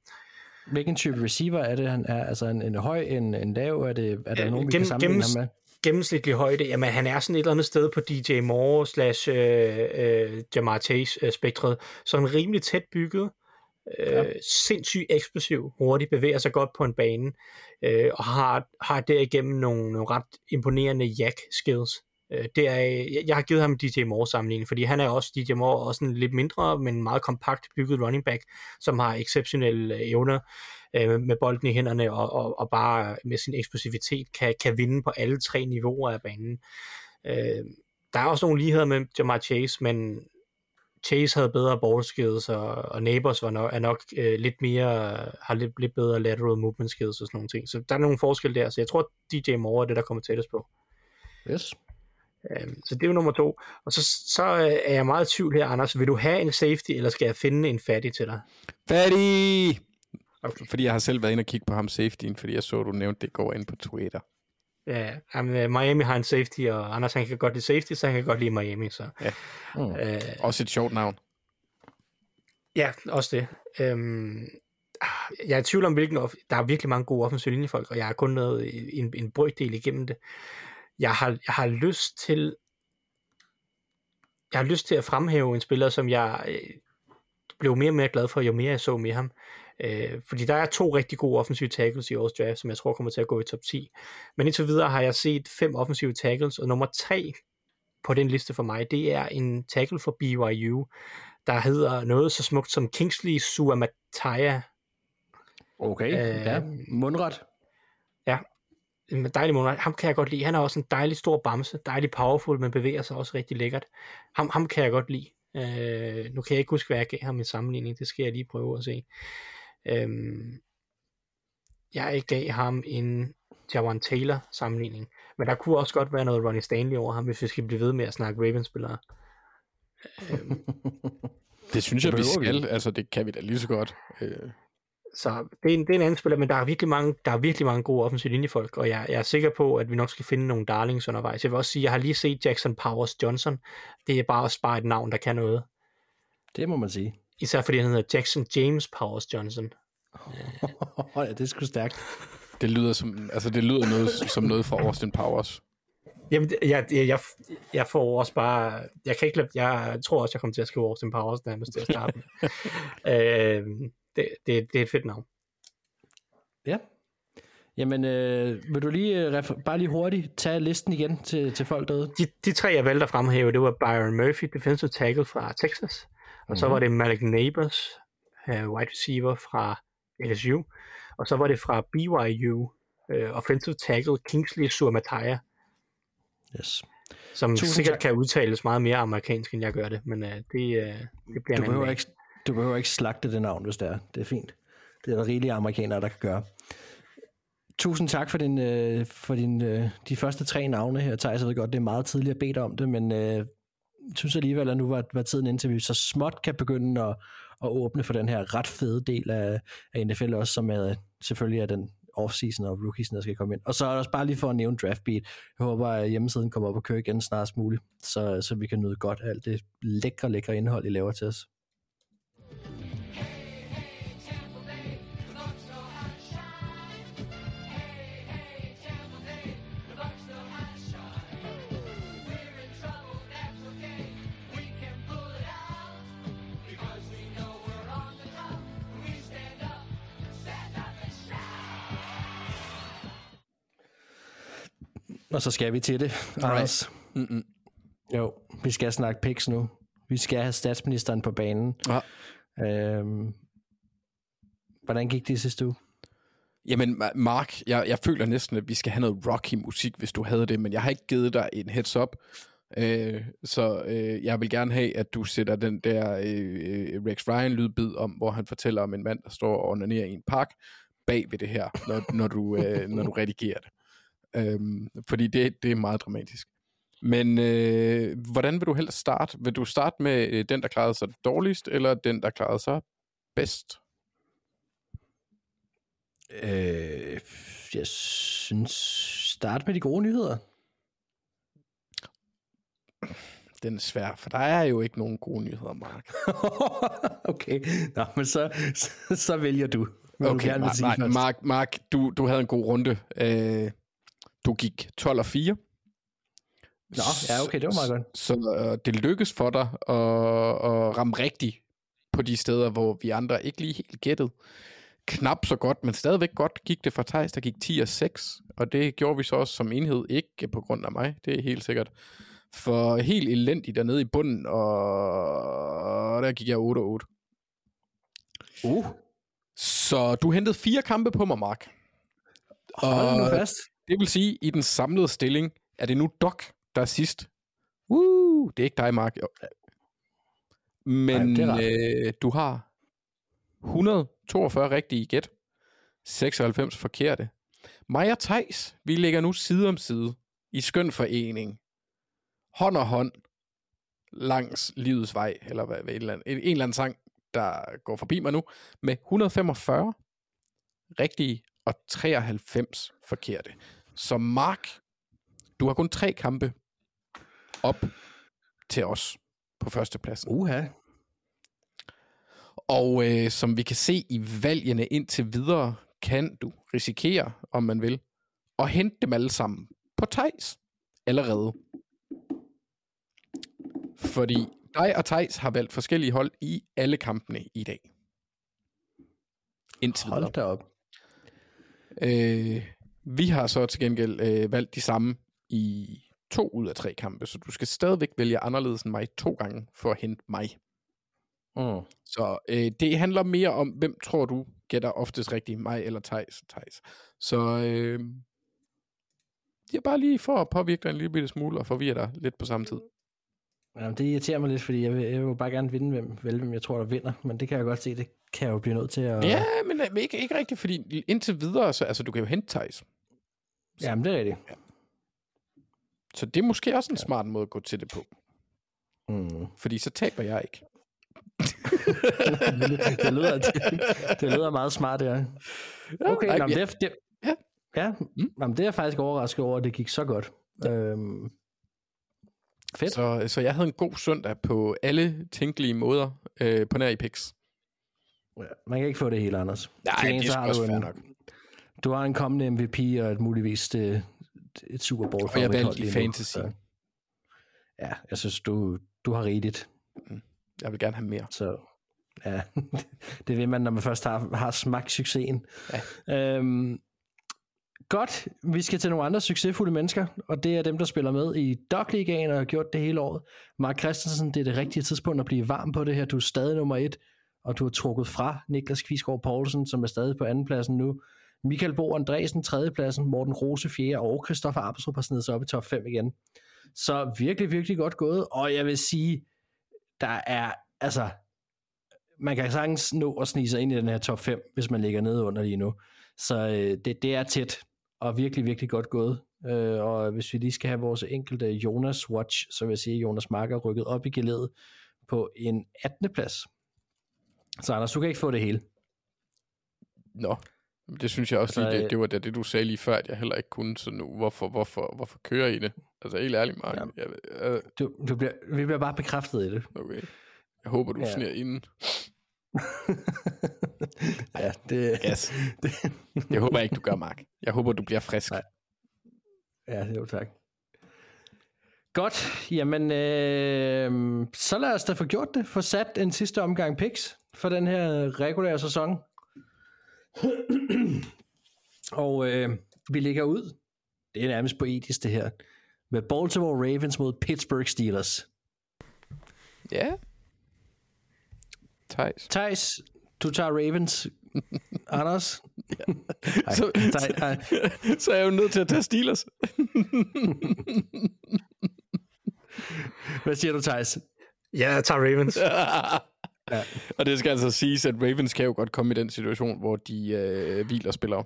Hvilken type receiver er det, han er? Altså en, en høj, en, en lav? Er, det, er der Øh, nogen, vi gennem- kan sammenligne gennems- ham med? Gennemsnitlig højde, jamen han er sådan et eller andet sted på DJ Moore slash øh, øh, Jamar Chase øh, spektret, så en rimelig tæt bygget, øh, ja. sindssygt eksplosiv, hurtigt, bevæger sig godt på en bane, øh, og har, har derigennem nogle, nogle ret imponerende jack skills. Øh, det er, jeg, jeg har givet ham DJ Moore sammenligning, fordi han er også, DJ Moore også en lidt mindre, men meget kompakt bygget running back, som har exceptionelle evner øh, med bolden i hænderne, og, og, og bare med sin eksplosivitet kan, kan vinde på alle tre niveauer af banen. Øh, der er også nogle ligheder med Jamar Chase, men Chase havde bedre ball skills, og, og Neighbors var nok, er nok øh, lidt mere, har lidt, lidt bedre lateral movement skills og sådan nogle ting. Så der er nogle forskelle der, så jeg tror, DJ Moore er det, der kommer tættest på. Yes. Øhm, så det er jo nummer to. Og så, så øh, er jeg meget i tvivl her, Anders. Vil du have en safety, eller skal jeg finde en fatty til dig? Fatty! Okay. Fordi jeg har selv været inde og kigge på ham safetyen, fordi jeg så, du nævnte det går ind på Twitter. Ja, jamen, øh, Miami har en safety, og Anders han kan godt lide safety, så han kan godt lide Miami. Så. Ja. Mm. Øh, Også et sjovt navn. ja, også det. Øhm, ah, jeg er i tvivl om, hvilken off- der er virkelig mange gode offensive linjefolk, og jeg har kun noget en, en brøkdel igennem det. Jeg har, jeg har lyst til jeg har lyst til at fremhæve en spiller, som jeg øh, blev mere og mere glad for, jo mere jeg så med ham. Øh, fordi der er to rigtig gode offensive tackles i årets draft, som jeg tror kommer til at gå i top 10. Men indtil videre har jeg set fem offensive tackles, og nummer tre på den liste for mig, det er en tackle for BYU, der hedder noget så smukt som Kingsley Suamataya. Okay, Øh, ja. Mundret. En dejlig måned. Ham kan jeg godt lide. Han er også en dejlig stor bamse, dejlig powerful, men bevæger sig også rigtig lækkert. Ham, ham kan jeg godt lide. Øh, nu kan jeg ikke huske, hvad jeg gav ham i sammenligning. Det skal jeg lige prøve at se. Øhm, jeg gav ham en Jawan Taylor sammenligning. Men der kunne også godt være noget Ronnie Stanley over ham, hvis vi skal blive ved med at snakke Ravens-spillere. Øhm, Det synes jeg, vi behøver vi skal. Altså, det kan vi da lige så godt. Øh, Så det er, en, det er en anden spiller, men der er virkelig mange, der er virkelig mange gode offensive linjefolk, og jeg, jeg er sikker på, at vi nok skal finde nogle darlings undervejs. Jeg vil også sige, at jeg har lige set Jackson Powers Johnson. Det er bare også bare et navn, der kan noget. Det må man sige. Især fordi han hedder Jackson James Powers Johnson. ja, det er sgu stærkt. det lyder som, altså, det lyder noget, som noget fra Austin Powers. Jamen, jeg, jeg, jeg, jeg får også bare... Jeg kan ikke Jeg tror også, jeg kommer til at skrive Austin Powers nærmest til at starte med. øh, det, det, det er et fedt navn. Ja. Jamen, øh, vil du lige, øh, bare lige hurtigt tage listen igen til, til folk derude? De, de tre, jeg valgte at fremhæve, det var Byron Murphy, defensive tackle fra Texas. Og så var det Malik Neighbors, uh, wide receiver fra LSU. Og så var det fra BYU, uh, offensive tackle Kingsley Suamataya, Yes. som Tusind sikkert tak. kan udtales meget mere amerikansk, end jeg gør det. Men uh, det, uh, det bliver Du behøver, ikke, du behøver ikke slagte det navn, hvis det er. Det er fint. Det er der rigelige amerikanere, der kan gøre. Tusind tak for, din, øh, for din, øh, de første tre navne her, Thijs. Jeg ved godt, det er meget tidligt at bede om det, men øh, jeg synes alligevel, at nu var, var tiden indtil vi så småt kan begynde at, at åbne for den her ret fede del af, af NFL også, som er, selvfølgelig er den offseason og rookiesen, der skal komme ind. Og så er der også bare lige for at nævne draftbeat. Jeg håber, at hjemmesiden kommer op og kører igen snarest muligt, så, så vi kan nyde godt af alt det lækre, lækre indhold, I laver til os. Og så skal vi til det, Anders. Mm-mm. Jo, vi skal snakke picks nu. Vi skal have statsministeren på banen. Ja. Øhm, hvordan gik det sidste uge? Jamen, Ma- Mark, jeg, jeg føler næsten, at vi skal have noget rocky musik, hvis du havde det, men jeg har ikke givet dig en heads up. Øh, så øh, jeg vil gerne have, at du sætter den der øh, Rex Ryan lydbid om, hvor han fortæller om en mand, der står og onanerer i en park, bag ved det her, når, når, du, øh, når du redigerer det. Øhm, fordi det, det er meget dramatisk. Men øh, hvordan vil du helst starte? Vil du starte med øh, den, der klarede sig dårligst, eller den, der klarede sig bedst? Øh, jeg synes, start med de gode nyheder. Den er svær, for der er jo ikke nogen gode nyheder, Mark. okay, Nå, men så, så, så vælger du. Du Okay, vil Mark, først. Mark, Mark du, du havde en god runde. Øh, du gik 12 og 4. Nå, ja, okay, det var meget godt. Så øh, det lykkedes for dig at, at ramme rigtigt på de steder, hvor vi andre ikke lige helt gættede. Knap så godt, men stadigvæk godt gik det for Thijs, der gik 10 og 6, og det gjorde vi så også som enhed, ikke på grund af mig, det er helt sikkert. For helt elendigt dernede i bunden, og der gik jeg 8 og 8. Uh, Så du hentede fire kampe på mig, Mark. hold nu fast. Det vil sige, i den samlede stilling, er det nu Doc, der er sidst. Woo, det er ikke dig, Mark. Men Nej, øh, du har 142 rigtige gæt. 96 forkerte. Mig og Thijs, vi ligger nu side om side i skøn forening. Hånd og hånd langs livets vej, eller hvad, hvad, en, eller anden, en, en eller anden sang, der går forbi mig nu, med 145 rigtige og 93 forkerte. Så Mark, du har kun tre kampe op til os på førstepladsen. Uha. Og øh, som vi kan se i valgene indtil videre, kan du risikere, om man vil, at hente dem alle sammen på Tejs allerede. Fordi dig og Tejs har valgt forskellige hold i alle kampene i dag. Indtil videre. Hold da op. Øh, vi har så til gengæld øh, valgt de samme i to ud af tre kampe, så du skal stadigvæk vælge anderledes end mig to gange for at hente mig. Mm. Så øh, det handler mere om, hvem tror du gætter oftest rigtigt, mig eller Thijs? Thijs. Så øh, er bare lige for at påvirke dig en lille bitte smule og forvirre dig lidt på samme tid. Jamen, det irriterer mig lidt, fordi jeg vil, jeg vil jo bare gerne vinde, hvem, vel, hvem jeg tror, der vinder. Men det kan jeg godt se, det kan jeg jo blive nødt til at... Ja, men, øh, men ikke, ikke rigtigt, fordi indtil videre, så altså, du kan jo hente Thijs. Jamen, det er rigtigt. Så det er måske også en smart måde at gå til det på. Mm. Fordi så taber jeg ikke. det, det, lyder, det, det lyder meget smart, ja. Okay, nej, nå, men ja. det, er- det, Ja. ja mm. jamen, det er jeg faktisk overrasket over, at det gik så godt. Øhm, fedt. Så, så jeg havde en god søndag på alle tænkelige måder øh, på nær i picks. Ja, man kan ikke få det hele, Anders. Nej, Til det er har også du en- nok. Du har en kommende MVP og et muligvis et, et Super Bowl Og jeg valgte i fantasy. så- Ja, jeg synes, du, du har rigeligt. Jeg vil gerne have mere. Så ja, det vil man, når man først har, har smagt succesen. Ja. Øhm, godt, vi skal til nogle andre succesfulde mennesker, og det er dem, der spiller med i Dogligaen og har gjort det hele året. Mark Christensen, det er det rigtige tidspunkt at blive varm på det her. Du er stadig nummer et, og du har trukket fra Niklas Kvisgaard Poulsen, som er stadig på andenpladsen nu. Michael Bo Andresen tredjepladsen, Morten Rose fjerde, og Christoffer Arbejdsrup har snedet sig op i top 5 igen. Så virkelig, virkelig godt gået, og jeg vil sige, der er, altså, man kan sagtens nå at snige sig ind i den her top 5, hvis man ligger nede under lige nu. Så øh, det, det er tæt og virkelig, virkelig godt gået. Øh, og hvis vi lige skal have vores enkelte Jonas Watch, så vil jeg sige, at Jonas Marker er rykket op i gelædet på en 18. plads. Så Anders, du kan ikke få det hele. Nå, det synes jeg også Altså, lige, øh, det, det var det, det, du sagde lige før, at jeg heller ikke kunne, så nu, hvorfor, hvorfor, hvorfor kører I det? Altså helt ærligt, Mark. Ja. Jeg, jeg, Du, du bliver, vi bliver bare bekræftet i det. okay. Jeg håber, du Ja. ja. sniger inden. ja, det, Yes. det, Jeg håber ikke, du gør, Mark. Jeg håber, du bliver frisk. Nej. ja, jo tak. Godt, jamen øh, så lad os da få gjort det. Få sat en sidste omgang picks for den her regulære sæson. Og øh, vi ligger ud, det er nærmest poetisk det her, med Baltimore Ravens mod Pittsburgh Steelers. Ja. Thijs. Thijs, du tager Ravens. Anders? Ej, Så, Thijs, ej. så er jeg jo nødt til at tage Steelers. Hvad siger du, Thijs? Jeg tager Ravens. ja. Og det skal altså siges, at Ravens kan jo godt komme i den situation, hvor de øh, hviler spillere.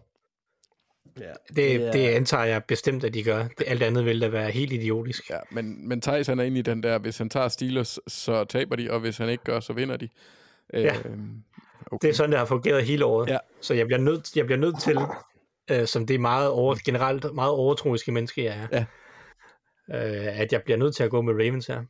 Ja, Det, det antager jeg bestemt, at de gør. Det, alt andet vil da være helt idiotisk. Ja, men, men Thijs han er inde i den der, hvis han tager Steelers, så taber de, og hvis han ikke gør, så vinder de. Øh, Ja. okay. Det er sådan, det har fungeret hele året. Ja. Så jeg bliver nødt, jeg bliver nødt til, øh, som det er meget over, generelt meget overtroiske menneske, jeg er, Ja. øh, at jeg bliver nødt til at gå med Ravens her.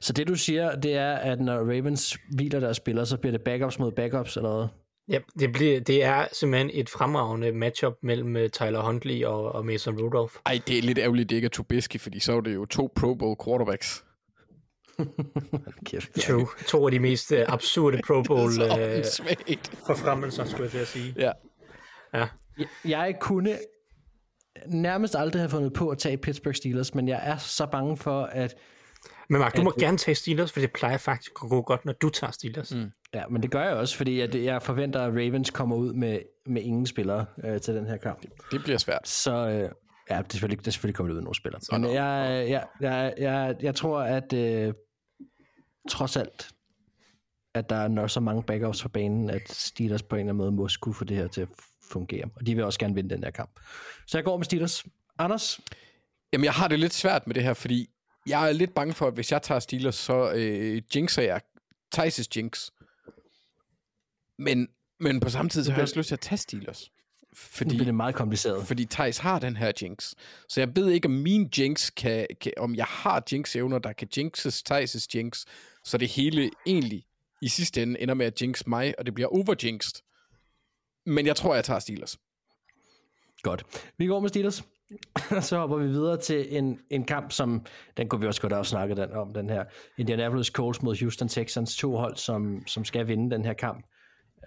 Så det du siger, det er, at når Ravens hviler deres spillere, så bliver det backups mod backups eller hvad? Ja, det, bliver, det er simpelthen et fremragende matchup mellem øh, Tyler Huntley og, og Mason Rudolph. Ej, det er lidt ærgerligt, det ikke er Trubisky, fordi så er det jo to Pro Bowl quarterbacks. Kæft. To, to af de mest øh, absurde Pro Bowl Så øh, åndssvagt. forfremmelser, skulle jeg til at sige. Ja. Ja. Jeg kunne nærmest aldrig have fundet på at tage Pittsburgh Steelers, men jeg er så bange for, at... Men Mark, du må At- gerne tage Steelers, for det plejer faktisk at gå godt, når du tager Steelers. Mm. Ja, men det gør jeg også, fordi at jeg forventer, at Ravens kommer ud med, med ingen spillere øh, til den her kamp. Det bliver svært. Så øh, ja, det er selvfølgelig, det er selvfølgelig kommet ud med nogle spillere. Men jeg, jeg, jeg, jeg, jeg tror, at øh, trods alt, at der er nok så mange backups på banen, at Steelers på en eller anden måde må skulle få det her til at fungere. Og de vil også gerne vinde den her kamp. Så jeg går med Steelers. Anders? Jamen, jeg har det lidt svært med det her, fordi jeg er lidt bange for, at hvis jeg tager Steelers, så øh, jinxer jeg Thijs' jinx. Men, men på samme tid, så har jeg også lyst til at tage Steelers. Nu Fordi, bliver det meget kompliceret. fordi Thijs har den her jinx. Så jeg ved ikke, om min jinx kan, kan om jeg har jinx-evner, der kan jinxes Thijs' jinx, så det hele egentlig i sidste ende ender med at jinx mig, og det bliver overjinxed. Men jeg tror, jeg tager Steelers. Godt. Vi går med Steelers. så hopper vi videre til en, en kamp, som, den kunne vi også godt have snakket den, om, den her Indianapolis Colts mod Houston Texans, to hold, som, som skal vinde den her kamp,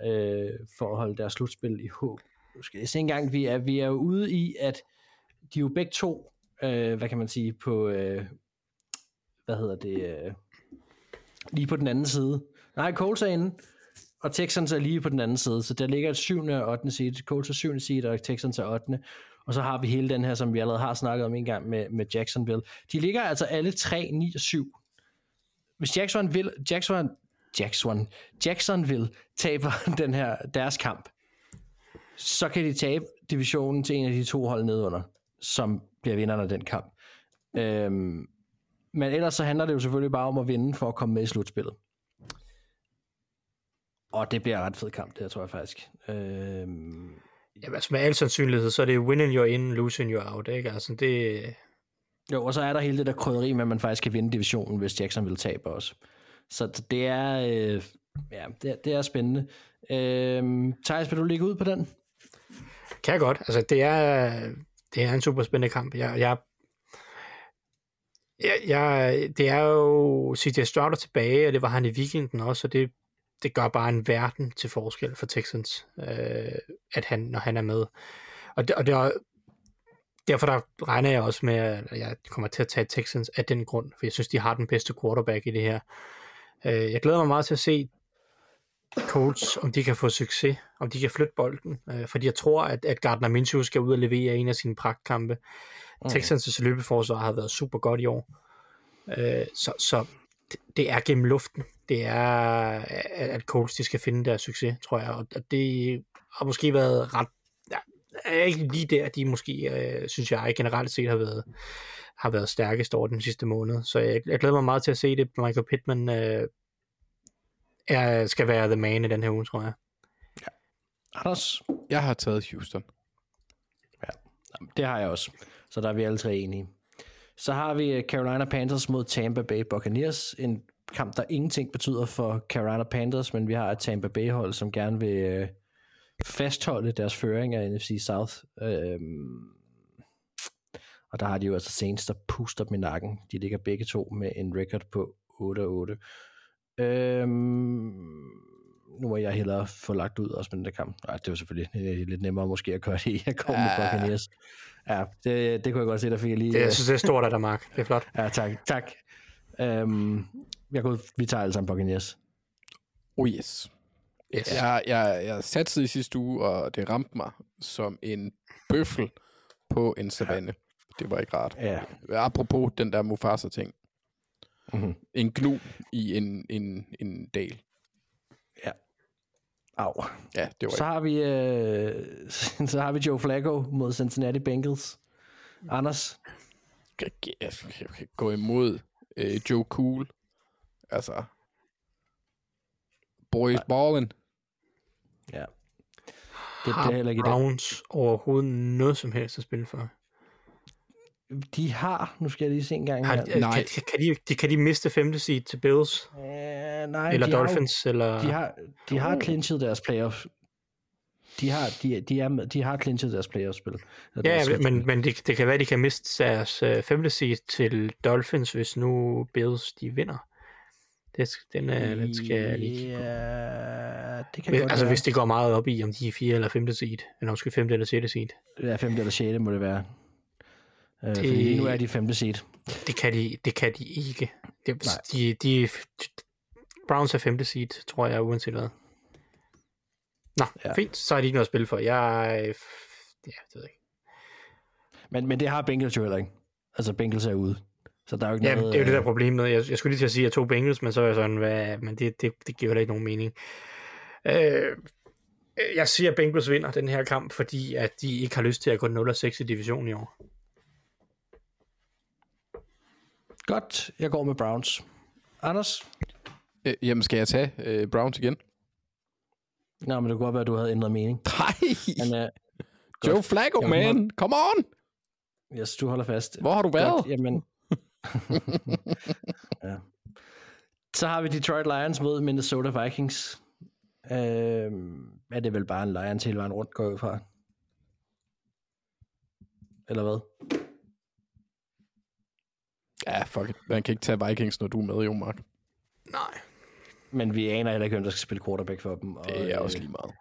øh, for at holde deres slutspil i håb. Nu skal jeg se engang, vi er, vi er jo ude i, at de er jo begge to, øh, hvad kan man sige, på, øh, hvad hedder det, øh, lige på den anden side. Nej, Colts er inde, og Texans er lige på den anden side, så der ligger et 7. og 8. seed. Colts er 7. seed, og Texans er 8. Og så har vi hele den her, som vi allerede har snakket om en gang med, med Jacksonville. De ligger altså alle 3, 9 og 7. Hvis Jacksonville, Jackson, Jackson, Jacksonville taber den her, deres kamp, så kan de tabe divisionen til en af de to hold nedunder, som bliver vinderne af den kamp. Øhm, men ellers så handler det jo selvfølgelig bare om at vinde for at komme med i slutspillet. Og det bliver en ret fed kamp, det tror jeg faktisk. Øhm, Jamen, altså med al sandsynlighed, så er det winning you're in, losing you're out, ikke? Altså, det, Jo, og så er der hele det der krydderi med, at man faktisk kan vinde divisionen, hvis Jackson vil tabe også. Så det er, øh, ja, det er, det er spændende. Øh, Thijs, vil du ligge ud på den? kan jeg godt. Altså, det er, det er en super spændende kamp. Jeg, jeg, jeg, jeg, det er jo CJ Stroud tilbage, og det var han i weekenden også, og det, det gør bare en verden til forskel for Texans, øh, at han, når han er med. Og, det, og det er, derfor der regner jeg også med, at jeg kommer til at tage Texans af den grund, for jeg synes, de har den bedste quarterback i det her. Øh, jeg glæder mig meget til at se Colts, om de kan få succes, om de kan flytte bolden, øh, fordi jeg tror, at, at Gardner Minshew skal ud og levere en af sine pragtkampe. Mm. Texans' løbeforsvar har været super godt i år, øh, så, så det, er gennem luften. Det er, at Colts de skal finde deres succes, tror jeg, og det har måske været ret, ja, ikke lige der, de måske, øh, synes jeg, generelt set har været, har været stærkest over den sidste måned. Så jeg, jeg glæder mig meget til at se det. Michael Pittman øh, er, skal være the man i den her uge, tror jeg. Anders? Jeg har taget Houston. Jamen, Det har jeg også. Så der er vi alle tre enige. Så har vi øh, Carolina Panthers mod Tampa Bay Buccaneers. En kamp, der ingenting betyder for Carolina Panthers, men vi har et Tampa Bay-hold, som gerne vil øh, fastholde deres føring af NFC South. Øhm, og der har de jo altså Saints, der puster dem i nakken. De ligger begge to med en record på 8-8. Øhm, nu må jeg hellere få lagt ud også med den der kamp. Nej, det var selvfølgelig øh, lidt nemmere måske at gøre det i. Jeg kom med Ja. Buccaneers. Ja, det, det kunne jeg godt se, der fik jeg lige... Det, øh, jeg synes, det er stort af dig, Mark. Det er flot. Ja, tak. tak. Øhm, jeg går, vi tager alle sammen Buccaneers. Oh yes. Yes. Jeg, jeg, jeg satte i sidste uge, og det ramte mig som en bøffel på en savanne. Det var ikke rart. Ja. Apropos den der Mufasa-ting. Mhm. En gnu i en, en, en dal. Au. Ja, det var Så har vi, øh, så har vi Joe Flacco mod Cincinnati Bengals. Anders? Jeg kan- gå imod øh, Joe Cool. Altså... Boys ballin'. Ja. Det har bliver heller ikke i Browns overhovedet noget som helst at spille for? De har, nu skal jeg lige se en gang Har, her. de, Nej. kan, kan, de, de, kan de miste femte seed til Bills? Øh, nej, eller de har Dolphins? eller... De har, de har clinchet deres playoff. De har, de, de, er med, de har clinchet deres playoff-spil. Ja, deres men, men det, det kan være, de kan miste deres øh, femte seed til Dolphins, hvis nu Bills de vinder. Det, den, øh, den skal jeg lige kigge på. Ja, det kan Hvis, godt altså være. hvis det går meget op i, om de er 4 eller 5. seed, eller måske 5. eller 6. seed. Ja, femte eller sjette må det være. Øh, Det- Fordi nu er de femte seed. Det kan de, det kan de ikke. Det, Nej. de, de, Browns er 5. seed, tror jeg, uanset hvad. Nå, Ja. fint. Så er de ikke noget at spille for. Jeg, ja, det ved jeg ikke. Men, men det har Bengals jo heller ikke. Altså, Bengals er ude. Så der er jo ikke Ja, noget... det er jo det der øh, problem med. Jeg, jeg skulle lige til at sige, at jeg tog Bengals, men så er jeg sådan, hvad, men det, det, det giver heller ikke nogen mening. Øh, jeg siger, at Bengals vinder den her kamp, fordi at de ikke har lyst til at gå 0-6 i divisionen i år. Godt, jeg går med Browns. Anders? Øh, jamen, skal jeg tage øh, Browns igen? Nå, men det kunne godt være, at du havde ændret mening. Nej! Men, uh, Joe Flacco, Jamen, man! Come on! yes, du holder fast. Hvor har du været? Godt, jamen... ja. Så har vi Detroit Lions mod Minnesota Vikings. Øhm, er det vel bare en Lions hele vejen rundt, går ud fra? Eller hvad? Ja, fuck it. Man kan ikke tage Vikings, når du er med, jo, Mark. Nej. Men vi aner heller ikke, hvem der skal spille quarterback for dem. Og, Det er øh, også lige meget.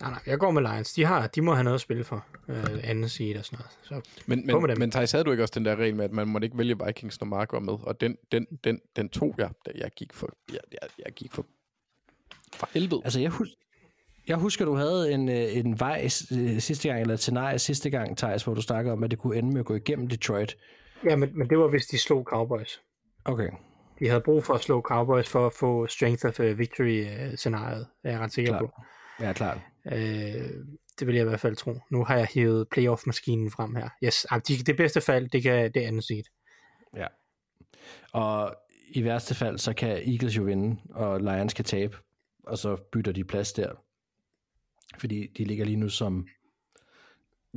Nej, nej, jeg går med Lions. De, har, de må have noget at spille for. Øh, anden seed og sådan noget. Så Men, På med men, dem. men Thijs, havde du ikke også den der regel med, at man måtte ikke vælge Vikings, når Mark var med? Og den, den, den, den tog jeg, da jeg gik for... Jeg, jeg, jeg gik for... For helvede. Altså, jeg, hus- jeg husker, du havde en, øh, en vej øh, sidste gang, eller et scenarie sidste gang, Thijs, hvor du snakkede om, at det kunne ende med at gå igennem Detroit. Ja, men, men det var, hvis de slog Cowboys. Okay. De havde brug for at slå Cowboys for at få strength of uh, victory-scenariet, er jeg ret sikker Klart. på. Ja, klart. Øh, det vil jeg i hvert fald tro. Nu har jeg hævet playoff-maskinen frem her. Yes, ah, de, det bedste fald, det kan det andet seed. Ja. Og i værste fald, så kan Eagles jo vinde, og Lions kan tabe, og så bytter de plads der. Fordi de ligger lige nu som,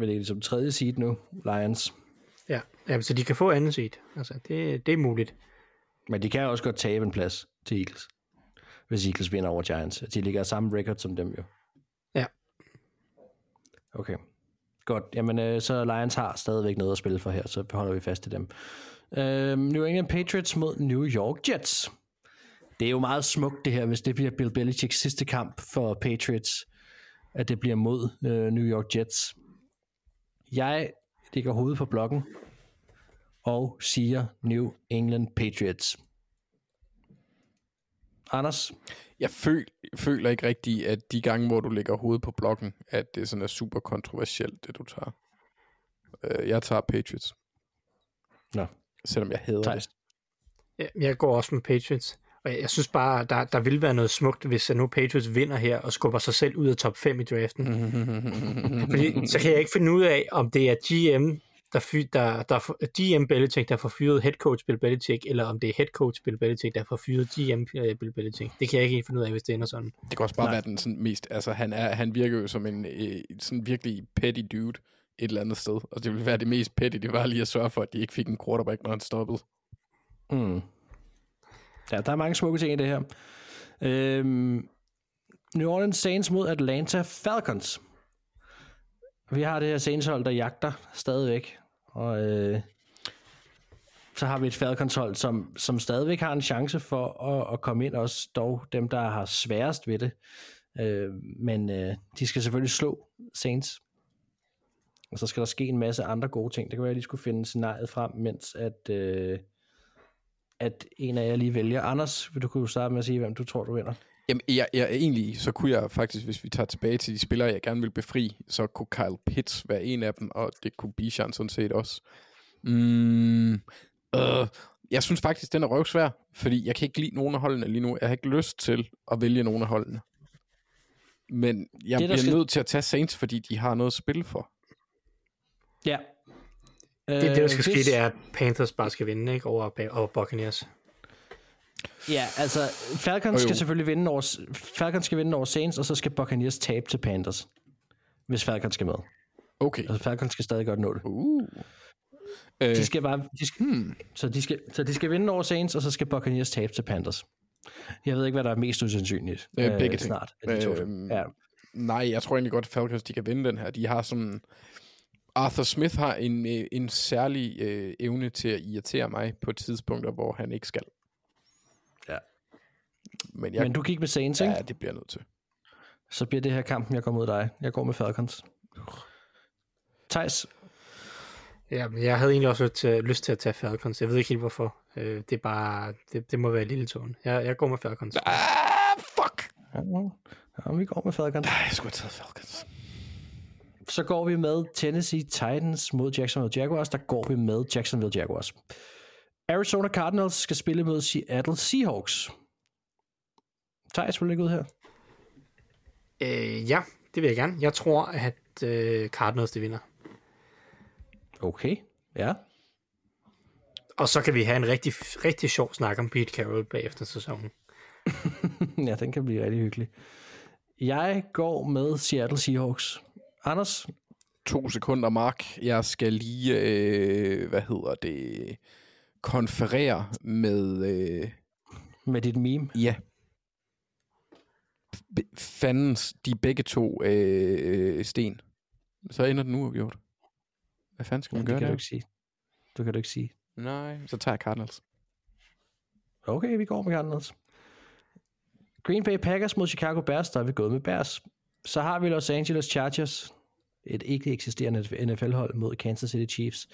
de som tredje seed nu, Lions. Ja, ja så de kan få andet seed. Altså, det, det er muligt. Men de kan også godt tabe en plads til Eagles, hvis Eagles vinder over Giants. De ligger samme record som dem jo. Ja. Okay. Godt. Jamen, øh, så Lions har stadigvæk noget at spille for her, så holder vi fast i dem. Øh, New England Patriots mod New York Jets. Det er jo meget smukt det her, hvis det bliver Bill Belichicks sidste kamp for Patriots, at det bliver mod øh, New York Jets. Jeg ligger hovedet på blokken og siger New England Patriots. Anders? Jeg føl, føler ikke rigtigt, at de gange, hvor du lægger hovedet på blokken, at det sådan er super kontroversielt, det du tager. Øh, jeg tager Patriots. Nå. Selvom jeg hader Thijs. det. Ja, Jeg går også med Patriots. Og Og jeg synes bare, der, der vil være noget smukt, hvis nu Patriots vinder her og skubber sig selv ud af top 5 i draften. Fordi, så kan jeg ikke finde ud af, om det er GM, der, fy, der, der GM Belichick, der får fyret head coach Bill Belichick, eller om det er head coach Bill Belichick, der får fyret GM øh, Bill Belichick. Det kan jeg ikke finde ud af, hvis det ender sådan. Det kan også bare Nej. være den sådan mest... Altså, han, er, han virker jo som en øh, sådan virkelig petty dude et eller andet sted. Og det ville være det mest petty, det var lige at sørge for, at de ikke fik en quarterback, når han stoppede. Mm. Ja, der er mange smukke ting i det her. Øhm, New Orleans Saints mod Atlanta Falcons. Vi har det her Saints-hold, der jagter stadigvæk. Og øh, så har vi et Falcons-hold, som, som stadigvæk har en chance for at, at komme ind, også dog dem, der har sværest ved det. Øh, men øh, de skal selvfølgelig slå Saints. Og så skal der ske en masse andre gode ting. Det kan være, at de skulle finde scenariet frem, mens at, øh, at en af jer lige vælger. Anders, vil du kunne starte med at sige, hvem du tror, du vinder? Jamen, jeg, jeg, egentlig, så kunne jeg faktisk, hvis vi tager tilbage til de spillere, jeg gerne vil befri, så kunne Kyle Pitts være en af dem, og det kunne Bijan sådan set også. Mm, øh, jeg synes faktisk, den er røvsvær, fordi jeg kan ikke lide nogen af holdene lige nu. Jeg har ikke lyst til at vælge nogen af holdene. Men jeg det, bliver skal... nødt til at tage Saints, fordi de har noget at spille for. Ja. Det, det der skal øh, ske, det er, at Panthers bare skal vinde, ikke? Over, over Buccaneers. Ja, altså Falcons oh, skal selvfølgelig vinde over, Falcons skal vinde over Saints, og så skal Buccaneers tabe til Panthers, hvis Falcons skal med. Okay. Altså Falcons skal stadig godt nå det. Uh. De skal bare, de skal, hmm. så, de skal, så de skal vinde over Saints, og så skal Buccaneers tabe til Panthers. Jeg ved ikke, hvad der er mest usandsynligt. Øh, begge øh, snart. Øh, ja. Nej, jeg tror egentlig godt, at Falcons de kan vinde den her. De har sådan... Arthur Smith har en, øh, en særlig øh, evne til at irritere mig på tidspunkter, hvor han ikke skal. Men, jeg, Men du gik med Saints, ikke? Ja, det bliver jeg nødt til. Så bliver det her kampen, jeg går mod dig. Jeg går med Falcons. Thijs? Ja, men jeg havde egentlig også lyst til, lyst til at tage Falcons. Jeg ved ikke helt hvorfor. Øh, det er bare, det, det må være lille tone. Jeg, jeg går med Falcons. Ah, fuck! Ja, ja, vi går med Falcons. Nej, jeg skulle have taget Falcons. Så går vi med Tennessee Titans mod Jacksonville Jaguars. Der går vi med Jacksonville Jaguars. Arizona Cardinals skal spille mod Seattle Seahawks. Thijs, vil du lægge ud her? Øh, ja, det vil jeg gerne. Jeg tror, at øh, Cardinals det vinder. Okay, ja. Og så kan vi have en rigtig, rigtig sjov snak om Pete Carroll bagefter sæsonen. ja, den kan blive rigtig hyggelig. Jeg går med Seattle Seahawks. Anders? To sekunder, Mark. Jeg skal lige, øh, hvad hedder det, konferere med... Øh... Med dit meme? Ja fandens, de begge to øh, sten. Så ender den uafgjort. Hvad fanden skal man ja, gøre det? Kan der? du ikke sige. Du kan du ikke sige. Nej, så tager jeg Cardinals. Okay, vi går med Cardinals. Green Bay Packers mod Chicago Bears, der er vi gået med Bears. Så har vi Los Angeles Chargers, et ikke eksisterende NFL-hold mod Kansas City Chiefs.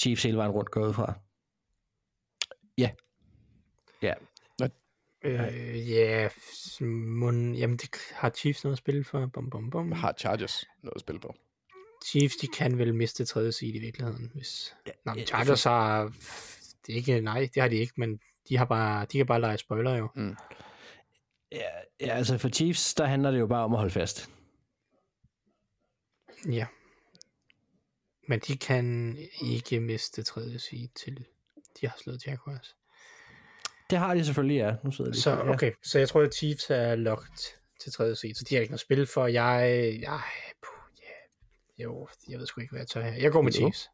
Chiefs hele vejen rundt gået fra. Ja. Ja, Øh, ja, mon, jamen det har Chiefs noget at spille for. Bum, bum, bum. Har Chargers noget at spille på? Chiefs, de kan vel miste tredje seed i virkeligheden. Hvis... Ja, Nå, men Chargers har... Det er ikke, nej, det har de ikke, men de, har bare, de kan bare lege spoiler jo. Mm. Ja, ja, altså for Chiefs, der handler det jo bare om at holde fast. Ja. Men de kan ikke miste tredje seed til de har slået Jaguars. Det har de selvfølgelig, ja. Nu sidder de så, ja. okay, så jeg tror, at Chiefs er locked til tredje seed, så de har ikke noget spil for. Jeg, jeg, puh, yeah, jo, jeg ved sgu ikke, hvad jeg tør her. Jeg går med Chiefs.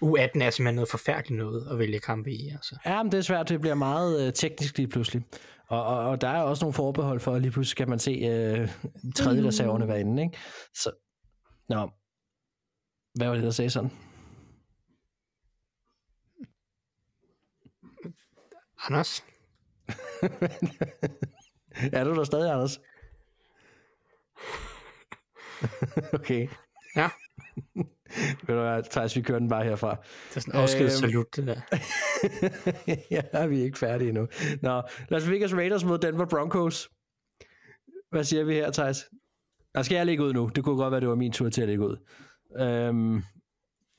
Ja. U18 er simpelthen noget forfærdeligt noget at vælge kampe i. Altså. Ja, men det er svært. Det bliver meget uh, teknisk lige pludselig. Og, og, og der er også nogle forbehold for, at lige pludselig kan man se uh, tredje reserverne være inde. Ikke? Så, nå. Hvad var det, der sagde sådan? Anders? er du der stadig, Anders? okay. Ja. Ved du hvad, Thijs, vi kører den bare herfra. Det er sådan en afskedssalut, øhm, det der. ja, er vi ikke færdige endnu. Nå, Las Vegas Raiders mod Denver Broncos. Hvad siger vi her, Thijs? Der skal jeg lægge ud nu. Det kunne godt være, det var min tur til at lægge ud. Øhm,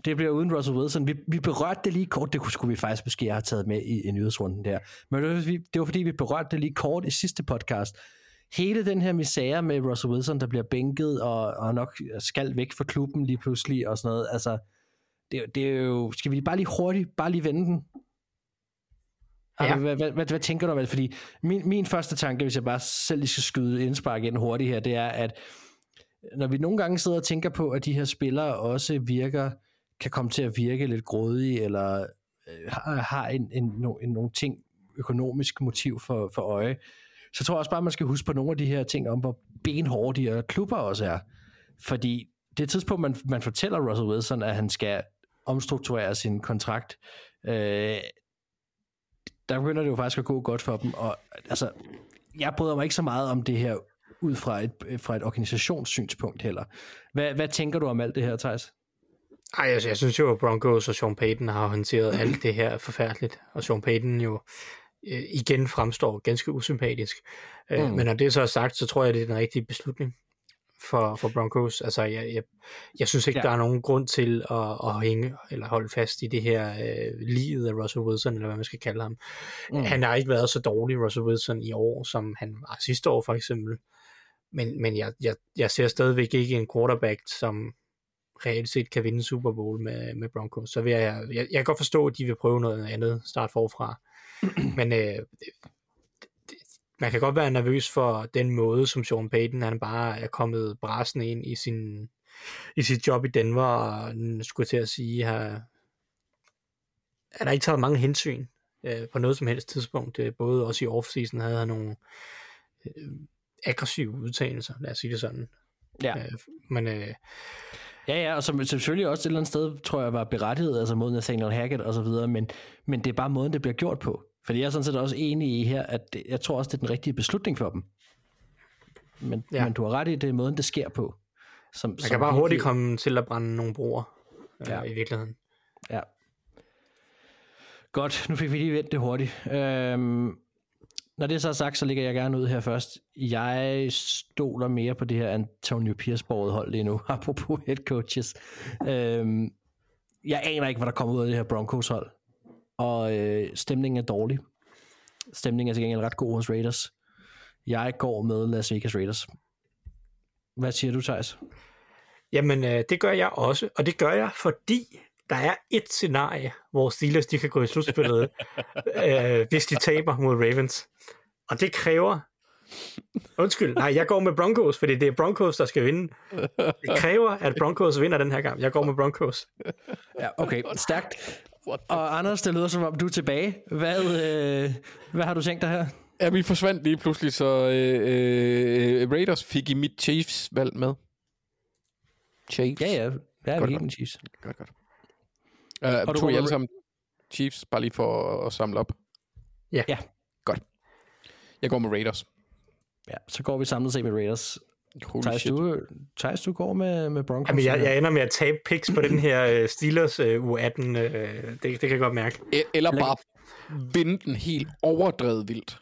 Det bliver uden Russell Wilson. Vi, vi berørte det lige kort. Det kunne, skulle vi faktisk måske have taget med i, i nyhedsrunden der. Men det var, det var fordi, vi berørte det lige kort i sidste podcast. Hele den her misære med Russell Wilson, der bliver bænket og, og nok skal væk fra klubben lige pludselig og sådan noget. Altså, det, det er jo... Skal vi bare lige hurtigt, bare lige vende den? Ja. Hvad, hvad, hvad, hvad tænker du vel? Fordi min, min første tanke, hvis jeg bare selv lige skal skyde indspark ind hurtigt her, det er, at når vi nogle gange sidder og tænker på, at de her spillere også virker, kan komme til at virke lidt grådige, eller øh, har, har en, en, no, en, nogle ting, økonomisk motiv for, for øje, så tror jeg også bare, man skal huske på nogle af de her ting om, hvor benhårde de her klubber også er. Fordi det tidspunkt, man, man fortæller Russell Wilson, at han skal omstrukturere sin kontrakt, øh, der begynder det jo faktisk at gå godt for dem. Og altså, jeg bryder mig ikke så meget om det her ud fra et, fra et organisationssynspunkt heller. Hvad, hvad tænker du om alt det her, Thijs? Ej, altså, jeg synes jo, at Broncos og Sean Payton har håndteret alt det her forfærdeligt. Og Sean Payton jo øh, igen fremstår ganske usympatisk. Mm. Øh, men når det så er sagt, så tror jeg, det er den rigtige beslutning for, for Broncos. Altså, jeg, jeg, jeg synes ikke, Ja. der er nogen grund til at, at hænge eller holde fast i det her øh, livet af Russell Wilson, eller hvad man skal kalde ham. Mm. Han har ikke været så dårlig, Russell Wilson, i år, som han var sidste år, for eksempel. Men, men jeg, jeg, jeg ser stadigvæk ikke en quarterback, som reelt set kan vinde Super Bowl med, med Broncos. Så vil jeg, jeg, jeg kan godt forstå, at de vil prøve noget andet, start forfra. Men øh, man kan godt være nervøs for den måde, som Sean Payton, han bare er kommet brasen ind i sin i sit job i Denver, og skulle til at sige, har, er der ikke taget mange hensyn øh, på noget som helst tidspunkt. Øh, både også i offseason havde han nogle øh, aggressive udtalelser, lad os sige det sådan. Ja. Øh, men øh, Ja, ja, og som selvfølgelig også et eller andet sted, tror jeg, var berettiget, altså mod Nathaniel Hackett og så videre, men, men det er bare måden, det bliver gjort på. Fordi jeg er sådan set også enig i her, at det, jeg tror også, det er den rigtige beslutning for dem. Men, ja. Men du har ret i, det er måden, det sker på. Som, man kan bare hurtigt komme til at brænde nogle broer øh, Ja. i virkeligheden. Ja. Godt, nu fik vi lige vendt det hurtigt. Øhm, når det så er sagt, så ligger jeg gerne ud her først. Jeg stoler mere på det her Antonio pierce hold lige nu, apropos head coaches. Øhm, jeg aner ikke, hvad der kommer ud af det her Broncos hold. Og øh, stemningen er dårlig. Stemningen er til gengæld ret god hos Raiders. Jeg går med Las Vegas Raiders. Hvad siger du, Thijs? Jamen, øh, det gør jeg også, og det gør jeg, fordi der er et scenarie, hvor Steelers de kan gå i slutspillet, øh, hvis de taber mod Ravens. Og det kræver... Undskyld, nej, jeg går med Broncos, fordi det er Broncos, der skal vinde. Det kræver, at Broncos vinder den her gang. Jeg går med Broncos. Ja, okay, stærkt. Og Anders, det lyder som om du er tilbage. Hvad, øh, hvad har du tænkt dig her? Ja, vi forsvandt lige pludselig, så øh, øh, Raiders fik i mit Chiefs-valg med. Chiefs? Ja, ja. Ja, Godt, vi godt. med Chiefs. Godt, godt. Uh, du tog I alle sammen Chiefs, bare lige for at samle op? Ja. Ja. Godt. Jeg går med Raiders. Ja, så går vi samlet set med Raiders. Holy Thijs, shit. du, Thijs, du går med, med Broncos. Jamen, jeg, jeg ender med at tabe picks på den her øh, Steelers øh, U18. Øh, det, det kan jeg godt mærke. E- Eller bare vinde den helt overdrevet vildt.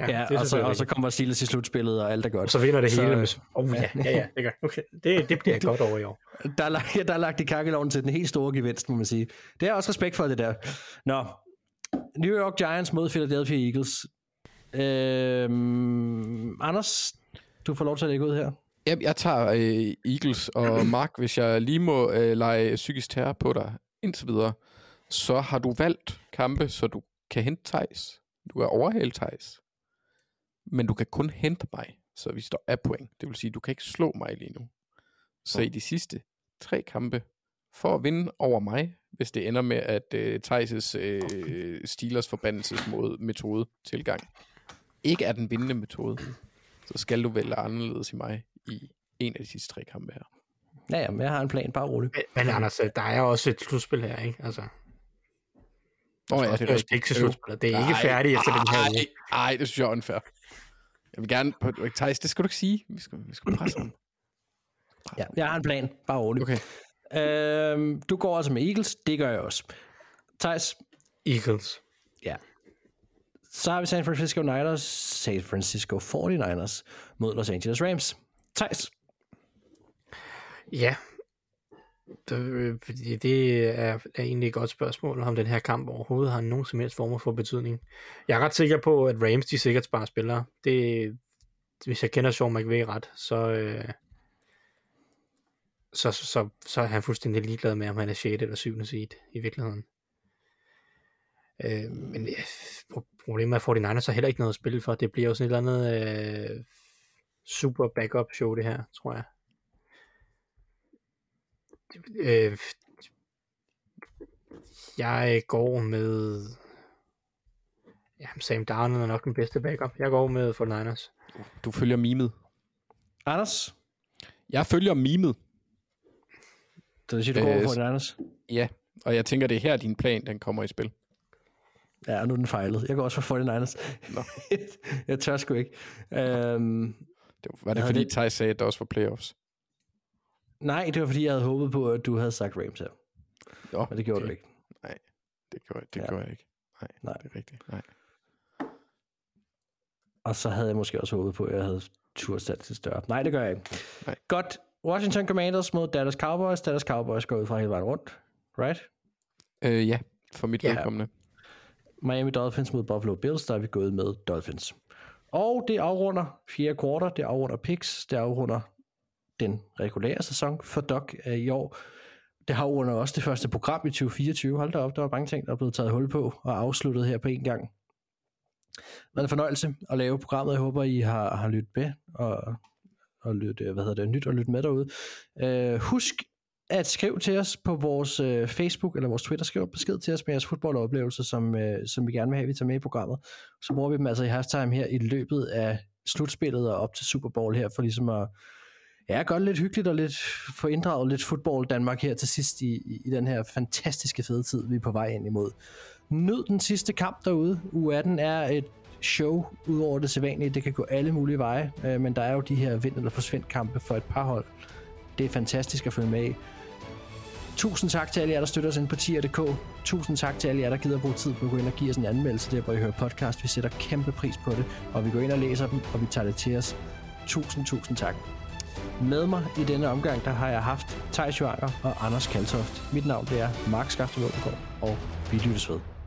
Ja, det er og, så, og så kommer Steelers i slutspillet, og alt er godt. så vinder det Så- hele. Med, oh, ja, ja, ja, det gør. Okay, det, det bliver godt over i år. Der er, lagt, der er lagt i kakkeloven til den helt store gevinst, må man sige. Det er også respekt for, det der. Nå, New York Giants mod Philadelphia Eagles. Øhm, Anders, du får lov til at lægge ud her. Jeg, jeg tager øh, Eagles og Mark, hvis jeg lige må øh, lege psykisk terror på dig indtil videre, så har du valgt kampe, så du kan hente Thijs. Du er overhale Thijs. Men du kan kun hente mig, så vi står af point. Det vil sige, du kan ikke slå mig lige nu. Så i de sidste tre kampe, for at vinde over mig, hvis det ender med, at øh, Thijs' øh, Steelers forbandelsesmåde metode tilgang ikke er den vindende metode, så skal du vælge anderledes i mig i en af de sidste tre kampe her. Ja, ja, men jeg har en plan, bare rolig. Men, men Anders, øh, der er også et slutspil her, ikke? Altså, Nå ja, også det er rigtigt. ikke slutspillet. Det er ikke færdigt efter den her uge. Nej, det synes jeg er unfair. Jeg vil gerne... På, Thijs, det skal du ikke sige. Vi skal, vi skal presse ham. Ja, jeg har en plan, bare rolig. Okay. Øhm, du går altså med Eagles, det gør jeg også. Thijs, Eagles. ja. Så har vi San Francisco Niners, San Francisco 49ers mod Los Angeles Rams. Thijs, Ja. Det, øh, det er, er egentlig et godt spørgsmål, om den her kamp overhovedet har nogen som helst form for betydning. Jeg er ret sikker på, at Rams de sikkert sparer spillere. Det, hvis jeg kender Sean McVay ret, så, øh, så, så, så, så er han fuldstændig ligeglad med, om han er 6. eller 7. seed i virkeligheden. Øh, men øh, pro- problemet er, at 49ers har heller ikke noget at spille for. Det bliver jo sådan et eller andet øh, super backup show, det her, tror jeg. Øh, jeg går med... Ja, Sam Darnold er nok den bedste backup. Jeg går med 49ers. Du følger mimet. Anders, Jeg følger mimet. så det siger, du går Øh, for Anders. Ja, og jeg tænker, det er her, din plan den kommer i spil. Ja, nu er den fejlet. Jeg går også for 49ers. Nå. jeg tør sgu ikke. Øhm, Det var, var det, fordi det- Thijs sagde, at der også var playoffs? nej, det var fordi, jeg havde håbet på, at du havde sagt Rams her. Jo, Men det gjorde okay. du ikke. Det gjorde, det Ja. gjorde jeg ikke. Nej, Nej. det er rigtigt. Nej. Og så havde jeg måske også håbet på, at jeg havde tur sat til større. Nej, det gør jeg ikke. Nej. Godt. Washington Commanders mod Dallas Cowboys. Dallas Cowboys går ud fra hele vejen rundt. Right? Øh, ja, for mit Ja. vedkommende. Miami Dolphins mod Buffalo Bills, der er vi gået med Dolphins. Og det afrunder fjerde kvartal, det afrunder picks, det afrunder den regulære sæson for Doc øh, i år. Det afrunder også det første program i 2024. Hold da op, der var mange ting, der er blevet taget hul på og afsluttet her på en gang. Det en fornøjelse at lave programmet. Jeg håber, I har, har lyttet med og, og lyttet, hvad hedder det, nyt og lyttet med derude. Uh, husk at skrive til os på vores øh, Facebook eller vores Twitter. Skriv besked til os med jeres fodboldoplevelser, som, øh, som vi gerne vil have, vi tager med i programmet. Så bruger vi dem altså i halftime her i løbet af slutspillet og op til Super Bowl her, for ligesom at ja, gøre det lidt hyggeligt og lidt få inddraget lidt fodbold Danmark her til sidst i, i, i den her fantastiske fede tid, vi er på vej ind imod. Nyd den sidste kamp derude. U18 er et show ud over det sædvanlige. Det kan gå alle mulige veje, øh, men der er jo de her vind- eller forsvind kampe for et par hold. Det er fantastisk at følge med i. Tusind tak til alle jer, der støtter os ind på tier.dk. Tusind tak til alle jer, der gider bruge tid på at gå ind og give os en anmeldelse der, hvor I hører podcast. Vi sætter kæmpe pris på det, og vi går ind og læser dem, og vi tager det til os. Tusind, tusind tak. Med mig i denne omgang, der har jeg haft Thijs Joanger og Anders Kaltoft. Mit navn det er Mark Skafte og vi lyttes ved.